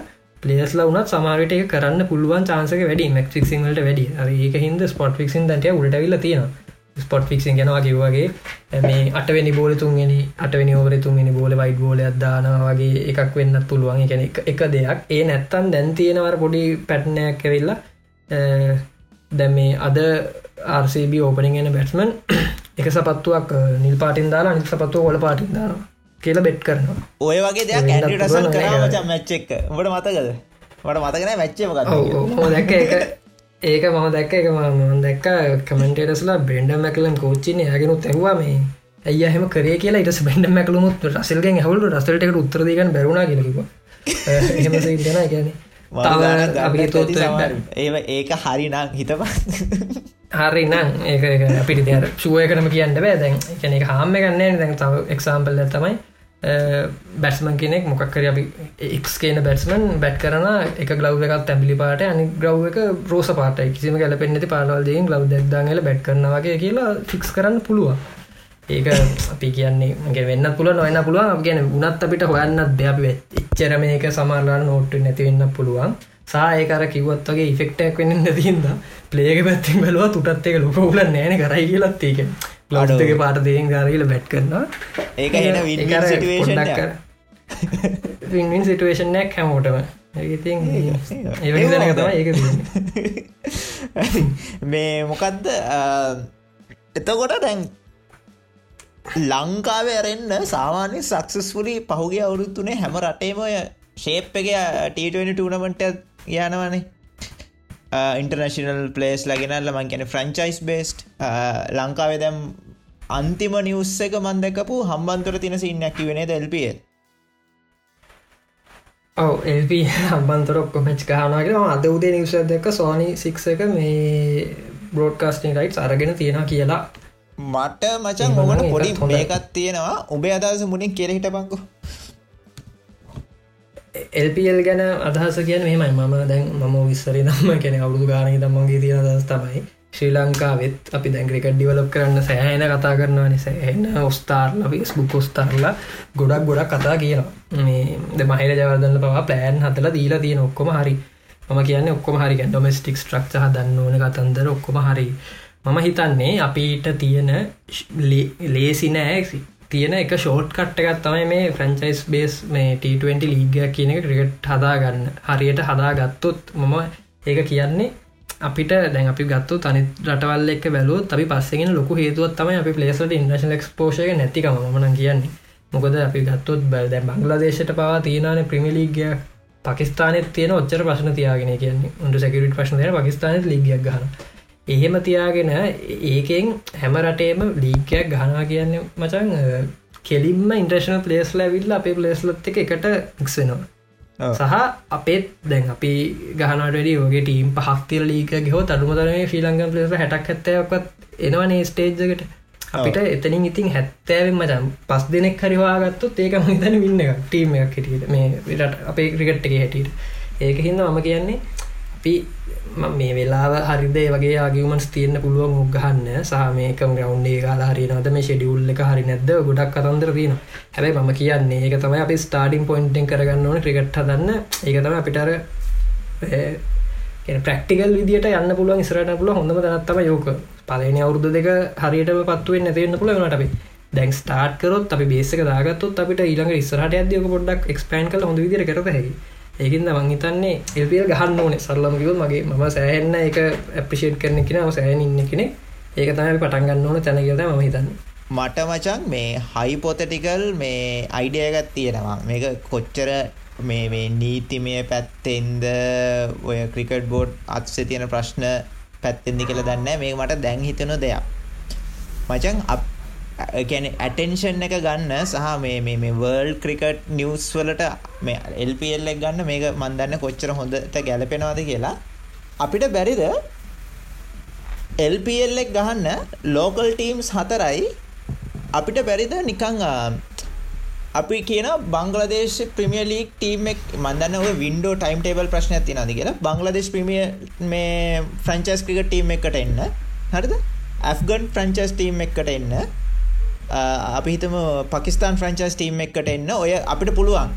පලේස්ල වනත් සමාරට කරන්න පුළුවන් චාන්සක වැඩි මක් ෆික්සිංවලට වැඩි. ඒක හිද ස්පොට් ෆික්සින් දට උටවිල්ල තියෙන ස්පොට් ෆික්සින් ගෙනවා කිව්වගේ මේ අටවැනි බෝල තුන්ගෙන අටවැනි ඕවර තුන්ගෙන බෝල වයිඩ් බෝල අදදාන වගේ එකක් වෙන්න පුළුවන්. එකන එක දෙයක්. ඒ නැත්තන් දැන් තියෙනවර පොඩි පැට්නයක් කැවෙල්ලා දැම් මේ අද ආර්CB ඕපනිගෙන බැට්මන් එක සපත්තුවක් නිල් පාටින් දාලා අනි සපත්තුව ඔොල පාටින් දානවා. කියල බෙට් කරනවා. ඔය වගේ දෙයක් ඇඩිටසල් කරාමච මැච්චෙක් වට මතකද? වට මතකන මැච්චේ දැක්ක එක ඒක. මම දැක්ක එක ම දැක්ක කමෙන්ටේටස්ලා බෙන්ඩ මැකලම් කෝච්චින යගෙනුත් ඇහවා මේ ඇය හම කරේ කියලා? ඉට බෙන්ඩ මැකලුමුත් රසල්ගෙන් හවලු රසල්ට උත්තරදගන්න බැරුණ ඉදන ගැන තව ඒ ඒක හරි නම් හිතපා හරි නම් ඒ අපිට දෙර ශුවය කරම කියන්න බෑ. දැන් එක හාම ගන්නේ දැන් තව එක්සාම්පල් තමයි බැස්මන් කෙනෙක් මොකක්කර අපි එක් කියන බැට්මන් බැට් කරන එක ගලව් එකත් තැබිලි පාට අනි ග්‍රව් එක රෝස පාට කිසිම කල පෙන්න්නති පාලවල්දයෙන් ගලව් දෙක්දාගල බැට් කරනවාගේ කියලා ෆික්ස් කරන්න පුළුව ඒක අපි කියන්නේ මගේ වෙන්න පුල නොයන්න පුළුවන්. ගැන උනත් අපිට හොයන්නත් දෙයක් එච්චර මේක සමාරලාන නෝට්ට නැතිවෙන්න පුළුවන්. සායකර කිවත් වගේ ඉෆෙක්ටක් වෙන්න නැතින්ද පලේක පැත්තිෙන් බලවා තුටත් එක ලොක උල නෑන කරයි කියලත් ඒක. ලඩ්ක පාට දේෙන් ගාරල බැට් කරනවා. ඒක හෙන වින් සිටුවේෂන්යක් හැමෝටම. ඒති ඒ තම ඒක. මේ මොකක්ද එතකොට දැන් ලංකාව ඇරෙන්න්න සාමාන්‍ය සක්සස්පුලි පහුගේ අවුරුත්තුනේ හැම රටේමය ශේප් එක ටීටනි ටනමට යනවනේ ඉන්ටර්නශනල් පලේස් ලගෙනල්ල මං කියන ෆ්‍රංචයිස් බේස්ට් ලංකාවේ දැම් අන්තිම නිවස්ස එක මන්දකපු හම්බන්තර තින සින්නැකි වෙන එල්පිය ඔව එල්ප හම්බන්තර ඔක්කොමච් ගහනගේ අද උදේ නිවස දෙක සෝනි සික් එක මේ බ්‍රෝඩ්කාස්ටිං රයිට් අරගෙන තියෙන කියලා. මට මචන් ඔමට පොඩි මේකත් තියෙනවා. උබේ අදස මුණින් කෙරහිට පංකු එල්පල් ගැන අදහස කියන මෙමයි මම දැන් මම විස්සරි දම්ම කෙන අවුදු ගානක දම්මගේ තියෙන දස් තමයි ශ්‍රී ලංකාවෙත් අපි දැංග්‍රිකට් ඩිවලප් කරන්න සෑහන කතා කරනවා නිසාහන්න ඔස්ථාර්ල ෆිස්බුක් ඔස්ථාරලා ගොඩක් ගොඩක් කතා කියනවා. මේ ද මහිර ජවර්දන්න පවා ප්ලෑන් හතල දීලා තියෙන ඔක්කොම හරි. මම කියන්න ඔක්කොම හරි. ඩොමස්ටික් ස්ට්‍රක්ෂහ දන්න ඕන කතන්දර ඔක්කොම හරි. මම හිතන්නේ අපිට තියෙන ලේසි නෑ. තියෙන එක ෂෝට් කට්ටකත් තමයි මේ ෆ්‍රංචයිස් බේස් මේ T20 ලීගයක් කියන එක ක්‍රිකට් හදාගන්න. හරියට හදාගත්තොත් මම ඒක කියන්නේ අපිට දැන් අපි ගත්තු තනි රටවල් එක් බැලු අපි පස්සෙන් ලොකු හේතුවත් තමයි අපි පලේසට ඉන්ඩශන ක්ස්පෝෂය නැතිකම මන කියන්නේ. මොකද අපි ගත්තුත් බැ දැ බංගලදේශයට පවා තියෙනන ප්‍රමිලිගය පකිස්ානත් තියෙන ඔච්චර ප්‍රශ්න තියාගෙන කියන්නේ. උන්ට සැකිරට ප්‍රශ්නය පකිස්ානත් ලිගියක් ගහන එහෙම තියාගෙන ඒකෙන් හැම රටේම ලීකයක් ගහනා කියන්න මචන් කෙලින්ම ඉන්ට්‍රේෂන පලේස් ලැවිල්ල අපේ පලේස්ලත් එක එකට ඉක්සෙනවා සහ අපේත් දැන් අපි ගහනට ඔගේ ටීම් පහක්තිර ලීක ගහෝ තඩුමතරේ ෆිලංගම් පලේස හැටක් ඇත්තයක්ත් එනවනේ ස්ටේජ්ජකට අපිට එතනින් ඉතින් හැත්තෑවෙන් මචන් පස් දෙනෙක් හරිවාගත්තු ඒක හිතන වින්න එක ටීම එකක් හිටියට. මේ විරට අපේ ක්‍රිකට් එක හැටියට. ඒක හිද මම කියන්නේ අපි මේ වෙලා හරිදේ වගේ ආගමන්ස් තියන්න පුළුවන් මුගහන්න සහ මේකම ගවන්්ඩේ කාලා හරිනද මේ ෂෙඩියුල්ල එක හරි නැද්ද? ගොඩක් කතන්දර තින හැබයි මම කියන්නේ ඒක තමයි අපි ස්ටාඩින් පොයින්ටෙන් කරගන්න ඕන ක්‍රිකට් හදන්න. ඒක තම අපිටර ප්‍රක්ටිකල් විදිට යන්න පුළුවන් ඉස්රට පුල හොඳම දනත්තම යෝක පලන අවුරුදු දෙක හරියට පත්තුවෙන් නැතිවෙන්න පුළ වනට අපි. දැන් ස්ටාර්ට් කරොත් අපි බේසක දාගත්තුත් අපිට ඊළඟ ඉස්රට අදයක පොඩක් එක්ස්පෑන් කල හොඳ විදිර කරත හැකි ඒකින්ද මං හිතන්නේ එල්පල් ගහන්න ඕනේ. සරලමකිව මගේ මම සෑහෙන්න එක ඇපිෂේට් කරන කෙන සෑහන් ඉන්න කෙනෙ ඒක තමයි පටන්ගන්න ඕන තැන කියද ම හිතන්නේ. මට මචන් මේ හයිපොතටිකල් මේ අයිඩියගත් තියෙනවා. මේක කොච්චර මේ මේ නීතිමය පැත්තෙන්ද ඔය ක්‍රිකට් බෝඩ් අත්සේ තියෙන ප්‍රශ්න පැත්තෙන්දි කියලා දන්න මේ මට දැන් හිතන දෙයක්. මචන් අප ගැන ඇටෙන්ෂන් එක ගන්න සහ මේ මේ මේ වර්ල් ක්‍රිකට් නිවස් වලට මේ එල්පල් එක් ගන්න මේක මන්දන්න කොච්චර හොඳට ගැලපෙනවාද කියලා. අපිට බැරිද? එල්පල් එක් ගහන්න ලෝකල් ටීම්ස් හතරයි. අපිට බැරිද? නිකං අපි කියන බංගලදේශ ප්‍රමිය ලීක් ටීම් එක් මන්දන්න ඔය වින්ඩෝ ටයිම් ටේබල් ප්‍රශ්න ඇති නද කියලා? බංගලදේශ ප්‍රමිය මේ ෆ්‍රංචස් ක්‍රික ටීම් එකට එන්න. හරිද? ඇෆ්ගන් ෆ්‍රංචස් ටීම් එකට එන්න. අපි හිතම පකිස්ාන් ෆ්‍රංචස් ටීම් එකට එන්න ඔය අපිට පුළුවන්.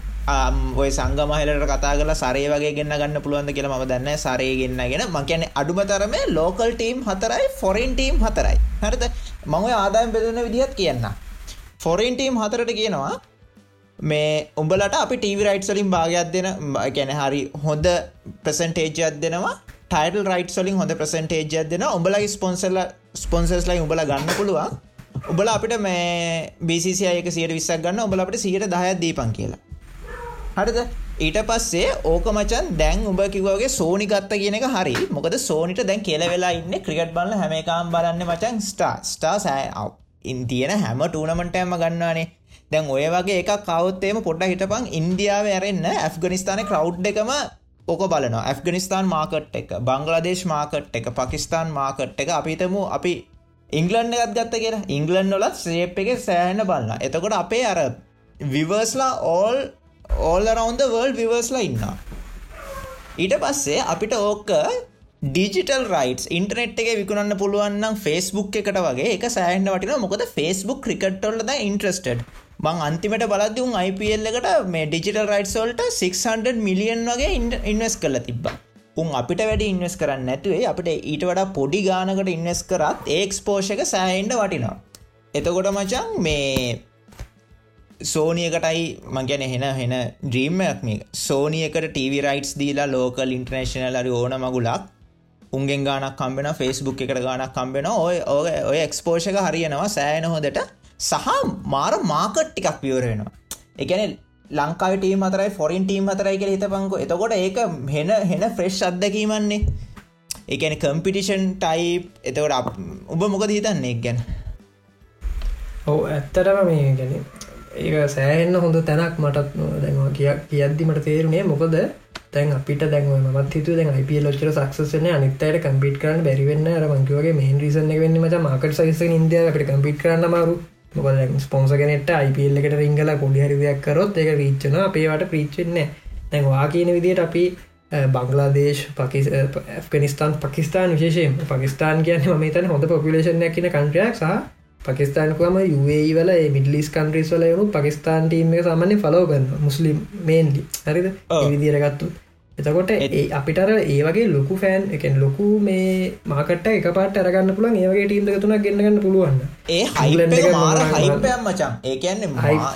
ඔය සංගමහලට කතා කල සරේ වගේ ගන්න ගන්න පුළුවන්ද කියලා ම දන්න සරේ ගන්නගෙන මකැන අඩුමතරම ලෝකල් ටීම් හතරයි ෆොරින් ටීම් හතරයි. හරිද? මං ආදායම් බෙදන විදිහත් කියන්න ෆොරින් ටීම් හතරට කියනවා මේ උඹලට අපි ටීවි රයිට් සලින් භාගයක් දෙන ගැන හරි හොඳ ප්‍රසන්ටේජයක් දෙනවා. ටයිල් රයිට් සොලින් හොඳ ප්‍රසන්ටේජයක් දෙන උඹලගේ ස්පොන්සල්ල ස්පොන්සර්ස් ලයි උඹල ගන්න පුළුවන්. උබල අපිට මේ බිසිසි අයක සියට විස්සක් ගන්න ඔබල අපට සියට දහයක් දීපන් කියලා. හරිද? ඊට පස්සේ ඕක මචන් දැන් උඹ කිවගේ සෝනි ගත්ත කියන එක හරි. මොකද සෝනිට දැන් කෙල වෙලා ඉන්න ක්‍රිකට් බල හැමකාම් බලන්න මචන් ස්ටා ස්ටා සෑ ඉන් තියෙන හැම ටූනමටෑම ගන්නවානේ. දැන් ඔය වගේ එක කවත්තේම පොඩ්ඩ හිටපං ඉන්දියාව ඇරෙන්න්න ඇෆ්ගනිස්ථාන කවු් එකම ඕක බලන ඇෆ්ගනිස්ථාන් මාකට් එක බංගලදේශ මාකට් එක පකිස්ාන් මාකට් එක. අපිතමු අපි ඉංගලන්ඩ එකත් ගත්ත කියලා. ඉංගලන්ඩ වලත් ශ්‍රේප් එක සෑහන බලන්න එතකොට අපේ අර විවර්ස්ලා all all round the world විවර්ස්ලා ඉන්න ඊට පස්සේ අපිට ඕක ඩිජිටල් රයිටස් ඉන්ටනෙට් එක විකුණන්න පුළුවන්නම් ෆෙස්බුක් එකට වගේ එක සෑහන්ඩ වටින මොකද ෆෙස්බුක් ක්‍රිකට්ටොල්ලද ඉන්ට්‍රස්ටඩ් මං අන්තිමට බලදදුන් IPL එකට මේ ඩිජිටල් රයිට්සෝල්ට 600 මිලියන් වගේ ඉන්වස් කල තිබ්බා. උන් අපිට වැඩ ඉන්වස් කරන්න නැතුවේ අපිට ඊට වඩා පොඩි ගානකට ඉන්වස් කරත් ඒක්ස්පෝෂක සෑහන්ඩ වටිනවා. එතකොට මචන් මේ සෝනියකටයි මගැන හෙන හෙන ඩ්‍රීම්මයක් මේ සෝනියකට ටව රයිටස් දීලා ලෝකල් ඉන්ටර්නේශනල් අරි ඕන මගුලක් උන්ගෙන් ගානක් කම්බෙන ෆෙස්බුක් එකට ගානක් කම්බෙන ඔය ඔය ඔය එක්ස්පෝෂක හරියනවා සෑන හොදට සහ මාර මාකට් ටිකක් විවරෙනවා එකන ලංකාව ටීම අතරයි ෆොරින් ටීම් අතරයි කියල හිතපංකු එතකොට ඒක හෙන හෙන ෆ්‍රෙෂ් අත්දැකීමන්නේ. එකන කම්පිටිෂන් ටයි එතකොට උබ මොකද හිතන්නේ එක් ගැන? ඔව ඇත්තටම මේ ගැන ඒක සෑහෙන්න හොඳ තැනක් මටත් දැන්වා කිය කියද්දි මට තේරුණේ මොකද? තැන් අපිට දැන්ව මත් හිතු දැන් IP ලොච්චර සක්සන අනිත්තයට කම්පිට කරන්න බැරිවෙන්න අර මංකිවගේ මේන් රිසන වෙන්න මච මාකට සයිස ඉන්දිය අපට කම්පිට කරන්න මාරු මොකද ස්පොන්ස කෙනෙට IPල් එකට රිංගල පොඩි හරි දෙයක් කරොත් එක රීච්චන අපේවට ප්‍රීච්චෙන්න දැන්වා කියන විදියට අපි බංගලාදේශ පකිස් ඇෆගනිස්ාන් පකිස්ාන් විශේෂයෙන්. පකිස්ාන් කියන ම තන හොඳ පොපිලේෂන්යක් කියන කන්ට්‍රයක් සහ පකිස්ානකම යුඒ වල මිඩලිස් කන්ට්‍රීස් වල යනු පකිස්ාන් ටීම සාමන්‍ය ෆලෝගන්න මුස්ලිම් මේන්ලි හරිද? විදිරගත්තු එතකොට ඒ අපිටර ඒ වගේ ලොකු ෆෑන් එකෙන් ලොකු මේ මාකට එක පාට අරගන්න පුළන් ඒවගේ ටීම් තුනක් ගෙන්න්නගන්න පුළුවන් ඒ හයිලන්ඩ මාර හයිපයම් මචන් ඒකන්න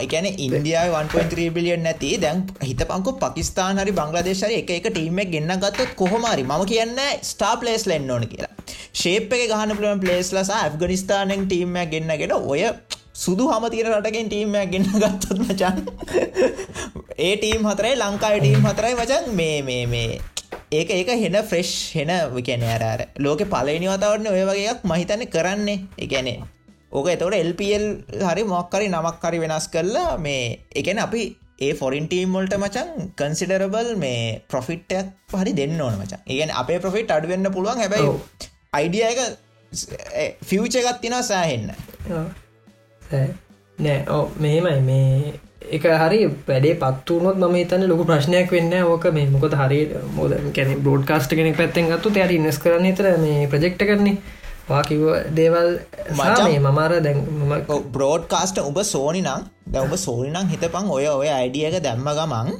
එකන ඉන්දියාව 1.3 බිලියන් නැති. දැන් හිත පංකු පකිස්ාන හරි බංගලදේශරය එක එක ටීමක් ගෙන්න්න ගත්තත් කොහොමරි ම කියන්න ස්ටා පලේස් ලෙන්න ඕන කියලා. ශේප් එක ගහන පුළන් පලේස් ලසා ඇෆ්ගනිස්ථානෙන් ටීම්මක් ගෙන්න්නගෙන ඔය සුදු හම තියෙන රටකින් ටීම්මයක් ගෙන්න්න ගත්තත් මචන්. ඒ ටීම් හතරයි ලංකායි ටීම් හතරයි වචන් මේ මේ මේ. ඒක ඒක හෙන ෆ්‍රෙෂ් හෙන විකැන අරර ලෝක පලනි වතාවරන්න ඔය වගේයක් මහිතන්න කරන්නේ. එකනේ ඕක එතවට එල්පල් හරි මොක්කරි නමක්කරි වෙනස් කරලා මේ එකන අපි ඒ ෆොරින් ටීම්මොල්ට මචන් කන්සිඩරබල් මේ ප්‍රොෆිට්ටයක් හරි දෙන්න ඕන මචන්. ඒගැන අපේ ප්‍රොෆිට් අඩුවෙන්න්න පුළුවන්. හැබයි අයිඩිය එක ෆියච එකත් තින සෑහෙන්න නෑ ඕ මෙහෙමයි. මේ එක හරි වැඩේ පත්වනොත් ම තන ලොක ප්‍රශ්නයක් වෙන්න ඕක මේ මොකද හරි මොද කැන බෝඩ් කාස්ට කෙනෙක් පැත්තෙන් ගත්තු තයට ඉන්නස් කරන්න තර මේ ප්‍රජෙක්්ට කරන්නේ වාකිව දේවල් මචේ. මමාර දැන් බ්‍රෝඩ් කාස්ට උබ සෝනි නම් දැවබ සෝනි නම් හිතපං ඔය ඔය අයිඩියක දැම්ම ගමන්.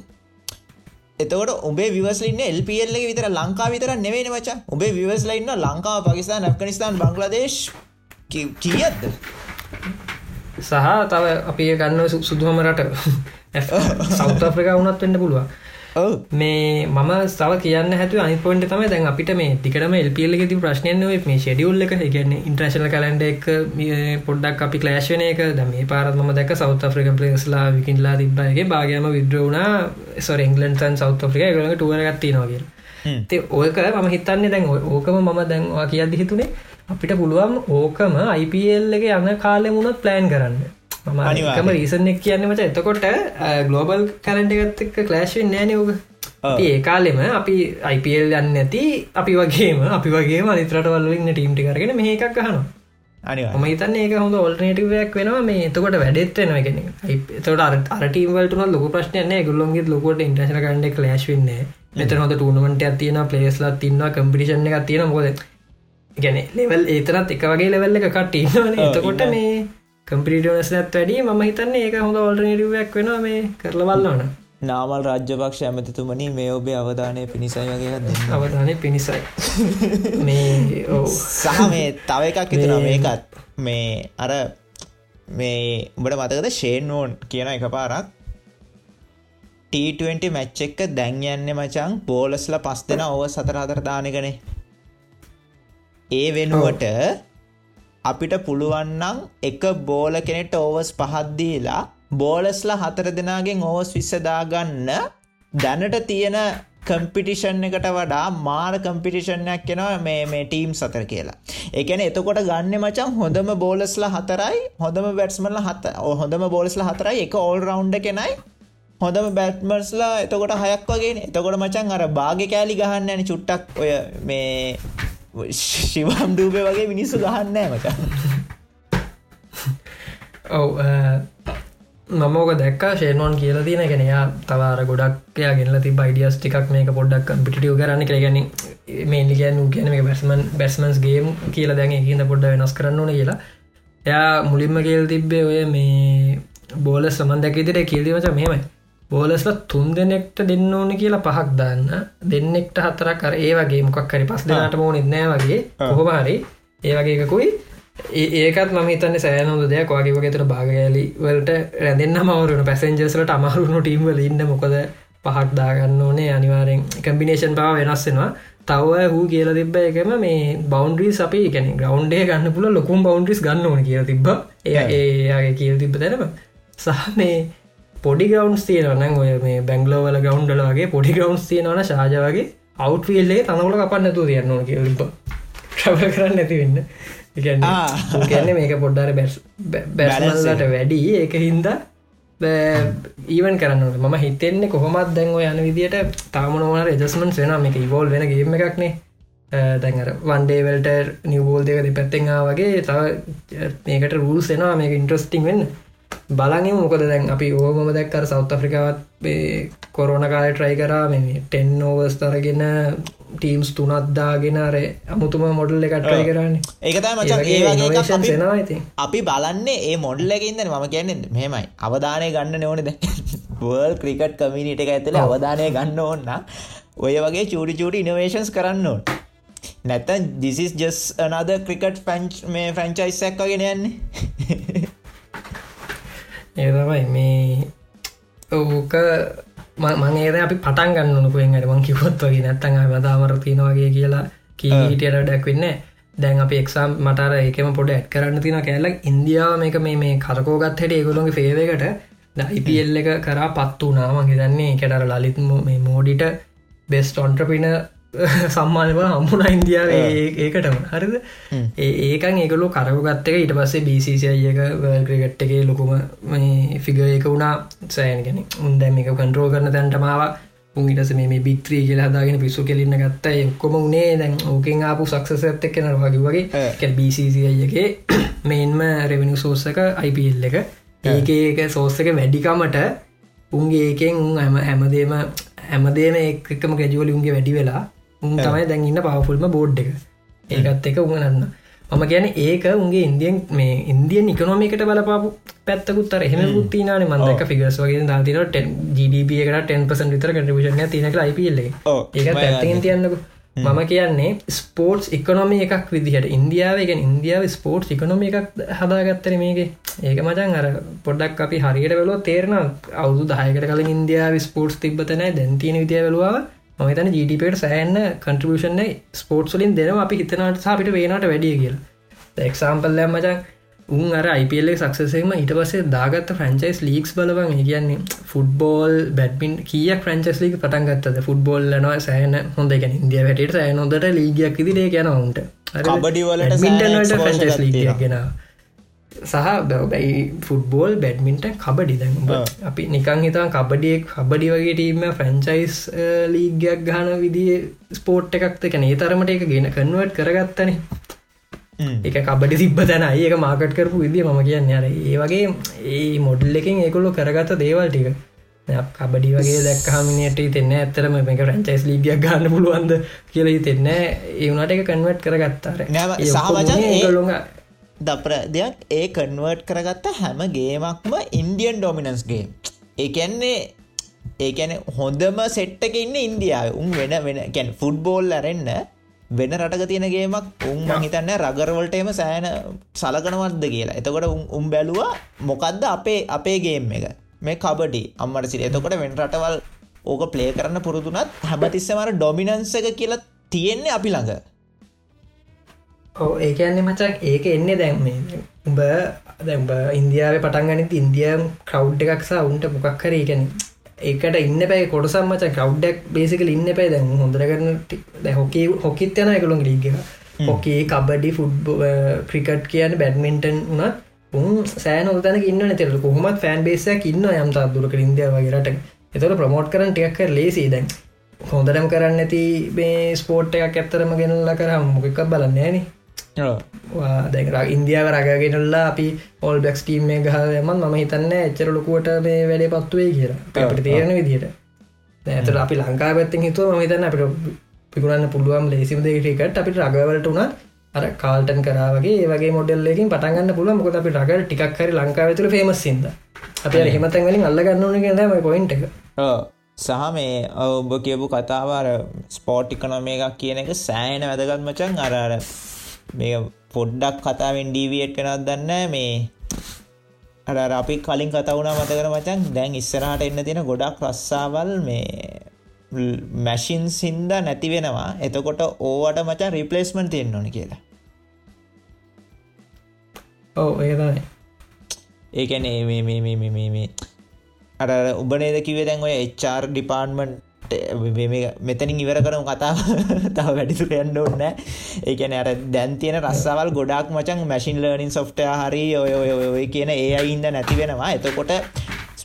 එතකට උබේ විවස්ලන්න එල්පල්ල විතර ලංකා විතර නෙවෙන වච උබේ විවස්ලයින්න ලංකාව පකිස්ාන් ඇෆ්ගනිස්ාන් බංලදේශ් කියද්ද සහ තව අපි ගන්න සුදුහම රට. සෞත අප්‍රිකා වුණත් වෙන්න පුළුවන්. මේ මම සව කියන්න හැතු අනිපොන්ට තම දැන් අපිට මේ ටිකටම එල්පියල්ල ති ප්‍රශ්නයන මේ ෂඩියුල්ල එක. ගැන්න ඉන්ට්‍රශන කලන්ඩ එක පොඩ්ඩක් අපි කලෑශවනය එක. ද මේ පාරත්ම දැක සෞත ්‍රික පලේස්ලා විකින්ලා තිබ්බයගේ භාගයම විද්‍රවුණ සොර එංගලන්තන් සෞත ්‍රික ගලට ටුවරගත්ති නොගේ තේ ඔයක මම හිතන්නේ දැන් ඕකම මම දැන්වා කියද හිතුනේ අපිට පුළුවන් ඕකම IPL එක යන්න කාලෙ මුණත් ප්ලෑන් කරන්න. මම රීසන් එක් කියන්නමට එතකොට ගලෝබල් කලන්ඩ එකත් එක්ක කලෑශ්වෙන් නෑනයෝග ඒ කාලෙම අපි අයිපල් යන්න ඇති අපි වගේම අපි වගේ අනිතරට වල්ලින්න ටීම්ටි කරගෙන මේ එකක් හනවා ම හිතන්න ඒක හොඳ ඔල්ටනටවයක් වෙනවා. මේ එතකොට වැඩෙත්වෙනවා කෙන එතට අරටීවලට ලොක ප්‍රශ්නය ගුල්ලොන්ගේ ලොකොට ඉන්ටශන කන්ඩ ලෑශ් වෙන්න මෙත හොද ටූනමට ඇතියන පලේස්ලා තින්න කම්පිටිෂන් එක තියෙන මොද ගැන ලෙවල් ඒතරත් එක වගේ ලෙවල්ල එක කට්ටන්න එතකොට මේ කම්පිටනස් ඇත් වැඩිය. ම හිතන්න ඒක හොඳ ඔල්ටනටවක් වෙන මේ කරලවල්ලන නාමල් රාජ්‍යපක්ෂ ඇමතිතුමනි මේ ඔබේ අවධානය පිණිසයි වගේ අවධානය පිණිසයි. මේ සහ මේ තව එකක් එතුන මේකත් මේ අර මේ උඹට මතකද ෂේන්ෝන් කියන එක පාරක් T20 මැච් එක්ක දැන් යන්න මචං බෝලස්ල පස් දෙෙන ඔව සතර අතර දානගනේ ඒ වෙනුවට අපිට පුළුවන්නම් එක බෝල කෙනෙට ඕවස් පහත්දීලා බෝලස්ලා හතර දෙනාගෙන් ඕවස් විස්සදාගන්න දැනට තියෙන කම්පිටිෂන් එකට වඩා මාර කම්පිටිෂන්යක් කෙනවා මේ මේ ටීම් සතර කියලා. එකන එතකොට ගන්න මචන් හොඳම බෝලස්ලා හතරයි හොඳම බැට්ස්මල හත හොඳම බෝලස්ලා හතරයි එක ඕල් රවන්්ඩ කෙනයි හොඳම බැට්මර්ස්ලා එතකොට හයක් වගේ එතකොට මචන් අර බාග කෑලි ගහන්න ඇන චුට්ටක් ඔය මේ ශිවම් ඩූපය වගේ මිනිස්සු ගහන්නෑ මච. ඔව මමෝක දැක් ශේනෝන් කියල තින ගෙනයා තවාර ගොඩක්යා ගෙනල ති බයිඩියස් ටිකක් මේක පොඩ්ඩක් පිටියෝ කරන්න කරගැන මේනි ගැන කියන මේ බැස්මන් බැස්මන්ස් ගේම් කියලා දැන් හිද පොඩ්ඩ වෙනස් කරන්න ඕන කියලා. එයා මුලින්ම කියල් තිබ්බේ ඔය මේ බෝල සමන්දැකිතිට කියල්දිමච මෙමයි බෝලස්ල තුන් දෙනෙක්ට දෙන්න ඕන කියලා පහක් දන්න. දෙන්නෙක්ට හතරක් කර ඒ වගේ මොකක් කරි පස් දෙනාට මෝන ඉන්නෑ වගේ කොහොමහරි ඒ වගේ එකකුයි. ඒකත් ම තන්න සෑනොද දෙයක්. වගේ වගේ තුර භාගයාලි වලට රැඳන්න මවරුණ පැසෙන්ජස්ලට අමහරුණු ටීම්වල ඉන්න මොකද පහක් දාගන්න ඕනේ. අනිවාරෙන් කම්බිනේෂන් පාව වෙනස්සෙනවා තව හූ කියල තිබ එකම මේ බෞන්ඩ්‍රීස් අපි ගැන ග්‍රවන්්ඩේ ගන්න පුල ලොකුම් බෞන්ඩ්‍රිස් ගන්න ඕන කිය තිබ ඒ ඒගේ කියල් තිබ තැනම. සහ මේ පොඩි ග්‍රවන්ස් තියනන ඔය මේ බැංගලෝවල ගවන්්ඩල වගේ පොඩි ග්‍රවන්ස් තියනවන ශාජවගේ අවට්විල්ලේ තනවල කපන්නතු තියන්නවා කියලිප ්‍රවල් කරන්න නැති වෙන්න. ගැන්න මේක පොඩ්ඩර බැස් බැලට වැඩි. ඒක හින්ද ඊවන් කරන්න ම හිතෙන්නේ කොහොමත් දැන්ව යන විදිට තාමනවන රෙජස්මන් වෙන මේක ඉවෝල් වෙන ගේම එකක්නේ. දැන්ර වන්ඩේවල්ට නිවබෝල් දෙක දෙපැත්තෙන් වගේ තව මේකට රුල් සෙනවා මේක ඉන්ට්‍රස්ටිං වෙන්න බලග මොකද දැන් අපි ඕහොම දැක්කර සෞත් අප්‍රිකාවත් කොරෝණ කාල ට්‍රයි කරා මේ ටෙන් නෝවස් තරගෙන ටීම්ස් තුනත්දාගෙන අර අමුතුම මොඩල් එක ට්‍රයි කරන්න ඒකතයි මචන් ඒ අපි බලන්නේ ඒ මොඩල්ලකින්ද මම කියන්නේ මෙමයි අවධානය ගන්න නෝනද වර්ල් ක්‍රිකට් කමිනිට එක ඇතුල අවධානය ගන්න ඕන්න ඔය වගේ චූඩි චූඩි ඉනවේශන්ස් කරන්න ඕන්. නැත්තන් දිසිස් ජස් අනාද ක්‍රිකට් පැන්ච් මේ ෆ්‍රංචයිස්සක් වගෙන යන්නේ ඒතමයි මේ ඕක මංඒද අපි පටන් ගන්නනකුෙන් අර මං කිවොත් වගේ නැත්තඟ මදාමර තියෙනවාගේ කියලා කීටයට ඩැක් වෙන්න දැන් අප එක්සම් මටර ඒකම පොඩ ඇත් කරන්න තින කැල්ලක් ඉන්දියාව මේක මේ මේ කරකෝගත් හැට ඒගොලොගේ ෆේවකට IPL එක කරා පත් වනාම හිතන්නේ එකටර ලලිත් මේ මෝඩිට බෙස්ට ඔන්ට්‍රපින සම්මානව හම්මුණ ඉන්දියාව ඒකටම. හරිද? ඒකන් ඒකලු කරගත්තක ඊට පස්සේ බිසිසියක ක්‍රිගට් එකේ ලොකුම ෆිග එක වුණා. සෑනගෙන උන්දැම එක කන්ටරෝ කරන තැන්ටමාව උන්ගිටස මේ බිත්‍රී කියලා හදාගෙන පිස්සු කෙලින්න ගත්ත. එක්කොම උනේ දැන් ඕකෙන් ආපු සක්සස ඇත්ත එක්ක නරවාගේ වගේ බිසිසියගේ මේන්ම රෙවනිු සෝස්සක IPල් එක ඒක ඒක සෝස්සක වැඩිකමට උන්ගේ ඒකෙන් උන් ඇම හැමදේම හැමදේම එක්කම ගැජුවල උන්ගේ වැඩි වෙලා තමයි දැන් ඉන්න පවෆුල්ම බෝඩ් එක. ඒකත් එක උගනන්න මම කියන ඒක උන්ගේ ඉන්දියන් මේ ඉන්දියන් ඉකනොමිකට බලපාපු පැත්තකුත්තර එහෙම පුත්තිනාන මන්දක ෆිගස් වගේ දාතින එකට 10පස විතර කටවිෂන තිනක IPල්ල ඒක පැත්තෙන් තියන්නක. මම කියන්නේ ස්පෝර්ට්ස් එකනොම එකක් විදිහට. ඉන්දියාව එක ඉන්දියාව ස්පෝර්ට්ස් එකනොම එකක් හදාගත්තර මේක. ඒක මචන් අර පොඩ්ඩක් අපි හරියට වෙලෝ තේරන අවුදු දායකට කල ඉන්දියාව ස්පෝර්ට්ස් තිබතනෑ දැන්තින විදිය වෙලවා මතන ජීඩිපට සෑන්න කන්ට්‍රබෂන ස්පෝර්ට්ස්ලින් දෙනවා අපි හිතනට සාපිට වේනට වැඩිය කියලා. එක්සාම්පල්ලෑ මචන් උන් අර අයිපල් සක්සසේම ඊට පසේ දාගත්ත ෆ්‍රංචයිස් ලීක්ස් බලවන් කියන්නේ ෆුටබෝල් බැඩ්මින් කිය ෆ්‍රංචස් ලීක පටන්ගත්තද ෆුටබෝල් ලනවා සෑන හොඳ. ගැන ඉදිය වැට සෑන හොඳට ලීගයක් විදිරේ ගැන උන්ට. කබඩිවලට ෆ්‍රංචස් ලීගෙන සහ බැයි ෆුටබෝල් බැඩ්මින්ට කබඩි. දැන් අපි නිකං හිතන් කබඩියෙක් කබඩි වගේ ටීම ෆ්‍රංචයිස් ලීගයක් ගාන විදිිය ස්පෝට් එකක්ත කැන ඒ තරමට එක ගෙන කන්වට කරගත්තනේ. එක කබඩි තිබ්බ තැන ඒක මාකට් කරපු විදිිය මම කියන්න. අර ඒ වගේ ඒ මොඩල් එකින් ඒකොල්ලො කරගත්ත දේවල් ටික. කබඩි වගේ දැක්හමිනට තෙන්න ඇතරම මේක රංචයිස් ලීගයක් ගන්න පුළුවන්ද කියල තෙන්න ඒවනට එක කන්වට් කරගත්තාර සහවච දපර දෙයක් ඒ කන්වර්ට් කරගත්ත හැම ගේමක්ම ඉන්දියන් ඩොමිනන්ස්ගේ ඒකැන්නේ ඒකැන හොඳම සෙට්ටක ඉන්න ඉන්දියාව. උන් වෙන වෙන කැන් ෆුට්බෝල් අරෙන්න්න වෙන රටක තියෙනගේමක් උන් මහිතන්න රගරවලටම සෑන සලකනවත්ද කියලා. එතකොට උම් බැලුවා මොකක්ද අපේ අපේ ගේම් එක? මේ කබඩි අම්මට සිට එතකොට වෙන රටවල් ඕක ප්ලේ කරන්න පුරුදුනත් හැමතිස්සමර ඩොමිනන්ස එක කියලා තියෙන්නේ අපි ළඟ ඕ ඒකන්නේ මචක් ඒක එන්නේ දැම්මේ උඹ දැම්බ ඉන්දියාව පටන්ගනිත ඉන්දියම් කව් එකක්සා උන්ට මොකක් කර ඒකැන ඒකට ඉන්න පැයි කොටසම්මච කව්ඩක් බේසිකල ඉන්න පැයි දැන් හොඳර කරන හොකේ හොකිත් යන එකළුන් ලිග හොකේ කබඩි ෆුඩ් ක්‍රිකට් කියන බැඩ්මින්ටන් වනත් උන් සෑන උතන ඉන්න තෙර කොහොමත් ෆෑන් බේසයක් ඉන්න යම්තා දුරක ඉන්දිය වගේරට එතොට ප්‍රමෝට් කරන ටියක් කර ලේසි දැන් හොඳටම කරන්න ඇති මේ ස්පෝට් එකක් ඇත්තරම ගෙනල්ල කරම් මොකක් බලන්න ෑනේ දැ ඉන්දියාව රගගෙනල්ලා අපි ඔල් බැක්ස් ටීම් මේ ගහයමන් ම හිතන්න එච්චර ලොකුවට මේ වැඩේ පත්තුවේ කියලා. අපට තේරණ විදියට ඇතර අපි ලංකා පැත්තිෙන් හිතුව ම හිතන්න අපිට පිකුරන්න පුළුවන් ලේසිම දෙකටකට අපිට රගවලට උනත් අර කාල්ටන් කරාවගේ ඒවගේ මොඩල්ලකින් පටන්ගන්න පුළුව මොකද අපි රග ටිකක් හරි ලංකාව තුළ ෆේමස්සිද අප හෙමතන් වලින් අල්ලගන්න ඕන කියම පොයින්ට එක. සහ මේ ඔබ කියපු කතාවාර ස්පෝට් ඉකනොම එකක් කියන එක සෑන වැදගත් මචන් අරර මේ පොඩ්ඩක් කතාවෙන් ඩීවියට් වෙනත් දන්න මේ අර අපි කලින් කතවුණ මතකර මචන් දැන් ඉස්සරහට එන්න තියෙන ගොඩක් රස්සාවල් මේ මැශින් සින්ද නැති වෙනවා. එතකොට ඕවට මචන් රිපලේස්මන් තියෙන්න්න ඕන කියලා. ඔව ඒතයි ඒකැනේ මේ අර උබනේද කිවේ දැන් ඔය එච්චාර් ඩිපාර්ට්මන්ට් මෙතනින් ඉවර කරම කතා තව වැඩිසු යන්න ඔන්න ඒකන අර දැන් තියෙන රස්සවල් ගොඩක් මචන් මැසින් ලර්නින් සොෆ්ටය හරි ඔය ඔය කියන ඒ අයින්ද නැති වෙනවා. එතකොට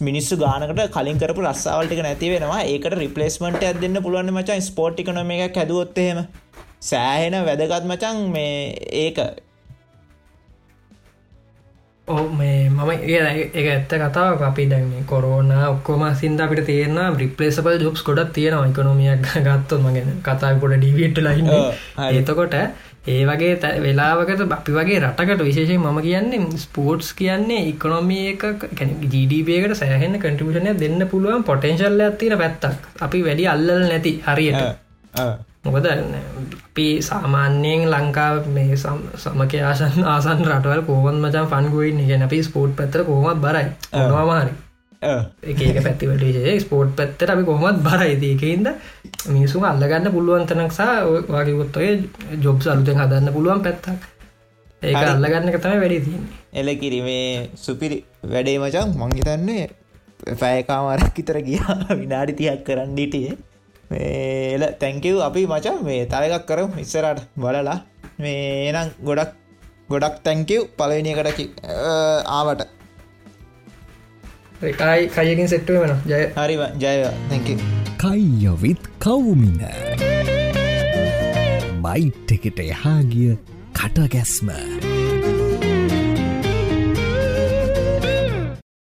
මිනිස්සු ගානකට කලින් කරපු රස්සාවල්ටික නැති වෙනවා. ඒකට රිපලේස්මට ඇත් දෙන්න පුළුවන් මචන් ස්පෝට්ික නොම එක හැදුවොත්තහෙම සෑහෙන වැදගත් මචන් මේ ඒක. ඕ මේ මම ඒ එක ඇත්ත කතාව අපි දැන්නේ කොරෝන ඔක්කොම සින්ද අපිට තේරන රිපලේසබල් ජොබ්ස් ගොඩක් තියෙනවා ඉකොනොමියක් ගත්තොත්. මගෙන කතාකොට ඩිවිට ලයින්න එතකොට ඒ වගේ වෙලාවකට අපි වගේ රටකට විශේෂයෙන් මම කියන්නේ ස්පෝර්ට්ස් කියන්නේ ඉකොනොමිය එක ජීඩබකට සෑහෙන කටිපෂනය දෙන්න පුළුවන්. පොටෙන්ශල්ල ඇතින පැත්තක්. අපි වැඩි අල්ලල් නැති හරියට මොකද අපි සාමාන්‍යයෙන් ලංකා මේ සමක ආසන් ආසන් රටවල් කෝවන් මචන් ෆන්ගුවන් ගැන අපි ස්පෝට් පැතර කොහොමත් බරයි. නොවාමාරි ඒක පැතිවට ස්පෝට් පැත්තර අපි කොහොමත් බරයි. ඒකයින්ද මිනිසුන් අල්ලගන්න පුළුවන්තනක්සා වගේගොත්තොය ජොබ් සලුතෙන් හදන්න පුළුවන් පැත්තක්. ඒක අල්ලගන්න තම වැඩි තියන්නේ. එල කිරීමේ සුපිරි වැඩේ මචන් මංහිතන්නේ පැයකාමාරක් විතර ගියා. විනාඩි තියක් කරන්නඩිටියේ මේල තැංකව් අපි මචන් මේ තවකක් කරම් ඉස්සරට බලලා. මේ එනම් ගොඩක් ගොඩක් තැංකව් පලනියකට ආවට. එකයි කයකින් සෙට්ටුව වෙන ජය. හරි ජය තැක කයියොවිත් කවුමින. බයිට් එකට එහා ගිය කටගැස්ම